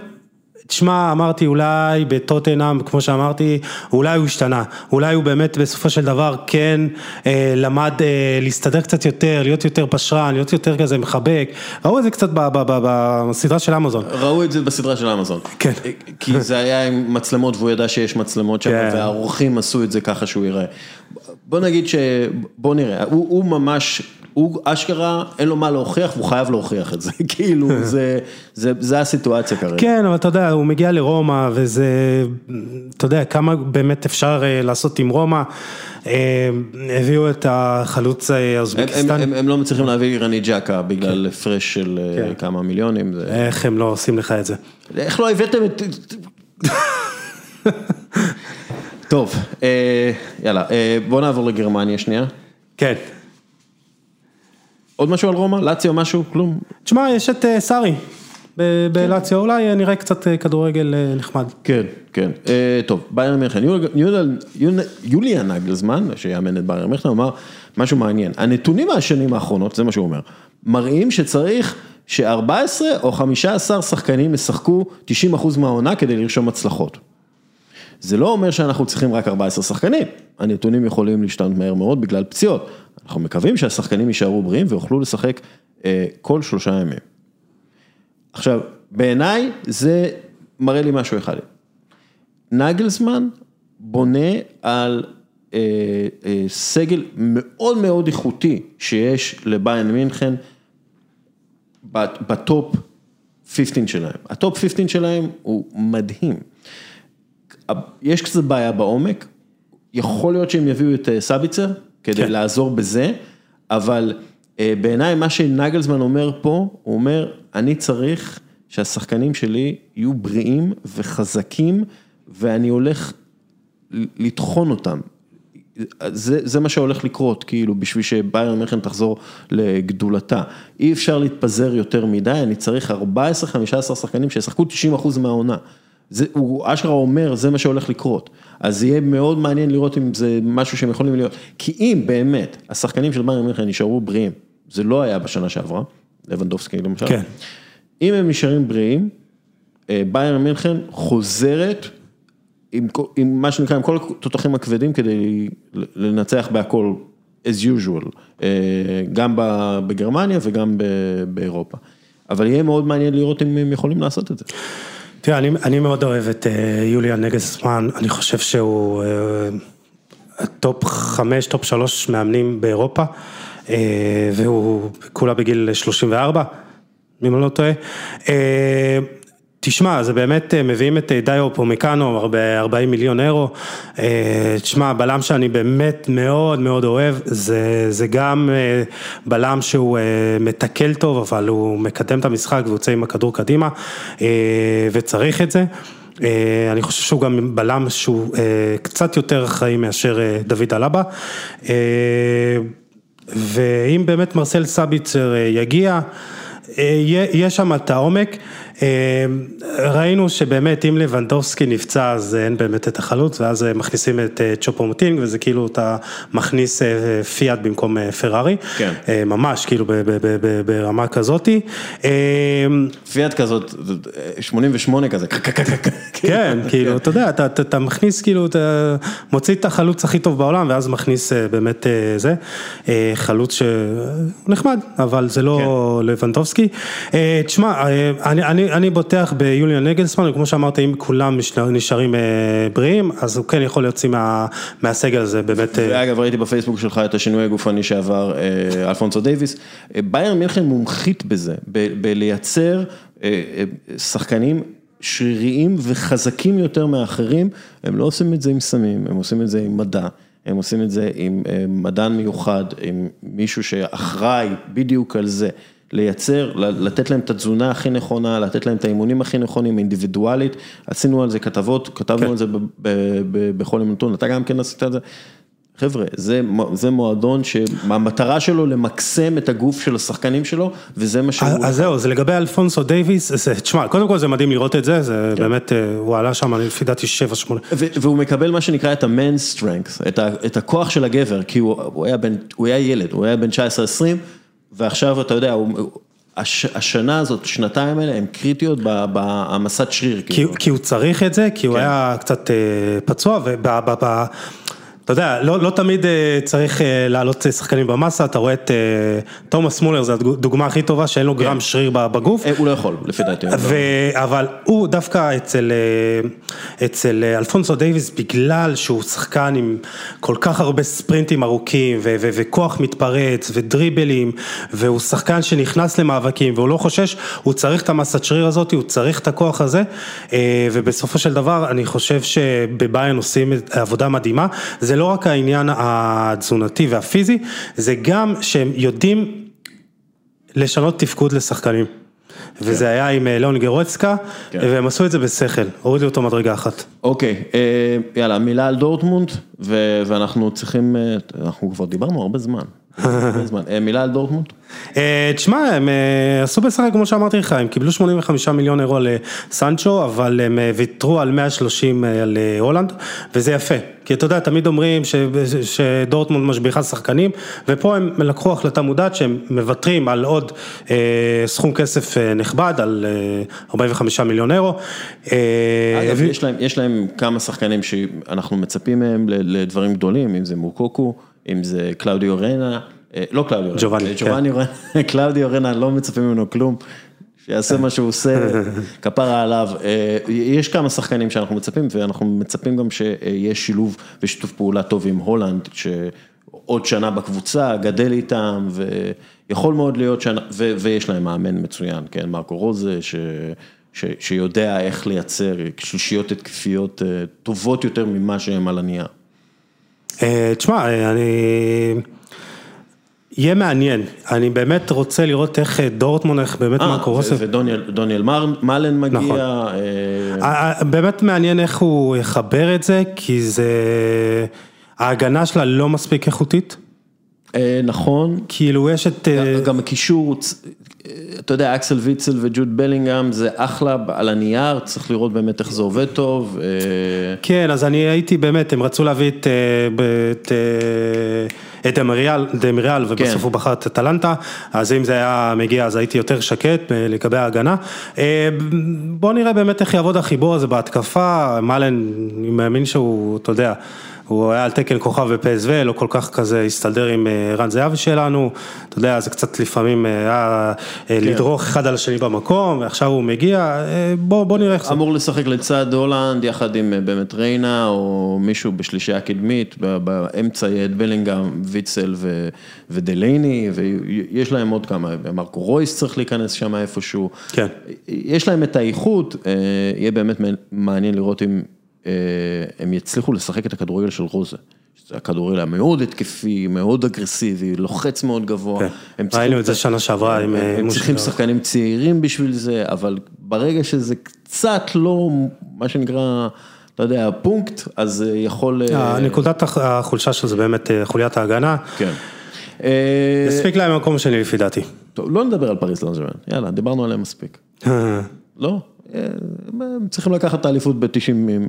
Speaker 2: תשמע, אמרתי אולי בטוטנאם, כמו שאמרתי, אולי הוא השתנה, אולי הוא באמת בסופו של דבר כן אה, למד אה, להסתדר קצת יותר, להיות יותר פשרן, להיות יותר כזה מחבק, ראו את זה קצת בסדרה של אמזון.
Speaker 1: ראו את זה בסדרה של אמזון.
Speaker 2: כן.
Speaker 1: כי זה היה עם מצלמות והוא ידע שיש מצלמות שם,
Speaker 2: כן.
Speaker 1: והאורחים עשו את זה ככה שהוא יראה. בוא נגיד ש... בוא נראה, הוא, הוא ממש, הוא אשכרה, אין לו מה להוכיח והוא חייב להוכיח את זה, כאילו, זה, זה, זה הסיטואציה כרגע.
Speaker 2: כן, אבל אתה יודע, הוא מגיע לרומא וזה, אתה יודע, כמה באמת אפשר אה, לעשות עם רומא. אה, הביאו את החלוץ אה,
Speaker 1: הם, הם, הם, הם לא מצליחים להביא רני ג'קה בגלל הפרש של
Speaker 2: כן.
Speaker 1: כמה מיליונים. זה...
Speaker 2: איך הם לא עושים לך את זה?
Speaker 1: איך לא הבאתם את... טוב, אה, יאללה, אה, בוא נעבור לגרמניה שנייה.
Speaker 2: כן.
Speaker 1: עוד משהו על רומא? לאציו משהו? כלום?
Speaker 2: תשמע, יש את אה, סארי ב- בלציו, אולי אה, נראה קצת אה, כדורגל אה, נחמד.
Speaker 1: כן, כן. טוב, ביירן יול- יוליה נגלזמן, שיאמן את ביירן מיכן, אמר משהו מעניין. הנתונים מהשנים האחרונות, זה מה שהוא אומר, מראים שצריך ש-14 או 15 שחקנים ישחקו 90% מהעונה כדי לרשום הצלחות. זה לא אומר שאנחנו צריכים רק 14 שחקנים, הנתונים יכולים להשתנות מהר מאוד בגלל פציעות. אנחנו מקווים שהשחקנים יישארו בריאים ויוכלו לשחק אה, כל שלושה ימים. עכשיו, בעיניי זה מראה לי משהו אחד. נגלסמן בונה על אה, אה, סגל מאוד מאוד איכותי שיש לבאיירן מינכן ב top 15 שלהם. ה top 15 שלהם הוא מדהים. יש קצת בעיה בעומק, יכול להיות שהם יביאו את אה, סביצר כדי
Speaker 2: כן.
Speaker 1: לעזור בזה, אבל אה, בעיניי מה שנגלזמן אומר פה, הוא אומר, אני צריך שהשחקנים שלי יהיו בריאים וחזקים, ואני הולך לטחון אותם. זה, זה מה שהולך לקרות, כאילו, בשביל שביירן מיכן תחזור לגדולתה. אי אפשר להתפזר יותר מדי, אני צריך 14-15 שחקנים שישחקו 90% מהעונה. זה, הוא אשכרה אומר, זה מה שהולך לקרות. אז יהיה מאוד מעניין לראות אם זה משהו שהם יכולים להיות. כי אם באמת, השחקנים של ביירן מיכן נשארו בריאים, זה לא היה בשנה שעברה, לבנדובסקי למשל.
Speaker 2: כן.
Speaker 1: אם הם נשארים בריאים, אה, ביירן מינכן חוזרת עם, עם מה שנקרא, עם כל התותחים הכבדים כדי לנצח בהכל as usual, אה, גם בגרמניה וגם באירופה. אבל יהיה מאוד מעניין לראות אם הם יכולים לעשות את זה.
Speaker 2: תראה, אני, אני מאוד אוהב את אה, יוליאן נגלסמן, אני חושב שהוא אה, top חמש, top שלוש מאמנים באירופה, אה, והוא כולה בגיל 34, אם אני לא טועה. תשמע, זה באמת, אה, מביאים את אה, דאיו אופמקנו ב-40 מיליון אירו, אה, תשמע, בלם שאני באמת מאוד מאוד אוהב, זה, זה גם בלם שהוא מתקל טוב, אבל הוא מקדם את המשחק ויוצא עם הכדור קדימה, וצריך את זה. אני חושב שהוא גם בלם שהוא קצת יותר אחראי מאשר דוד אלבה. ואם באמת מרסל סביצר יגיע, יש שם את העומק. אמ, ראינו שבאמת אם לבנדובסקי נפצע אז אין באמת את החלוץ ואז מכניסים את אה, צ'ופו מוטינג וזה כאילו אתה מכניס אה, פיאט במקום אה, פרארי, כן. ממש כאילו ברמה כזאתי.
Speaker 1: פיאט כזאת, 88 כזה,
Speaker 2: כן, כאילו אתה יודע, אתה מכניס כאילו, אתה מוציא את החלוץ הכי טוב בעולם ואז מכניס באמת זה, חלוץ שנחמד, אבל זה לא כן. לבנדובסקי. תשמע, אני אני בוטח ביוליאן נגלסמן, וכמו שאמרת, אם כולם נשארים אה, בריאים, אז הוא כן יכול להוציא מהסגל הזה, באמת.
Speaker 1: אה, ואגב, ראיתי בפייסבוק שלך את השינוי הגופני שעבר אה, אלפונסו דייוויס. בייר מינכן מומחית בזה, בלייצר שחקנים שריריים וחזקים יותר מאחרים, הם לא עושים את זה עם סמים, הם עושים את זה עם מדע. הם עושים את זה עם מדען מיוחד, עם מישהו שאחראי בדיוק על זה. לייצר, לתת להם את התזונה הכי נכונה, לתת להם את האימונים הכי נכונים אינדיבידואלית, עשינו על זה כתבות, כתבנו כן. על זה בכל יום נתון, אתה גם כן עשית את זה. חבר'ה, זה, זה מועדון שהמטרה שלו למקסם את הגוף של השחקנים שלו, וזה מה שהוא...
Speaker 2: אז זהו, זה לגבי אלפונסו דייוויס, תשמע, קודם כל זה מדהים לראות את זה, זה כן. באמת, אה, הוא עלה שם, לפי דעתי 7-8.
Speaker 1: והוא מקבל מה שנקרא את ה-man strength, את, ה, את הכוח של הגבר, כי הוא, הוא, היה בן, הוא היה ילד, הוא היה בן 19-20. ועכשיו אתה יודע, הש, השנה הזאת, שנתיים האלה, הן קריטיות בהעמסת שריר.
Speaker 2: כי, כאילו. כי הוא צריך את זה, כי הוא כן. היה קצת אה, פצוע, וב... אתה יודע, לא לא תמיד אה, צריך אה, לעלות שחקנים במסה, אתה רואה את אה, תומאס מולר, זו הדוגמה הכי טובה שאין לו כן. גרם שריר בגוף.
Speaker 1: הוא לא יכול, לפי דעתי.
Speaker 2: אבל הוא דווקא אצל אצל אלפונסו דייוויס, בגלל שהוא שחקן עם כל כך הרבה ספרינטים ארוכים, וכוח מתפרץ, ודריבלים, והוא שחקן שנכנס למאבקים, והוא לא חושש, הוא צריך את המסת שריר הזאת, הוא צריך את הכוח הזה, ובסופו של דבר, אני חושב שבביין עושים עבודה מדהימה. זה זה לא רק העניין התזונתי והפיזי, זה גם שהם יודעים לשנות תפקוד לשחקנים. וזה כן. היה עם אה, ליאון גרוצקה, כן. והם עשו את זה בשכל, הורידו אותו מדרגה אחת.
Speaker 1: אוקיי, אה, יאללה, מילה על דורטמונד, ואנחנו צריכים, אה, אנחנו כבר דיברנו הרבה זמן. מילה על דורטמונד?
Speaker 2: תשמע, הם עשו בסך כמו שאמרתי לך, הם קיבלו 85 מיליון אירו לסנצ'ו, אבל הם ויתרו על 130 על הולנד, וזה יפה. כי אתה יודע, תמיד אומרים שדורטמונד משביחה שחקנים, ופה הם לקחו החלטה מודעת שהם מוותרים על עוד אה, סכום כסף אה, נכבד, על אה, 45 מיליון אירו.
Speaker 1: אה, אגב, ו... יש להם יש להם כמה שחקנים שאנחנו מצפים מהם לדברים גדולים, אם זה מוקוקו, אם זה קלאודיו רנה. אה, לא קלאודיו רנה, ג'ובאני, ג'ובאני כן. רנה, קלאודיו רנה, לא מצפים ממנו כלום. שיעשה מה שהוא עושה, כפרה עליו. אה, יש כמה שחקנים שאנחנו מצפים, ואנחנו מצפים גם שיש שילוב ושיתוף פעולה טוב עם הולנד, שעוד שנה בקבוצה, גדל איתם, ויכול מאוד להיות שנה, ויש להם מאמן מצוין, כן, מרקו רוזה, ש... ש, שיודע איך לייצר שלישיות התקפיות אה, טובות יותר ממה שהם על הנייר.
Speaker 2: אה, תשמע, אני... יהיה מעניין, אני באמת רוצה לראות איך אה, דורטמון, איך באמת מה קורה.
Speaker 1: ודוניאל מאלן מגיע. נכון.
Speaker 2: אה, באמת מעניין איך הוא יחבר את זה, כי זה, ההגנה שלה לא מספיק איכותית.
Speaker 1: נכון.
Speaker 2: כאילו יש את...
Speaker 1: גם הקישור, אתה יודע, אקסל ויצל וג'וד בלינגהם זה אחלה על הנייר, צריך לראות באמת איך זה עובד טוב.
Speaker 2: כן, אז אני הייתי באמת, הם רצו להביא את... את דמריאל, דמריאל ובסוף הוא בחר את אטלנטה, אז אם זה היה מגיע אז הייתי יותר שקט לגבי ההגנה. אה, בוא נראה באמת איך יעבוד החיבור הזה בהתקפה, מאלן, אני מאמין שהוא, אתה יודע. הוא היה על תקן כוכב בפסו, לא כל כך כזה הסתדר עם אה, רן זהבי שלנו, אתה יודע, זה קצת לפעמים אה, היה כן. לדרוך אחד על השני במקום, ועכשיו הוא מגיע, בוא, בוא נראה איך זה.
Speaker 1: אמור לשחק לצד הולנד, יחד עם באמת ריינה, או מישהו בשלישייה קדמית, באמצע יהיה את בלינגהם, ויצל ודלייני, ויש להם עוד כמה, מרקו רויס צריך להיכנס שם איפשהו. כן. יש להם את האיכות, יהיה באמת מעניין לראות אם... אה, הם יצליחו לשחק את הכדורגל של רוזה. הכדורגל היה מאוד התקפי, מאוד אגרסיבי, לוחץ מאוד גבוה.
Speaker 2: כן, ראינו את זה שנה שעברה עם... אה,
Speaker 1: הם צריכים שחקנים צעירים בשביל זה, אבל ברגע שזה קצת לא, מה שנקרא... אתה יודע, פונקט, אז יכול...
Speaker 2: נקודת החולשה של זה באמת חוליית ההגנה.
Speaker 1: כן.
Speaker 2: הספיק להם מקום שני לפי דעתי.
Speaker 1: טוב, לא נדבר על פריס סן יאללה, דיברנו עליהם מספיק. לא? הם צריכים לקחת את האליפות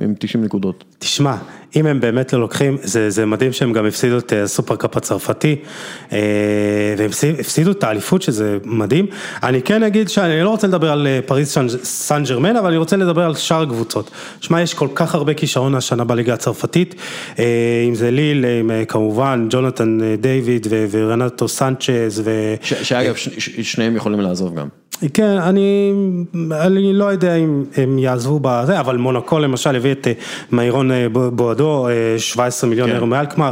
Speaker 1: עם 90 נקודות.
Speaker 2: תשמע, אם הם באמת לא לוקחים, זה מדהים שהם גם הפסידו את הסופרקאפ הצרפתי, אה, והם הפסידו את האליפות שזה מדהים. אני כן אגיד שאני לא רוצה לדבר על אה, פריס סן ג'רמן, אבל אני רוצה לדבר על שאר הקבוצות. שמע, יש כל כך הרבה כישרון השנה בליגה הצרפתית, אה, אם זה ליל, כמובן, ג'ונתן דיוויד ורנטו סנצ'ז.
Speaker 1: שאגב, שניהם יכולים לעזוב גם.
Speaker 2: כן, אני, אני לא יודע אם הם יעזבו בזה, אבל מונקו למשל הביא את מאירון בועדו, 17 מיליון כן. אירו מעל כלומר,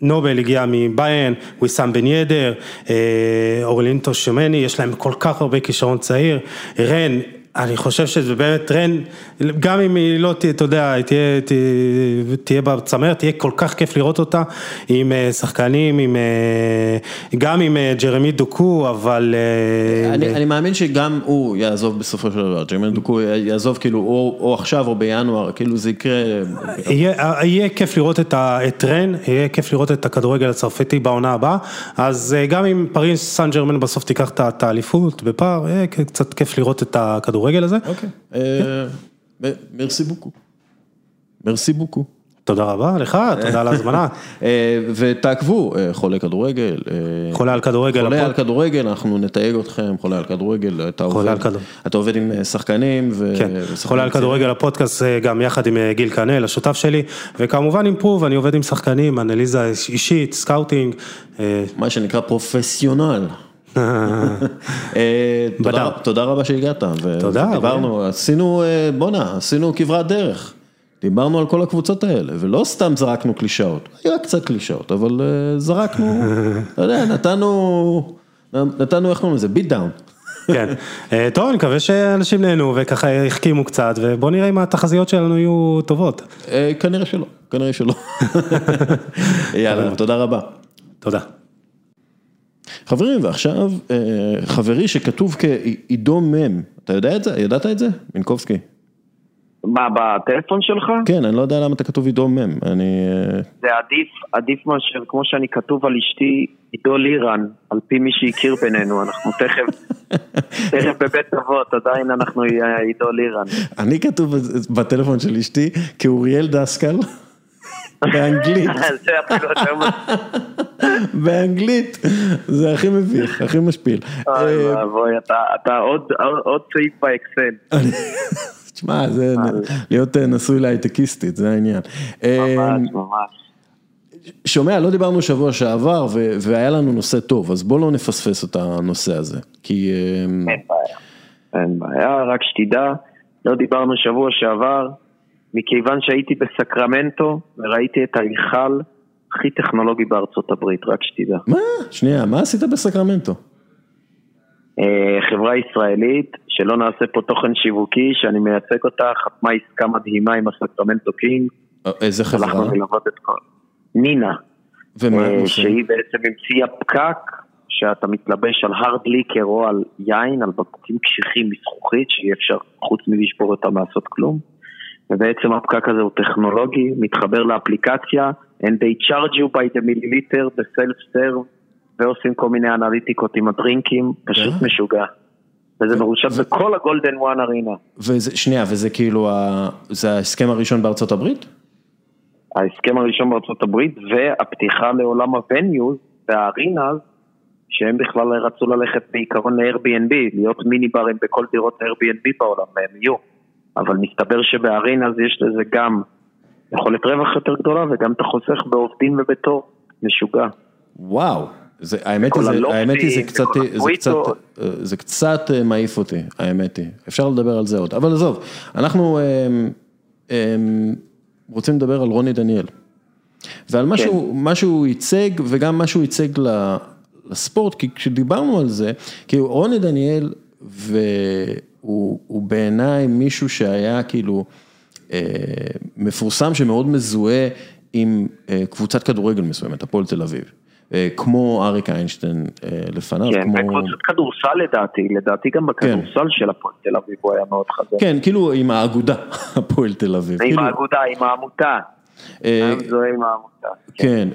Speaker 2: נובל הגיע מביין, ויסאם בן ידר, אורלינטו שמני, יש להם כל כך הרבה כישרון צעיר, רן אני חושב שזה באמת טרנד, גם אם היא לא תהיה, אתה יודע, תהיה, תהיה, תהיה בצמרת, תהיה כל כך כיף לראות אותה עם אה, שחקנים, עם, אה, גם עם אה, ג'רמי דוקו, אבל...
Speaker 1: אני, אני מאמין שגם הוא יעזוב בסופו של דבר, ג'רמי דוקו יעזוב כאילו או, או עכשיו או בינואר, כאילו זה יקרה...
Speaker 2: יהיה, יהיה כיף לראות את, טרן, יהיה כיף לראות את הכדורגל הצרפתי בעונה הבאה, אז גם אם פריס סן ג'רמן בסוף תיקח את האליפות בפער, יהיה קצת כיף לראות את הכדורגל. הכדורגל הזה.
Speaker 1: אוקיי, מרסי בוקו. מרסי בוקו.
Speaker 2: תודה רבה לך, תודה על ההזמנה.
Speaker 1: אה, ותעקבו, אה, חולה כדורגל.
Speaker 2: אה, חולה על כדורגל.
Speaker 1: חולה על כדורגל, אנחנו נתייג אתכם, חולה על כדורגל. חולה על כדורגל. אתה עובד עם שחקנים.
Speaker 2: כן, חולה על כדורגל, הפודקאסט גם יחד עם גיל קנאל, השותף שלי, וכמובן עם פרוב, אני עובד עם שחקנים, אנליזה אישית, scouting.
Speaker 1: מה שנקרא professional. אה, תודה רבה שהגעת.
Speaker 2: תודה.
Speaker 1: דיברנו, עשינו, אה, בואנה, עשינו כברת דרך. דיברנו על כל הקבוצות האלה, ולא סתם זרקנו קלישאות, היה קצת קלישאות, אבל אה, זרקנו, אתה יודע, נתנו, נתנו, איך קוראים לזה, ביט דאון.
Speaker 2: כן, טוב, אני מקווה שאנשים נהנו וככה החכימו קצת, ובוא נראה אם התחזיות שלנו יהיו טובות.
Speaker 1: כנראה שלא, כנראה שלא. יאללה, תודה רבה.
Speaker 2: תודה.
Speaker 1: חברים, ועכשיו אה, חברי שכתוב כעידו מם, אתה יודע את זה? ידעת את זה? מינקובסקי.
Speaker 3: מה, בטלפון שלך?
Speaker 1: כן, אני לא יודע למה אתה כתוב עידו מם, אני...
Speaker 3: אה, זה עדיף, עדיף מאשר כמו שאני כתוב על אשתי עידו לירן, על פי מי שהכיר בינינו, אנחנו תכף, תכף בבית אבות, עדיין אנחנו עידו לירן.
Speaker 1: אני כתוב בטלפון של אשתי כאוריאל דסקל. באנגלית. באנגלית, זה הכי מביך, הכי משפיל.
Speaker 3: אוי אה, ואבוי, אתה עוד סעיף באקסל.
Speaker 1: תשמע, זה להיות אה, נשוי להייטקיסטית, זה העניין.
Speaker 3: ממש, אה, ממש.
Speaker 1: שומע, לא דיברנו שבוע שעבר והיה לנו נושא טוב, אז בוא לא נפספס את הנושא הזה, כי...
Speaker 3: אין בעיה, אין בעיה, רק שתדע, לא דיברנו שבוע שעבר. מכיוון שהייתי בסקרמנטו וראיתי את ההיכל הכי טכנולוגי בארצות הברית, רק שתדע.
Speaker 1: מה? שנייה, מה עשית בסקרמנטו?
Speaker 3: אה, חברה ישראלית, שלא נעשה פה תוכן שיווקי, שאני מייצג אותה, חתמה עסקה מדהימה עם הסקרמנטו קינג.
Speaker 1: אה, איזה חברה?
Speaker 3: הלכנו ללוות את כל... נינה.
Speaker 1: ומה אה?
Speaker 3: שהיא בעצם המציאה פקק, שאתה מתלבש על ה hard liquor או על יין, על בקבוקים קשיחים מזכוכית, שאי אפשר חוץ מלשבור אותם לעשות כלום. ובעצם הפקק הזה הוא טכנולוגי, מתחבר לאפליקציה, and they charge you by the milliliter ב self-serve, ועושים כל מיני אנליטיקות עם הדרינקים, פשוט yeah. משוגע. וזה מרושת ו... בכל הגולדן וואן ארינה.
Speaker 1: וזה, שנייה, וזה כאילו, ה... זה ההסכם הראשון בארצות הברית?
Speaker 3: ההסכם הראשון בארצות הברית, והפתיחה לעולם ה venues וה arenas, שהם בכלל רצו ללכת בעיקרון ל-Airbnb, להיות מיני ברים בכל דירות Airbnb בעולם, והם יהיו. אבל מסתבר שבערים אז יש לזה גם יכולת רווח יותר גדולה וגם אתה חוסך בעובדים ובתור, משוגע.
Speaker 1: וואו, זה, האמת, היא, זה, האמת היא זה קצת, זה קצת, זה קצת אה, מעיף אותי, האמת היא, אפשר לדבר על זה עוד, אבל עזוב, אנחנו הם, אה, הם, אה, רוצים לדבר על רוני דניאל, ועל מה, כן. שהוא, מה שהוא ייצג וגם מה שהוא ייצג לספורט, כי כשדיברנו על זה, כי רוני דניאל ו... הוא הוא בעיניי מישהו שהיה כאילו אה, מפורסם שמאוד מזוהה עם קבוצת כדורגל מסוימת, הפועל תל אביב. כמו אריק איינשטיין לפניו.
Speaker 3: כן,
Speaker 1: כמו...
Speaker 3: בקבוצת כדורסל לדעתי, לדעתי גם בכדורסל כן. של הפועל תל אביב הוא היה מאוד חזק.
Speaker 1: כן, כאילו עם האגודה, הפועל תל אביב.
Speaker 3: עם
Speaker 1: כאילו...
Speaker 3: האגודה, עם העמותה.
Speaker 1: כן,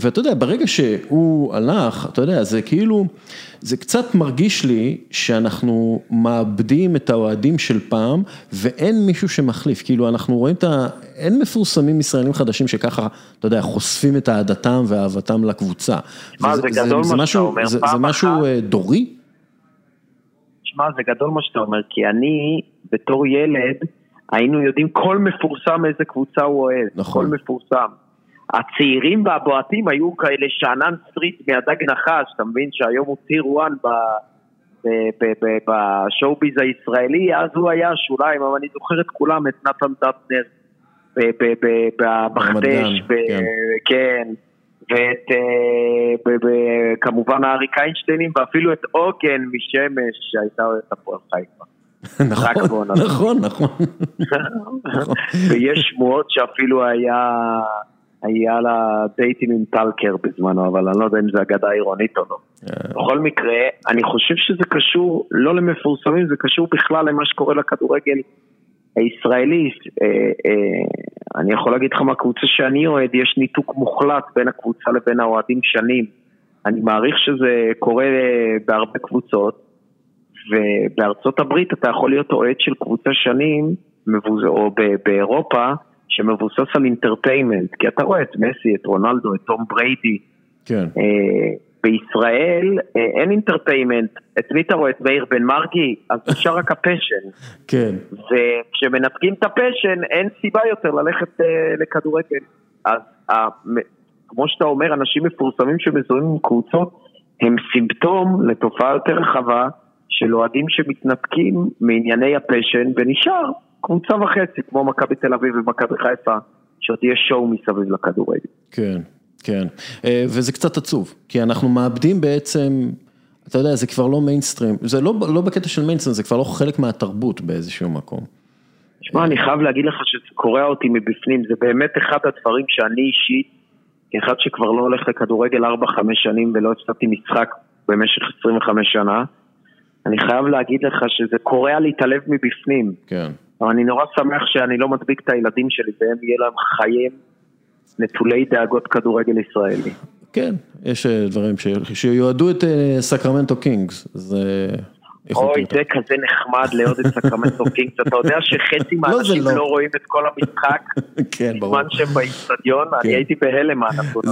Speaker 1: ואתה יודע, ברגע שהוא הלך, אתה יודע, זה כאילו, זה קצת מרגיש לי שאנחנו מאבדים את האוהדים של פעם, ואין מישהו שמחליף, כאילו אנחנו רואים את ה... אין מפורסמים ישראלים חדשים שככה, אתה יודע, חושפים את אהדתם ואהבתם לקבוצה.
Speaker 3: מה, זה גדול מה שאתה אומר,
Speaker 1: זה משהו דורי?
Speaker 3: שמע, זה גדול מה שאתה אומר, כי אני, בתור ילד, היינו יודעים כל מפורסם איזה קבוצה הוא אוהד, נכון. כל מפורסם. הצעירים והבועטים היו כאלה שאנן סטריט מהדג נחש, אתה מבין שהיום הוא tier one בשואו-ביז הישראלי, אז הוא היה שוליים, אבל אני זוכר את כולם, את נתן דטנר במכתש, כן. כן, ואת כמובן האריק איינשטיינים, ואפילו את עוגן משמש שהייתה אוהדת הפועל חיפה.
Speaker 1: נכון, נכון, נכון.
Speaker 3: ויש שמועות שאפילו היה, היה לה דייטים עם טלקר בזמנו, אבל אני לא יודע אם זה אגדה עירונית או לא. אה. בכל מקרה, אני חושב שזה קשור לא למפורסמים, זה קשור בכלל למה שקורה לכדורגל הישראלי. אה, אה, אני יכול להגיד לך מהקבוצה שאני אוהד, יש ניתוק מוחלט בין הקבוצה לבין האוהדים שנים. אני מעריך שזה קורה בהרבה קבוצות. ובארצות הברית אתה יכול להיות אוהד של קבוצה שנים, או באירופה, שמבוסס על אינטרטיימנט, כי אתה רואה את מסי, את רונלדו, את תום בריידי.
Speaker 1: כן.
Speaker 3: אה, בישראל אה, אין entertainment, את מי אתה רואה? את מאיר בן מרגי? אז אפשר רק ה passion.
Speaker 1: כן.
Speaker 3: וכשמנתקים את ה passion, אין סיבה יותר ללכת אה, לכדורגל. אז כמו שאתה אומר, אנשים מפורסמים שמזוהים עם קבוצות, הם סימפטום לתופעה יותר רחבה. של אוהדים שמתנתקים מענייני ה passion ונשאר קבוצה וחצי כמו מכבי תל אביב ומכבי חיפה, שעוד יהיה שואו מסביב לכדורגל.
Speaker 1: כן, כן, אה, וזה קצת עצוב, כי אנחנו מאבדים בעצם, אתה יודע, זה כבר לא מיינסטרים, זה לא, לא בקטע של מיינסטרים, זה כבר לא חלק מהתרבות באיזשהו מקום.
Speaker 3: תשמע, אני חייב להגיד לך שזה קורע אותי מבפנים, זה באמת אחד הדברים שאני אישית, כאחד שכבר לא הולך לכדורגל 4-5 שנים ולא הפסדתי משחק במשך 25 שנה, אני חייב להגיד לך שזה קורע לי את הלב מבפנים.
Speaker 1: כן.
Speaker 3: אבל אני נורא שמח שאני לא מדביק את הילדים שלי והם יהיה להם חיים נטולי דאגות כדורגל ישראלי.
Speaker 1: כן, יש אה, דברים שיועדו את אה, סקרמנטו קינגס, זה...
Speaker 3: אוי, זה כזה נחמד לאהוד את סקרמנטו קינגס, אתה יודע שחצי לא, מהאנשים לא רואים את כל המשחק,
Speaker 1: כן, ברור.
Speaker 3: בזמן שהם באיצטדיון, אני כן. הייתי בהלם מהנתון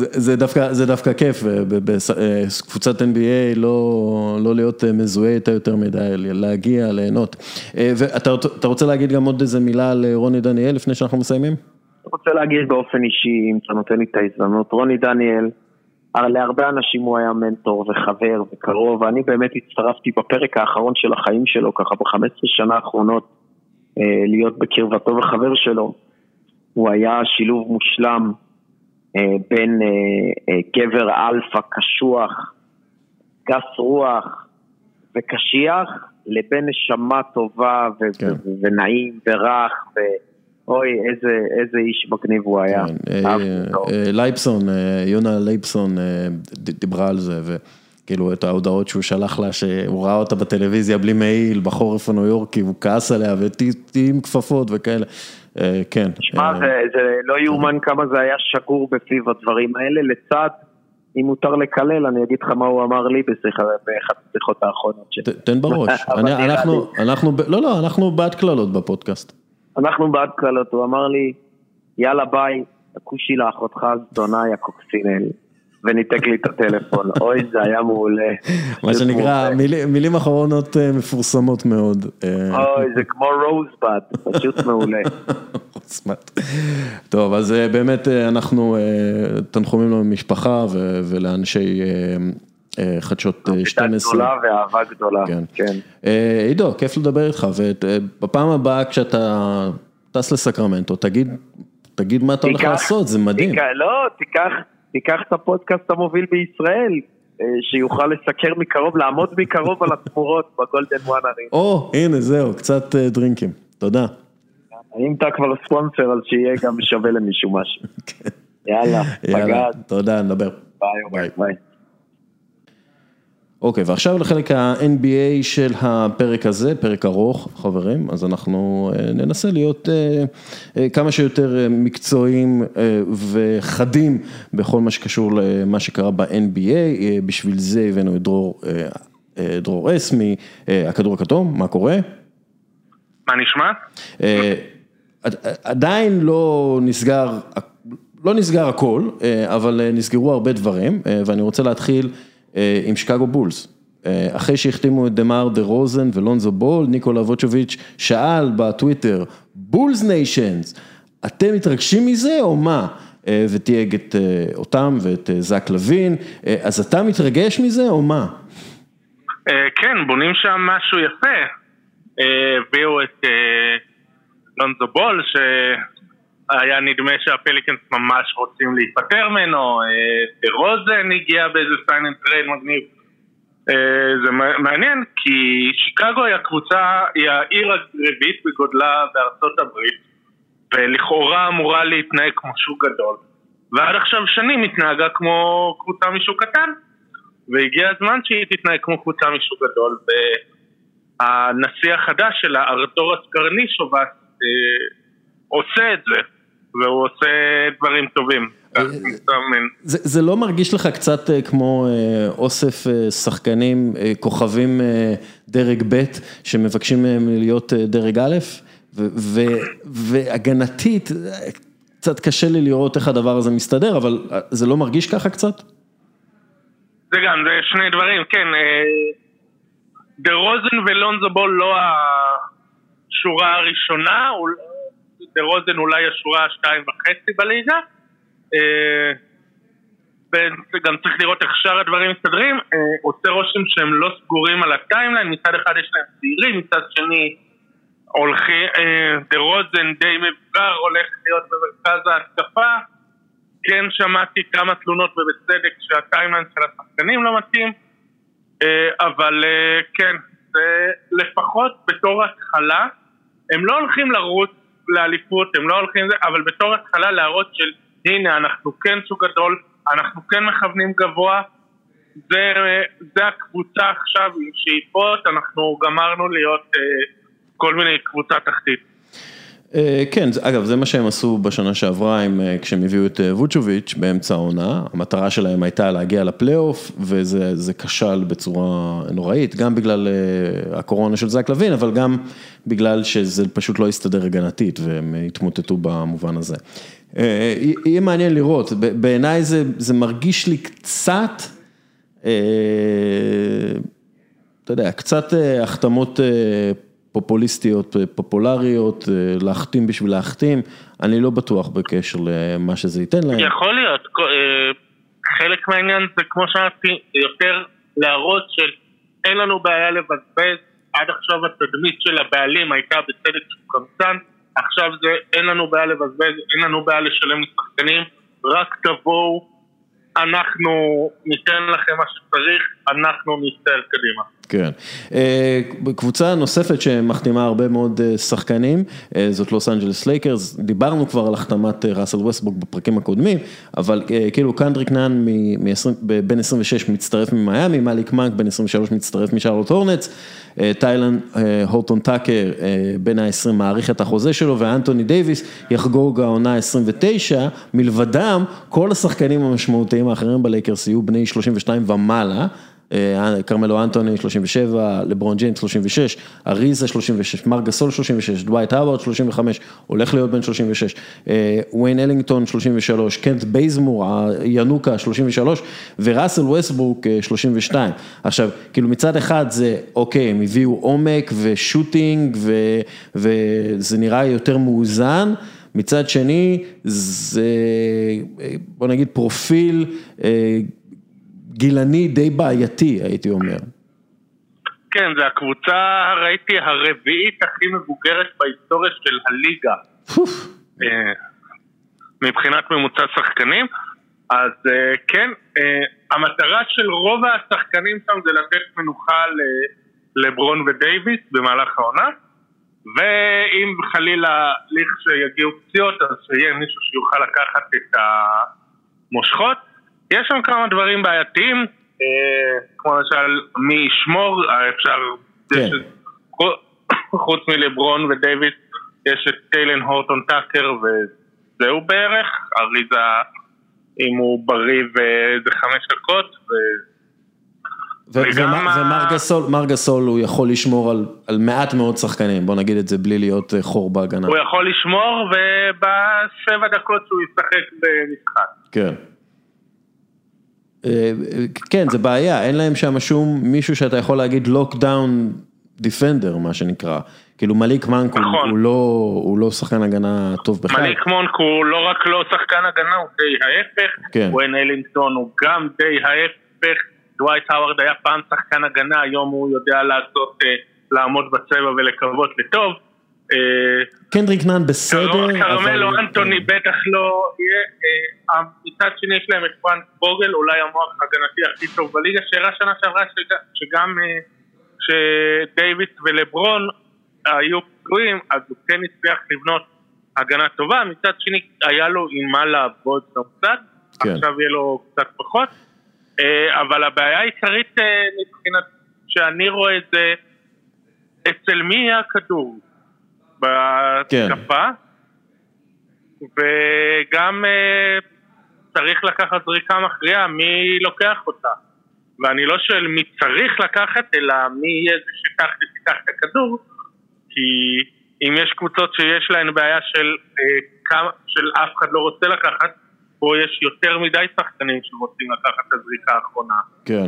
Speaker 1: זה דווקא כיף, בקבוצת NBA לא, לא להיות אה, מזוהה איתה יותר מדי, להגיע, ליהנות. אה, ואתה רוצה להגיד גם עוד איזה מילה על אה, רוני דניאל לפני שאנחנו מסיימים?
Speaker 3: אני רוצה להגיד באופן אישי, אם אתה נותן לי את ההזדמנות, רוני דניאל, להרבה אנשים הוא היה מנטור וחבר וקרוב, ואני באמת הצטרפתי בפרק האחרון של החיים שלו, ככה ב-15 שנה האחרונות, אה, להיות בקרבתו וחבר שלו. הוא היה שילוב מושלם אה, בין אה, גבר אלפא קשוח, גס רוח וקשיח, לבין נשמה טובה ו- כן. ונעים ורך. ו- אוי, איזה, איזה איש מגניב הוא היה. כן, אה,
Speaker 1: אה, לייבסון, אה, יונה לייבסון דיברה על זה, וכאילו את ההודעות שהוא שלח לה, שהוא ראה אותה בטלוויזיה בלי מעיל בחורף הניו יורקי, הוא כעס עליה ותהיי עם כפפות וכאלה. כן.
Speaker 3: שמע, זה לא יאומן כמה זה היה שגור בפיו הדברים האלה, לצד... אם מותר לקלל, אני אגיד לך מה הוא אמר לי באחת השיחות האחרונות.
Speaker 1: תן בראש, אנחנו, לא, לא, אנחנו בעד קללות בפודקאסט.
Speaker 3: אנחנו בעד קללות, הוא אמר לי, יאללה ביי, הכושי לאחותך זדונה יא קוקסינל. וניתק לי את הטלפון, אוי זה היה מעולה.
Speaker 1: מה שנקרא, מילים אחרונות אה, מפורסמות מאוד.
Speaker 3: אה. אוי זה כמו רוזבד, פשוט מעולה.
Speaker 1: טוב אז אה, באמת אנחנו תנחומים למשפחה ולאנשי חדשות 12.
Speaker 3: גדולה ואהבה גדולה, כן. כן.
Speaker 1: עידו, כיף לדבר איתך, ובפעם הבאה כשאתה טס לסקרמנטו, תגיד, תגיד מה אתה הולך לעשות, זה מדהים.
Speaker 3: לא, תיקח, תיקח את הפודקאסט המוביל בישראל, שיוכל לסקר מקרוב, לעמוד מקרוב על התמורות בגולדן וואן ארינה.
Speaker 1: או, הנה זהו, קצת דרינקים, תודה.
Speaker 3: אם אתה כבר ספונסר, אז שיהיה גם שווה למישהו משהו. יאללה, פגעת.
Speaker 1: תודה, נדבר.
Speaker 3: ביי, ביי.
Speaker 1: אוקיי, ועכשיו לחלק ה-NBA של הפרק הזה, פרק ארוך, חברים, אז אנחנו אה, ננסה להיות אה, אה, כמה שיותר מקצועיים וחדים בכל מה שקשור למה שקרה ב-NBA, בשביל זה הבאנו את דרור, דרור אס מהכדור הכתום, מה קורה?
Speaker 4: מה נשמע?
Speaker 1: עדיין לא נסגר, לא נסגר הכל, אבל נסגרו הרבה דברים, ואני רוצה להתחיל עם שיקגו בולס. אחרי שהחתימו את דמאר דה רוזן ולונזו בול, ניקולה ווצ'וביץ' שאל בטוויטר, Bulls Nations, אתם מתרגשים מזה או מה? ותייג את אותם ואת זק לוין, אז אתה מתרגש מזה או מה?
Speaker 4: כן, בונים שם משהו יפה. הביאו את לונזו בול, היה נדמה שהפליקנס ממש רוצים להיפטר ממנו, דה רוזן הגיע באיזה sign and trade מגניב. זה מעניין כי שיקגו היא הקבוצה, היא העיר הרביעית בגודלה בארצות הברית ולכאורה אמורה להתנהג כמו שוק גדול ועד עכשיו שנים התנהגה כמו קבוצה משוק קטן והגיע הזמן שהיא תתנהג כמו קבוצה משוק גדול והנשיא החדש שלה, ארתורס קרנישובס, עושה את זה והוא עושה דברים טובים.
Speaker 1: זה לא מרגיש לך קצת כמו אוסף שחקנים, כוכבים דרג ב' שמבקשים מהם להיות דרג א', והגנתית, קצת קשה לי לראות איך הדבר הזה מסתדר, אבל זה לא מרגיש ככה קצת?
Speaker 4: זה גם, זה שני דברים, כן. דה רוזן ולונזו בול לא השורה הראשונה, רוזן אולי השורה השתיים וחצי בליגה. וגם צריך לראות איך שאר הדברים מסתדרים, עושה רושם שהם לא סגורים על ה timeline, מצד אחד יש להם צעירים, מצד שני הולכים, דה רוזן די מבוגר, הולך להיות במרכז ההתקפה, כן שמעתי כמה תלונות ובצדק שה timeline של השחקנים לא מתאים, אבל כן, לפחות בתור התחלה, הם לא הולכים לרוץ לאליפות, הם לא הולכים לזה, אבל בתור התחלה להראות של הנה אנחנו כן שוק גדול, אנחנו כן מכוונים גבוה, זה, זה הקבוצה עכשיו עם שאיפות, אנחנו גמרנו להיות אה, כל מיני קבוצה תחתית.
Speaker 1: כן, אגב זה מה שהם עשו בשנה שעברה כשהם הביאו את ווצ'וביץ' באמצע העונה, המטרה שלהם הייתה להגיע לפלייאוף וזה כשל בצורה נוראית, גם בגלל הקורונה של זק לוין, אבל גם בגלל שזה פשוט לא הסתדר הגנתית והם התמוטטו במובן הזה. יהיה מעניין לראות, בעיניי זה, זה מרגיש לי קצת, אתה יודע, קצת החתמות פופוליסטיות, פופולריות, להחתים בשביל להחתים, אני לא בטוח בקשר למה שזה ייתן להם.
Speaker 4: יכול להיות, חלק מהעניין זה כמו שאמרתי, יותר להראות שאין לנו בעיה לבזבז, עד עכשיו התדמית של הבעלים הייתה בצדק של קמצן, עכשיו זה אין לנו בעיה לבזבז, אין לנו בעיה לשלם לשחקנים, רק תבואו, אנחנו ניתן לכם מה שצריך, אנחנו נסתער קדימה.
Speaker 1: כן, קבוצה נוספת שמחתימה הרבה מאוד שחקנים, זאת לוס אנג'לס לייקרס, דיברנו כבר על החתמת ראסל ווסטבוק בפרקים הקודמים, אבל כאילו קנדריק נאן בן 26 מצטרף ממייאמי, מאליק מאנק בן 23 מצטרף משרלוט הורנץ, טיילן הורטון טאקר בן ה-20 מאריך את החוזה שלו, ואנטוני דייוויס יחגוג העונה 29, מלבדם כל השחקנים המשמעותיים האחרים בלייקרס יהיו בני 32 ומעלה. קרמלו אנטוני 37, לברון ג'יינס 36, אריזה 36, מארק גסול 36, דווייט האוורד 35, הולך להיות בן 36, וויין אלינגטון 33, קנט בייזמור, ינוקא 33, וראסל ווסטברוק 32. עכשיו, כאילו מצד אחד זה, אוקיי, הם הביאו עומק ו shooting וזה נראה יותר מאוזן. מצד שני, זה בוא נגיד פרופיל גילני די בעייתי, הייתי אומר.
Speaker 4: כן, זה הקבוצה, ראיתי, הרביעית הכי מבוגרת בהיסטוריה של הליגה. מבחינת ממוצע שחקנים. אז כן, המטרה של רוב השחקנים שם זה לתת מנוחה לברון ודייוויס במהלך העונה. ואם חלילה לכשיגיעו פציעות, אז שיהיה מישהו שיוכל לקחת את המושכות. יש שם כמה דברים בעייתיים, אה, כמו למשל מי ישמור, אה, אפשר...
Speaker 1: כן.
Speaker 4: חוץ מלברון ודייוויס, יש את טיילן הורטון טאקר וזהו בערך, אריזה אם הוא בריא ואיזה חמש דקות, ו...
Speaker 1: ומר גסול, הוא יכול לשמור על, על מעט מאוד שחקנים, בוא נגיד את זה בלי להיות אה, חור בהגנה.
Speaker 4: הוא יכול לשמור ובשבע דקות שהוא ישחק במשחק.
Speaker 1: כן. כן, זה בעיה, אין להם שם שום מישהו שאתה יכול להגיד לוקדאון דיפנדר, מה שנקרא. כאילו מליק מנק
Speaker 4: נכון.
Speaker 1: הוא לא, הוא לא שחקן הגנה טוב בכלל.
Speaker 4: מליק מונק הוא לא רק לא שחקן הגנה, הוא די ההפך.
Speaker 1: כן.
Speaker 4: ווין אלינגטון הוא גם די ההפך. דווייט האווארד היה פעם שחקן הגנה, היום הוא יודע לעשות, אה, לעמוד בצבע ולקוות לטוב. אה,
Speaker 1: קנדריק נאן בסדר,
Speaker 4: קרמלו אנטוני בטח לא יהיה, אה, מצד שני יש להם את פרנק בוגל, אולי המוח ההגנתי הכי טוב בליגה, שהראה שנה שעברה שג- שגם אה, כשדייוויס ולברון היו פגועים, אז הוא כן הצליח לבנות הגנה טובה, מצד שני היה לו עם מה לעבוד שם קצת,
Speaker 1: כן.
Speaker 4: עכשיו יהיה לו קצת פחות, אה, אבל הבעיה העיקרית אה, מבחינת, שאני רואה את זה, אצל מי יהיה הכדור?
Speaker 1: כן.
Speaker 4: בהתקפה, וגם אה, צריך לקחת זריקה מכריעה, מי לוקח אותה. ואני לא שואל מי צריך לקחת, אלא מי יהיה זה שיקח ותיקח את הכדור, כי אם יש קבוצות שיש להן בעיה של, אה, כמה, של אף אחד לא רוצה לקחת, פה יש יותר מדי שחקנים שרוצים לקחת את הזריקה האחרונה.
Speaker 1: כן.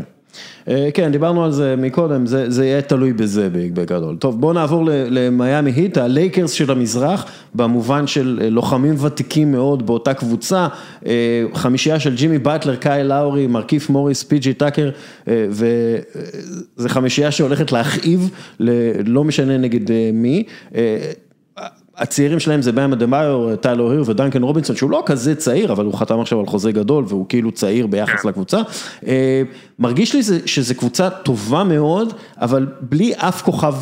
Speaker 1: אה, כן, דיברנו על זה מקודם, זה, זה יהיה תלוי בזה בגדול. טוב, בואו נעבור למיאמי היט, הלייקרס של המזרח, במובן של אה, לוחמים ותיקים מאוד באותה קבוצה, אה, חמישייה של ג'ימי באטלר, קאי לאורי, מרכיף מוריס, פי.ג'י טאקר, וזה חמישייה שהולכת להכאיב, לא משנה נגד מי. הצעירים שלהם זה באם אדבאיו, טיילר הירו ודנקן רובינסון, שהוא לא כזה צעיר, אבל הוא חתם עכשיו על חוזה גדול והוא כאילו צעיר ביחס לקבוצה. אה, מרגיש לי שזו קבוצה טובה מאוד, אבל בלי אף כוכב,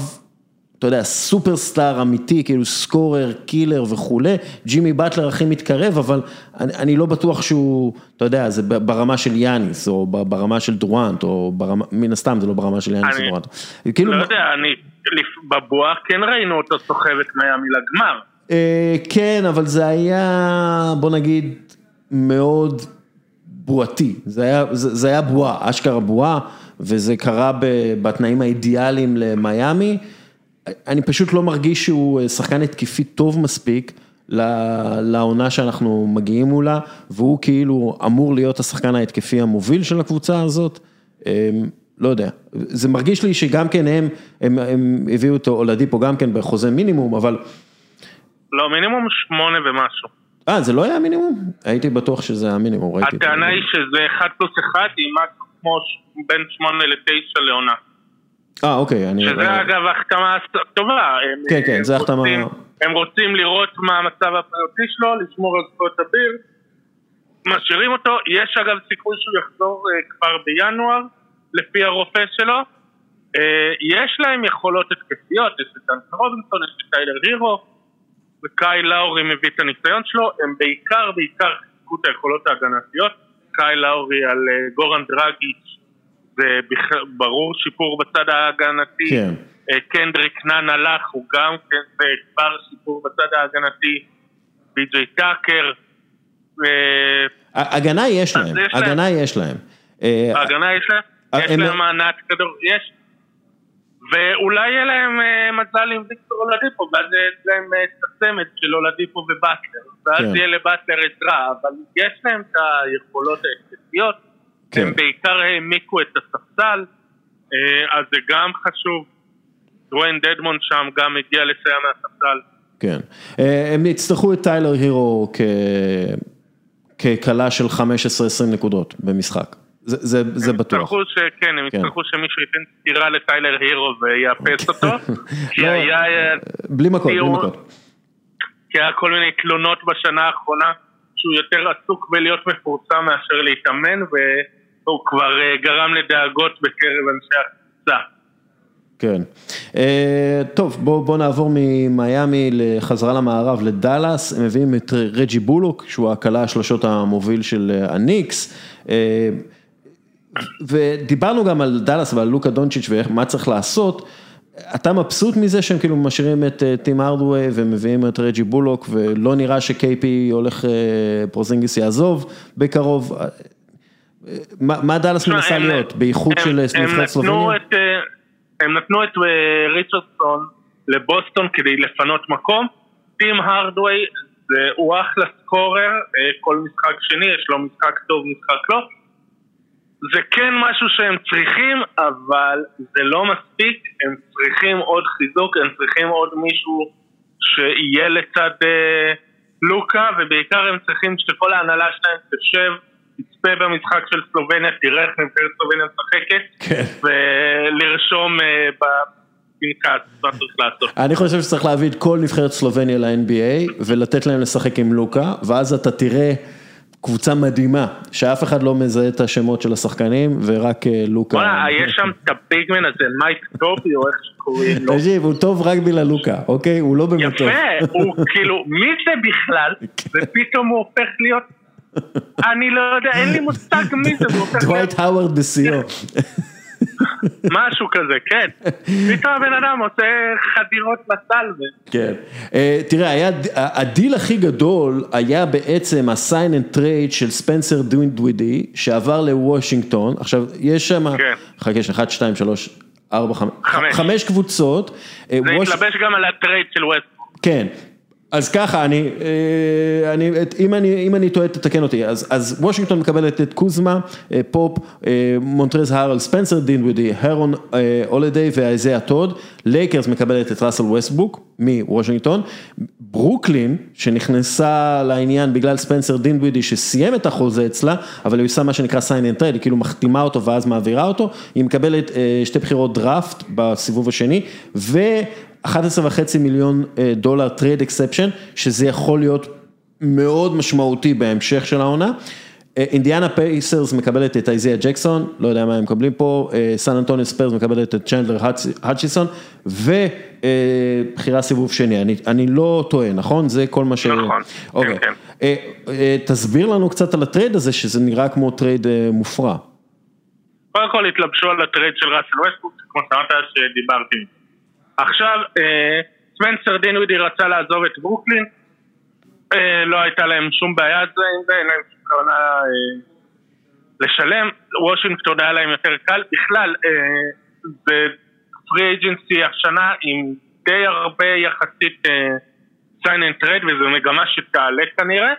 Speaker 1: אתה יודע, superstar אמיתי, כאילו scorer, killer וכולי, ג'ימי באטלר הכי מתקרב, אבל אני, אני לא בטוח שהוא, אתה יודע, זה ברמה של יאניס, או ברמה של דורנט, או ברמה, מן הסתם זה לא ברמה של יאניס
Speaker 4: אני-
Speaker 1: ודורנט. כאילו,
Speaker 4: לא יודע, אני, בבועה כן ראינו אותו סוחב את מיאמי לגמר.
Speaker 1: אה, כן, אבל זה היה, בוא נגיד, מאוד בועתי. זה היה, זה, זה היה בועה, אשכרה בועה, וזה קרה ב, בתנאים האידיאליים למיאמי. אני פשוט לא מרגיש שהוא אה, שחקן התקפי טוב מספיק לעונה שאנחנו מגיעים מולה, והוא כאילו אמור להיות השחקן ההתקפי המוביל של הקבוצה הזאת. אה, לא יודע, זה מרגיש לי שגם כן הם, הם, הם הביאו אותו אולדיפו גם כן בחוזה מינימום, אבל
Speaker 4: לא, מינימום שמונה ומשהו.
Speaker 1: אה, זה לא היה המינימום? הייתי בטוח שזה המינימום, ראיתי. את
Speaker 4: הטענה. היא שזה 1 פלוס 1 עם משהו כמו בין 8 ל-9 לעונה.
Speaker 1: אה, אוקיי, אני...
Speaker 4: שזה אגב החתמה טובה. הם-
Speaker 1: כן, כן, זה החתמה-
Speaker 4: הם רוצים לראות מה המצב הבריאותי שלו, לשמור על זכויות אביר. משאירים אותו, יש אגב סיכוי שהוא יחזור אה, כבר בינואר, לפי הרופא שלו. אה, יש להם יכולות התקפיות, יש את דנקן רובינסון, יש את טיילר הירו, וקאי לאורי מביא את הניסיון שלו, הם בעיקר, בעיקר חיזקו את היכולות ההגנתיות. קאי לאורי על אה, גורן דרגיץ', זה בכ- ברור שיפור בצד ההגנתי.
Speaker 1: כן.
Speaker 4: אה, קנדריק נאן הלך, הוא גם כן כבר שיפור בצד ההגנתי. בי.ג'יי טאקר. אה,
Speaker 1: הגנה יש להם,
Speaker 4: יש להם.
Speaker 1: הגנה יש להם.
Speaker 4: ההגנה יש להם?
Speaker 1: אה,
Speaker 4: יש
Speaker 1: הם-
Speaker 4: להם מענק כדור, יש. ואולי יהיה להם מזל עם ויקטור אולדיפו, ואז יש להם את הצמד של אולדיפו ובטלר. ואז
Speaker 1: כן.
Speaker 4: יהיה לבטלר עזרה, אבל יש להם את היכולות ההתקפיות.
Speaker 1: כן.
Speaker 4: הם בעיקר העמיקו את הספסל, אה, אז זה גם חשוב. דוויין דדמון שם גם הגיע לסיים מהספסל.
Speaker 1: כן. אה, הם יצטרכו את טיילר הירו כ... כקלה של 15-20 נקודות במשחק. זה, זה, זה בטוח.
Speaker 4: יצטרכו ש... כן, הם
Speaker 1: כן.
Speaker 4: יצטרכו שמישהו ייתן סטירה לטיילר הירו ויאפס אותו. כי
Speaker 1: לא,
Speaker 4: היה... אה,
Speaker 1: בלי מכות, בלי מכות.
Speaker 4: כי היה כל מיני תלונות בשנה האחרונה שהוא יותר עסוק בלהיות מפורסם מאשר להתאמן והוא כבר אה, גרם לדאגות בקרב אנשי הקבוצה.
Speaker 1: כן. אה, טוב, בואו בוא נעבור ממיאמי לחזרה למערב לדאלאס, הם מביאים את רג'י בולוק, שהוא הקלע שלשות המוביל של אה, הניקס. אה, ודיברנו גם על דאלאס ועל לוקה דונצ'יץ' ומה צריך לעשות. אתה מבסוט מזה שהם כאילו משאירים את טים הארדווי ומביאים את רג'י בולוק ולא נראה ש KP הולך, פורזינגיס יעזוב בקרוב. מה דאלאס מנסה להיות, באיחוד של נבחרת סלובניה?
Speaker 4: הם נתנו את אה, ריצ'רדסון לבוסטון כדי לפנות מקום, טים הרדווי הוא אחלה סקורר, אה, כל משחק שני, יש לו משחק טוב, משחק לא. זה כן משהו שהם צריכים, אבל זה לא מספיק, הם צריכים עוד חיזוק, הם צריכים עוד מישהו שיהיה לצד אה, לוקה, ובעיקר הם צריכים שכל ההנהלה שלהם תשב תצפה במשחק של סלובניה, תראה איך נבחרת סלובניה משחקת, כן. ולרשום אה, בפנקס מה צריך לעשות.
Speaker 1: אני חושב שצריך להביא את כל נבחרת סלובניה ל-NBA ולתת להם לשחק עם לוקה, ואז אתה תראה... קבוצה מדהימה, שאף אחד לא מזהה את השמות של השחקנים ורק אה, לוקה.
Speaker 4: וואלה, יש שם את הביגמן הזה, מייק טובי או איך שקוראים לו.
Speaker 1: תקשיב, הוא טוב רק בגלל לוקה, אוקיי? הוא לא באמת טוב.
Speaker 4: יפה, הוא כאילו, מי זה בכלל? כן. ופתאום הוא הופך להיות אני לא יודע, אין לי מושג מי זה.
Speaker 1: דווייט האוורד בשיאו.
Speaker 4: משהו כזה, כן. פתאום הבן אדם עושה חדירות בסל.
Speaker 1: כן. אה, תראה, הדיל הכי גדול היה בעצם ה-sign and trade של ספנסר דינווידי, שעבר לוושינגטון. עכשיו, יש שם, כן. חכה, יש 1, 2, 3, 4, 5, 5 קבוצות.
Speaker 4: אה, זה התלבש גם על ה trade של ווסט.
Speaker 1: כן, אז ככה, אני, אה, אני, אם אני, אם אני טועה תתקן אותי, אז, אז וושינגטון מקבלת את קוזמה, אה, פופ, אה, מונטרז הארל, ספנסר דינווידי, אהרון הולידיי ואיזיה טוד, לייקרס מקבלת את ראסל ווסטבוק מוושינגטון, ברוקלין שנכנסה לעניין בגלל ספנסר דינווידי שסיים את החוזה אצלה, אבל היא עושה מה שנקרא sign and trade, היא כאילו מחתימה אותו ואז מעבירה אותו, היא מקבלת שתי בחירות דראפט בסיבוב השני, ו... 11 וחצי מיליון אה, דולר trade exception, שזה יכול להיות מאוד משמעותי בהמשך של העונה. אה, אינדיאנה פייסרס מקבלת את איזיה ג'קסון, לא יודע מה הם מקבלים פה, אה, סן אנטוניו ספיירס מקבלת את צ'נדלר האצ'יסון, ובחירה סיבוב שני, אני, אני לא טועה, נכון? זה כל מה ש...
Speaker 4: נכון,
Speaker 1: אוקיי. כן, כן. תסביר לנו קצת על ה trade הזה, שזה נראה כמו trade מופרע.
Speaker 4: קודם כל התלבשו על ה trade של ראסל ווסטבוק, כמו שאמרת שדיברתי. עכשיו, אה, ספנסר דינווידי רצה לעזוב את ברוקלין, אה, לא הייתה להם שום בעיה עם זה, אין להם שום כוונה אה, לשלם, וושינגטון היה להם יותר קל, בכלל זה free agency השנה עם די הרבה יחסית sign and trade וזו מגמה שתעלה כנראה.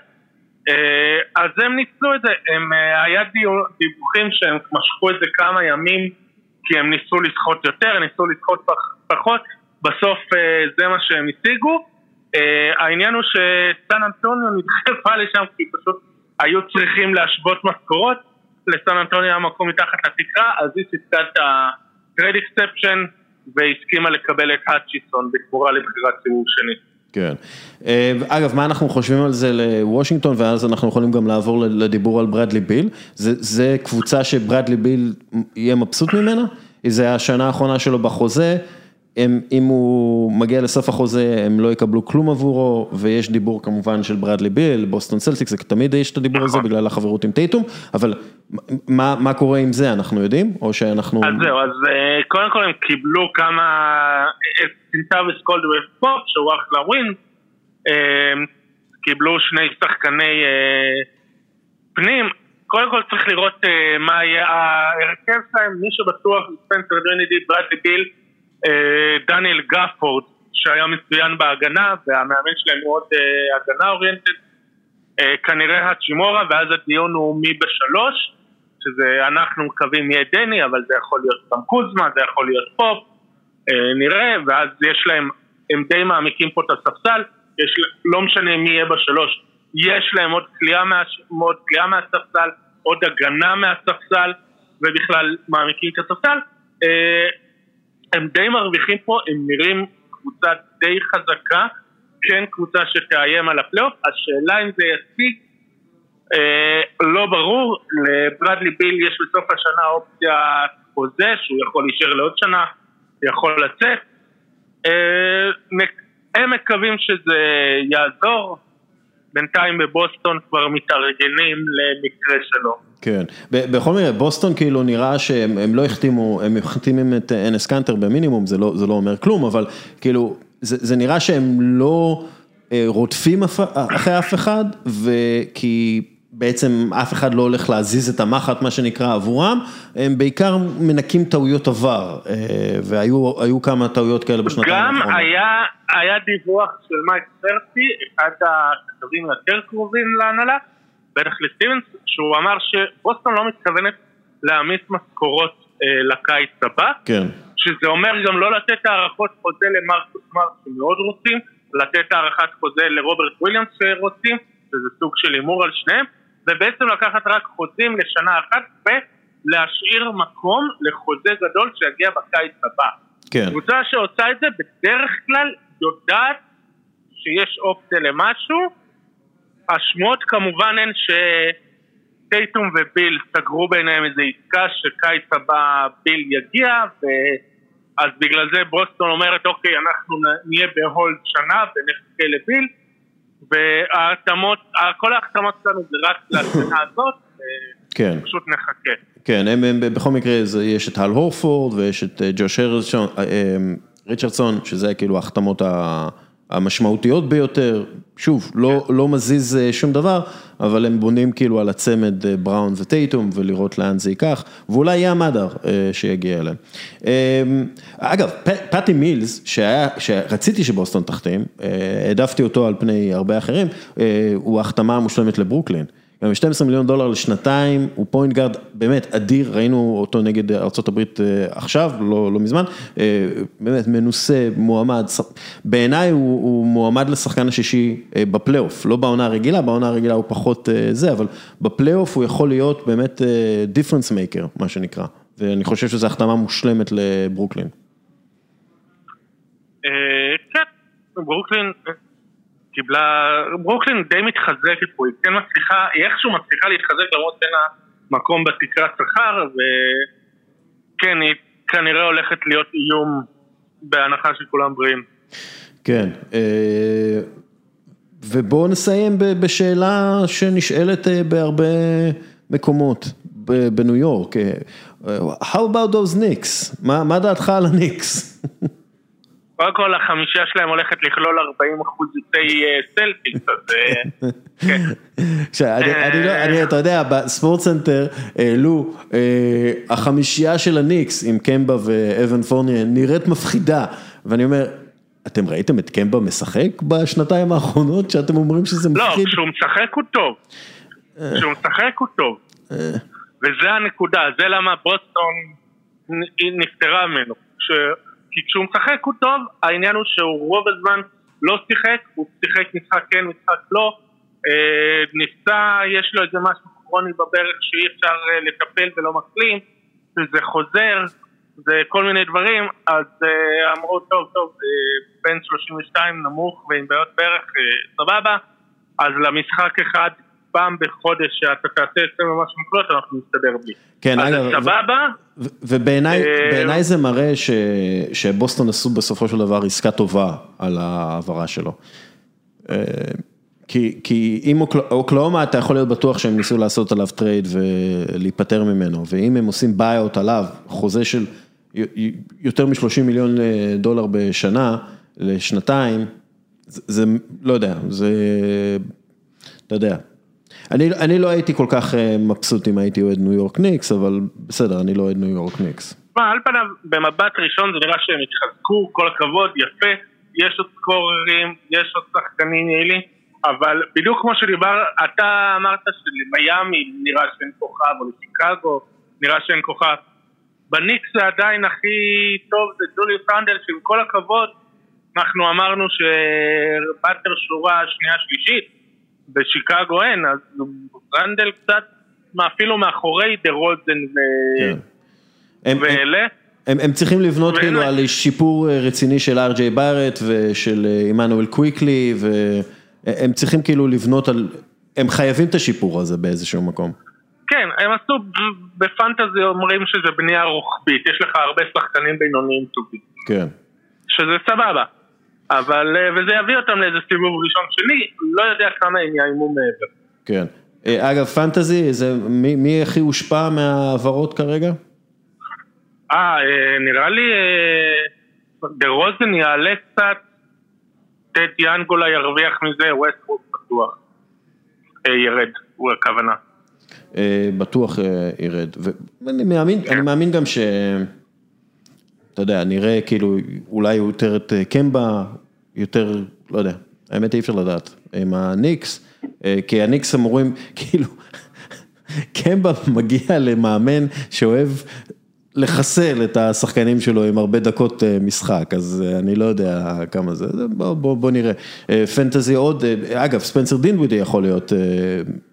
Speaker 4: אז הם ניצלו את זה, הם, היה דיווחים שהם משכו את זה כמה ימים כי הם ניסו לסחוט יותר, ניסו לסחוט פחות, בסוף אה, זה מה שהם השיגו. אה, העניין הוא שסן אנטוניו נדחפה לשם כי פשוט היו צריכים להשוות משכורות, לסן אנטוניו היה מקום מתחת לתקרה, אז היא סיפקה את ה-Trade Exception והסכימה לקבל את האצ'יסון בתמורה לבחירת סיבוב שני.
Speaker 1: כן. אה, אגב, מה אנחנו חושבים על זה לוושינגטון, ואז אנחנו יכולים גם לעבור לדיבור על ברדלי ביל. זה, זה קבוצה שברדלי ביל יהיה מבסוט ממנה? זה השנה האחרונה שלו בחוזה, הם, אם הוא מגיע לסוף החוזה, הם לא יקבלו כלום עבורו, ויש דיבור כמובן של ברדלי ביל, בוסטון סלטיקס, זה תמיד יש את הדיבור הזה בגלל החברות עם טייטום, אבל מה, מה קורה עם זה, אנחנו יודעים, או שאנחנו...
Speaker 4: אז זהו, אז אה, קודם כל הם קיבלו כמה, קנטביוס קולדוול פופ, שהוא אחלה ווין, אה, קיבלו שני שחקני אה, פנים, קודם כל צריך לראות מה יהיה ההרכב שלהם, מי שבטוח, ספנסר דינווידי, ברדלי ביל, אה, דניאל גאפורד שהיה מצוין בהגנה והמאמן שלהם הוא עוד אה, הגנה oriented אה, כנראה הצ'ימורה ואז הדיון הוא מי בשלוש שזה אנחנו מקווים יהיה דני אבל זה יכול להיות גם קוזמה זה יכול להיות פופ נראה ואז יש להם הם די מעמיקים פה את הספסל יש, לא משנה מי יהיה בשלוש יש להם עוד כליאה מה, מהספסל עוד הגנה מהספסל ובכלל מעמיקים את הספסל הם די מרוויחים פה, הם נראים קבוצה די חזקה, כן קבוצה שתאיים על הפלייאוף, השאלה אם זה יספיק, אה, לא ברור, לברדלי ביל יש בסוף השנה אופציה חוזה שהוא יכול להישאר לעוד שנה, יכול לצאת. הם מקווים שזה יעזור, בינתיים בבוסטון כבר מתארגנים למקרה שלו.
Speaker 1: כן, בכל מקרה בוסטון כאילו נראה שהם לא החתימו, הם מחתימים את אנס קאנטר במינימום, זה לא, זה לא אומר כלום, אבל כאילו זה, זה נראה שהם לא רודפים אחרי אף אחד, וכי בעצם אף אחד לא הולך להזיז את המחט מה שנקרא עבורם, הם בעיקר מנקים טעויות עבר, והיו כמה טעויות כאלה בשנתיים
Speaker 4: האחרונות. גם היה, היה דיווח של מייק סרטי, אחד הכתבים היותר קרובים להנהלה, בטח לסטיבנס, שהוא אמר שבוסטון לא מתכוונת להעמיס משכורות אה, לקיץ הבא,
Speaker 1: כן.
Speaker 4: שזה אומר גם לא לתת הערכות חוזה למרקוס מרק שמאוד רוצים, לתת הערכת חוזה לרוברט וויליאמס שרוצים, שזה סוג של הימור על שניהם, ובעצם לקחת רק חוזים לשנה אחת ולהשאיר מקום לחוזה גדול שיגיע בקיץ הבא.
Speaker 1: כן.
Speaker 4: קבוצה שעושה את זה בדרך כלל יודעת שיש אופציה למשהו, השמועות כמובן הן שטייטום וביל סגרו ביניהם איזו עסקה שקיץ הבא ביל יגיע ו... אז בגלל זה בוסטון אומרת אוקיי אנחנו נהיה ב hold שנה ונחכה לביל וההחתמות, כל ההחתמות שלנו זה רק לשנה הזאת,
Speaker 1: כן.
Speaker 4: פשוט נחכה.
Speaker 1: כן, הם, הם, בכל מקרה יש את הל הורפורד ויש את ג'וש ריצ'רדסון, שזה כאילו ההחתמות המשמעותיות ביותר, שוב, לא, לא מזיז שום דבר, אבל הם בונים כאילו על הצמד בראון וטייטום ולראות לאן זה ייקח, ואולי יהיה המאדר שיגיע אליהם. אגב, פטי מילס, שהיה, שרציתי שבוסטון תחתים, העדפתי אותו על פני הרבה אחרים, הוא ההחתמה המושלמת לברוקלין. גם 12 מיליון דולר לשנתיים, הוא פוינט גארד באמת אדיר, ראינו אותו נגד ארה"ב עכשיו, לא, לא מזמן, באמת מנוסה, מועמד, בעיניי הוא, הוא מועמד לשחקן השישי בפלייאוף, לא בעונה הרגילה, בעונה הרגילה הוא פחות זה, אבל בפלייאוף הוא יכול להיות באמת difference maker, מה שנקרא, ואני חושב שזו החתמה מושלמת לברוקלין.
Speaker 4: כן, ברוקלין קיבלה, ברוקלין די מתחזקת פה, היא כן מצליחה, היא איכשהו מצליחה להתחזק למרות שאין לה מקום בתקרת שכר וכן, היא כנראה הולכת להיות איום בהנחה שכולם בריאים.
Speaker 1: כן, ובואו נסיים בשאלה שנשאלת בהרבה מקומות בניו יורק, How about those Knicks? מה דעתך על הניקס?
Speaker 4: קודם כל החמישה שלהם הולכת לכלול 40 אחוז יוצאי סלטיקס, אז
Speaker 1: כן. אני, אתה יודע, בספורט סנטר העלו, החמישייה של הניקס עם קמבה ואבן פורניה נראית מפחידה, ואני אומר, אתם ראיתם את קמבה משחק בשנתיים האחרונות שאתם אומרים שזה מפחיד?
Speaker 4: לא, כשהוא משחק הוא טוב, כשהוא משחק הוא טוב, וזה הנקודה, זה למה בוסטון נפטרה ממנו. כי כשהוא משחק הוא טוב, העניין הוא שהוא רוב הזמן לא שיחק, הוא שיחק משחק כן, משחק לא, אה, נפצע, יש לו איזה משהו כרוני בברך שאי אפשר אה, לטפל ולא מקלים, זה חוזר, זה כל מיני דברים, אז אה, אמרו טוב טוב, אה, בן 32 נמוך ועם בעיות ברך, אה, סבבה, אז למשחק אחד פעם בחודש שאתה תעשה אצלנו ממש מקלות, אנחנו נסתדר בלי.
Speaker 1: כן, אגב,
Speaker 4: סבבה.
Speaker 1: ובעיניי זה מראה שבוסטון עשו בסופו של דבר עסקה טובה על העברה שלו. כי אם אוקלהומה אתה יכול להיות בטוח שהם ניסו לעשות עליו טרייד ולהיפטר ממנו, ואם הם עושים buyout עליו, חוזה של יותר מ-30 מיליון דולר בשנה, לשנתיים, זה לא יודע, זה, אתה יודע. אני, אני לא הייתי כל כך מבסוט אם הייתי אוהד ניו יורק ניקס, אבל בסדר, אני לא אוהד ניו יורק ניקס.
Speaker 4: מה, על פניו, במבט ראשון זה נראה שהם התחזקו, כל הכבוד, יפה, יש עוד סקוררים, יש עוד שחקנים יעילים, אבל בדיוק כמו שדיבר, אתה אמרת שלמיאמי נראה שאין כוכב, או לשיקגו נראה שאין כוכב. בניקס זה עדיין הכי טוב, זה ג'וליוס רנדל, שעם כל הכבוד, אנחנו אמרנו שבאטלר שורה שנייה שלישית, בשיקגו אין, אז רנדל קצת אפילו מאחורי דה רוזן ואלה.
Speaker 1: הם, הם צריכים לבנות כאילו על שיפור רציני של אר.ג'יי בארט ושל עמנואל קוויקלי והם צריכים כאילו לבנות על, הם חייבים את השיפור הזה באיזשהו מקום.
Speaker 4: כן, הם עשו בפנטזי אומרים שזה בנייה רוחבית, יש לך הרבה שחקנים בינוניים טובים.
Speaker 1: כן.
Speaker 4: שזה סבבה. אבל, אה, וזה יביא אותם לאיזה סיבוב ראשון שני, לא יודע כמה הם יאיימו מעבר.
Speaker 1: כן. אה, אגב, פנטזי, זה, מי, מי הכי הושפע מההעברות כרגע?
Speaker 4: אה, אה, נראה לי דה רוזן יעלה קצת, טד ינגולה ירוויח מזה, ווסטרוט בטוח. ירד, הוא הכוונה.
Speaker 1: בטוח ירד. ואני מאמין, כן. מאמין גם ש... אתה יודע, נראה כאילו אולי יותר את קמבה, יותר, לא יודע, האמת אי אפשר לדעת, עם הניקס, כי הניקס אמורים, כאילו, קמבה מגיע למאמן שאוהב לחסל את השחקנים שלו עם הרבה דקות משחק, אז אני לא יודע כמה זה, בוא, בוא, בוא נראה. פנטזי עוד, אגב, ספנסר דינווידי יכול להיות,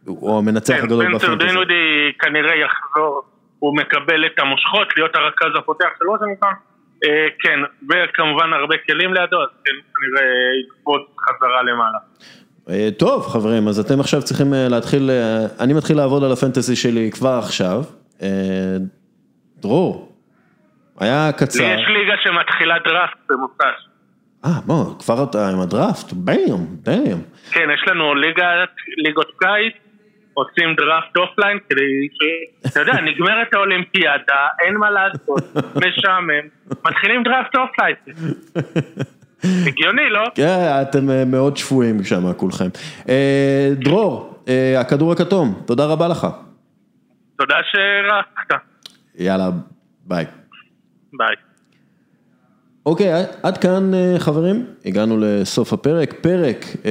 Speaker 1: הוא המנצח
Speaker 4: כן,
Speaker 1: הגדול
Speaker 4: בפנטזי. ספנסר דינווידי כנראה יחזור, הוא מקבל את המושכות, להיות הרכז הפותח של וושינגטון. אה, כן, וכמובן הרבה כלים לידו, אז כן, כנראה יקפוץ חזרה למעלה.
Speaker 1: אה, טוב חברים, אז אתם עכשיו צריכים אה, להתחיל, אני מתחיל לעבוד על הפנטסי שלי כבר עכשיו. דרור, היה קצר.
Speaker 4: לי יש ליגה שמתחילה דראפט במוצ"ש.
Speaker 1: אה, בוא, כבר אתה עם הדראפט? ביום, ביום.
Speaker 4: כן, יש לנו ליגות קיץ. עושים דראפט offline כדי ש... אתה יודע, נגמרת האולימפיאדה, אין מה לעשות, משעמם, מתחילים דראפט offline. הגיוני, לא?
Speaker 1: כן, אתם אה, מאוד שפויים שם כולכם. אה, דרור, אה, הכדור הכתום, תודה רבה לך.
Speaker 4: תודה שרקת.
Speaker 1: יאללה, ביי.
Speaker 4: ביי.
Speaker 1: אוקיי, עד כאן אה, חברים, הגענו לסוף הפרק, פרק אה,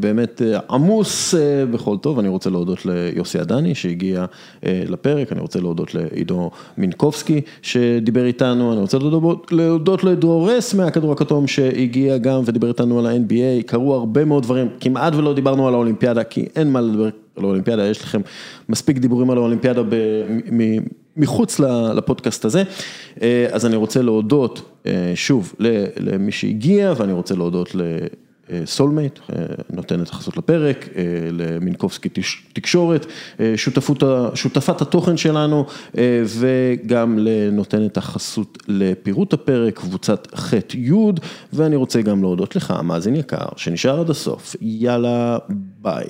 Speaker 1: באמת אה, עמוס בכל טוב, אני רוצה להודות ליוסי עדני שהגיע לפרק, אני רוצה להודות לעידו מינקובסקי שדיבר איתנו, אני רוצה להודות, להודות לדרור ס מהכדור הכתום שהגיע גם ודיבר איתנו על ה-NBA, קרו הרבה מאוד דברים, כמעט ולא דיברנו על האולימפיאדה כי אין מה לדבר על האולימפיאדה, יש לכם מספיק דיבורים על האולימפיאדה מחוץ לפודקאסט הזה, אז אני רוצה להודות שוב למי שהגיע ואני רוצה להודות לסולמייט, נותן את החסות לפרק, למינקובסקי תקשורת, שותפות, שותפת התוכן שלנו וגם לנותן את החסות לפירוט הפרק, קבוצת ח' י' ואני רוצה גם להודות לך, מאזין יקר, שנשאר עד הסוף, יאללה ביי.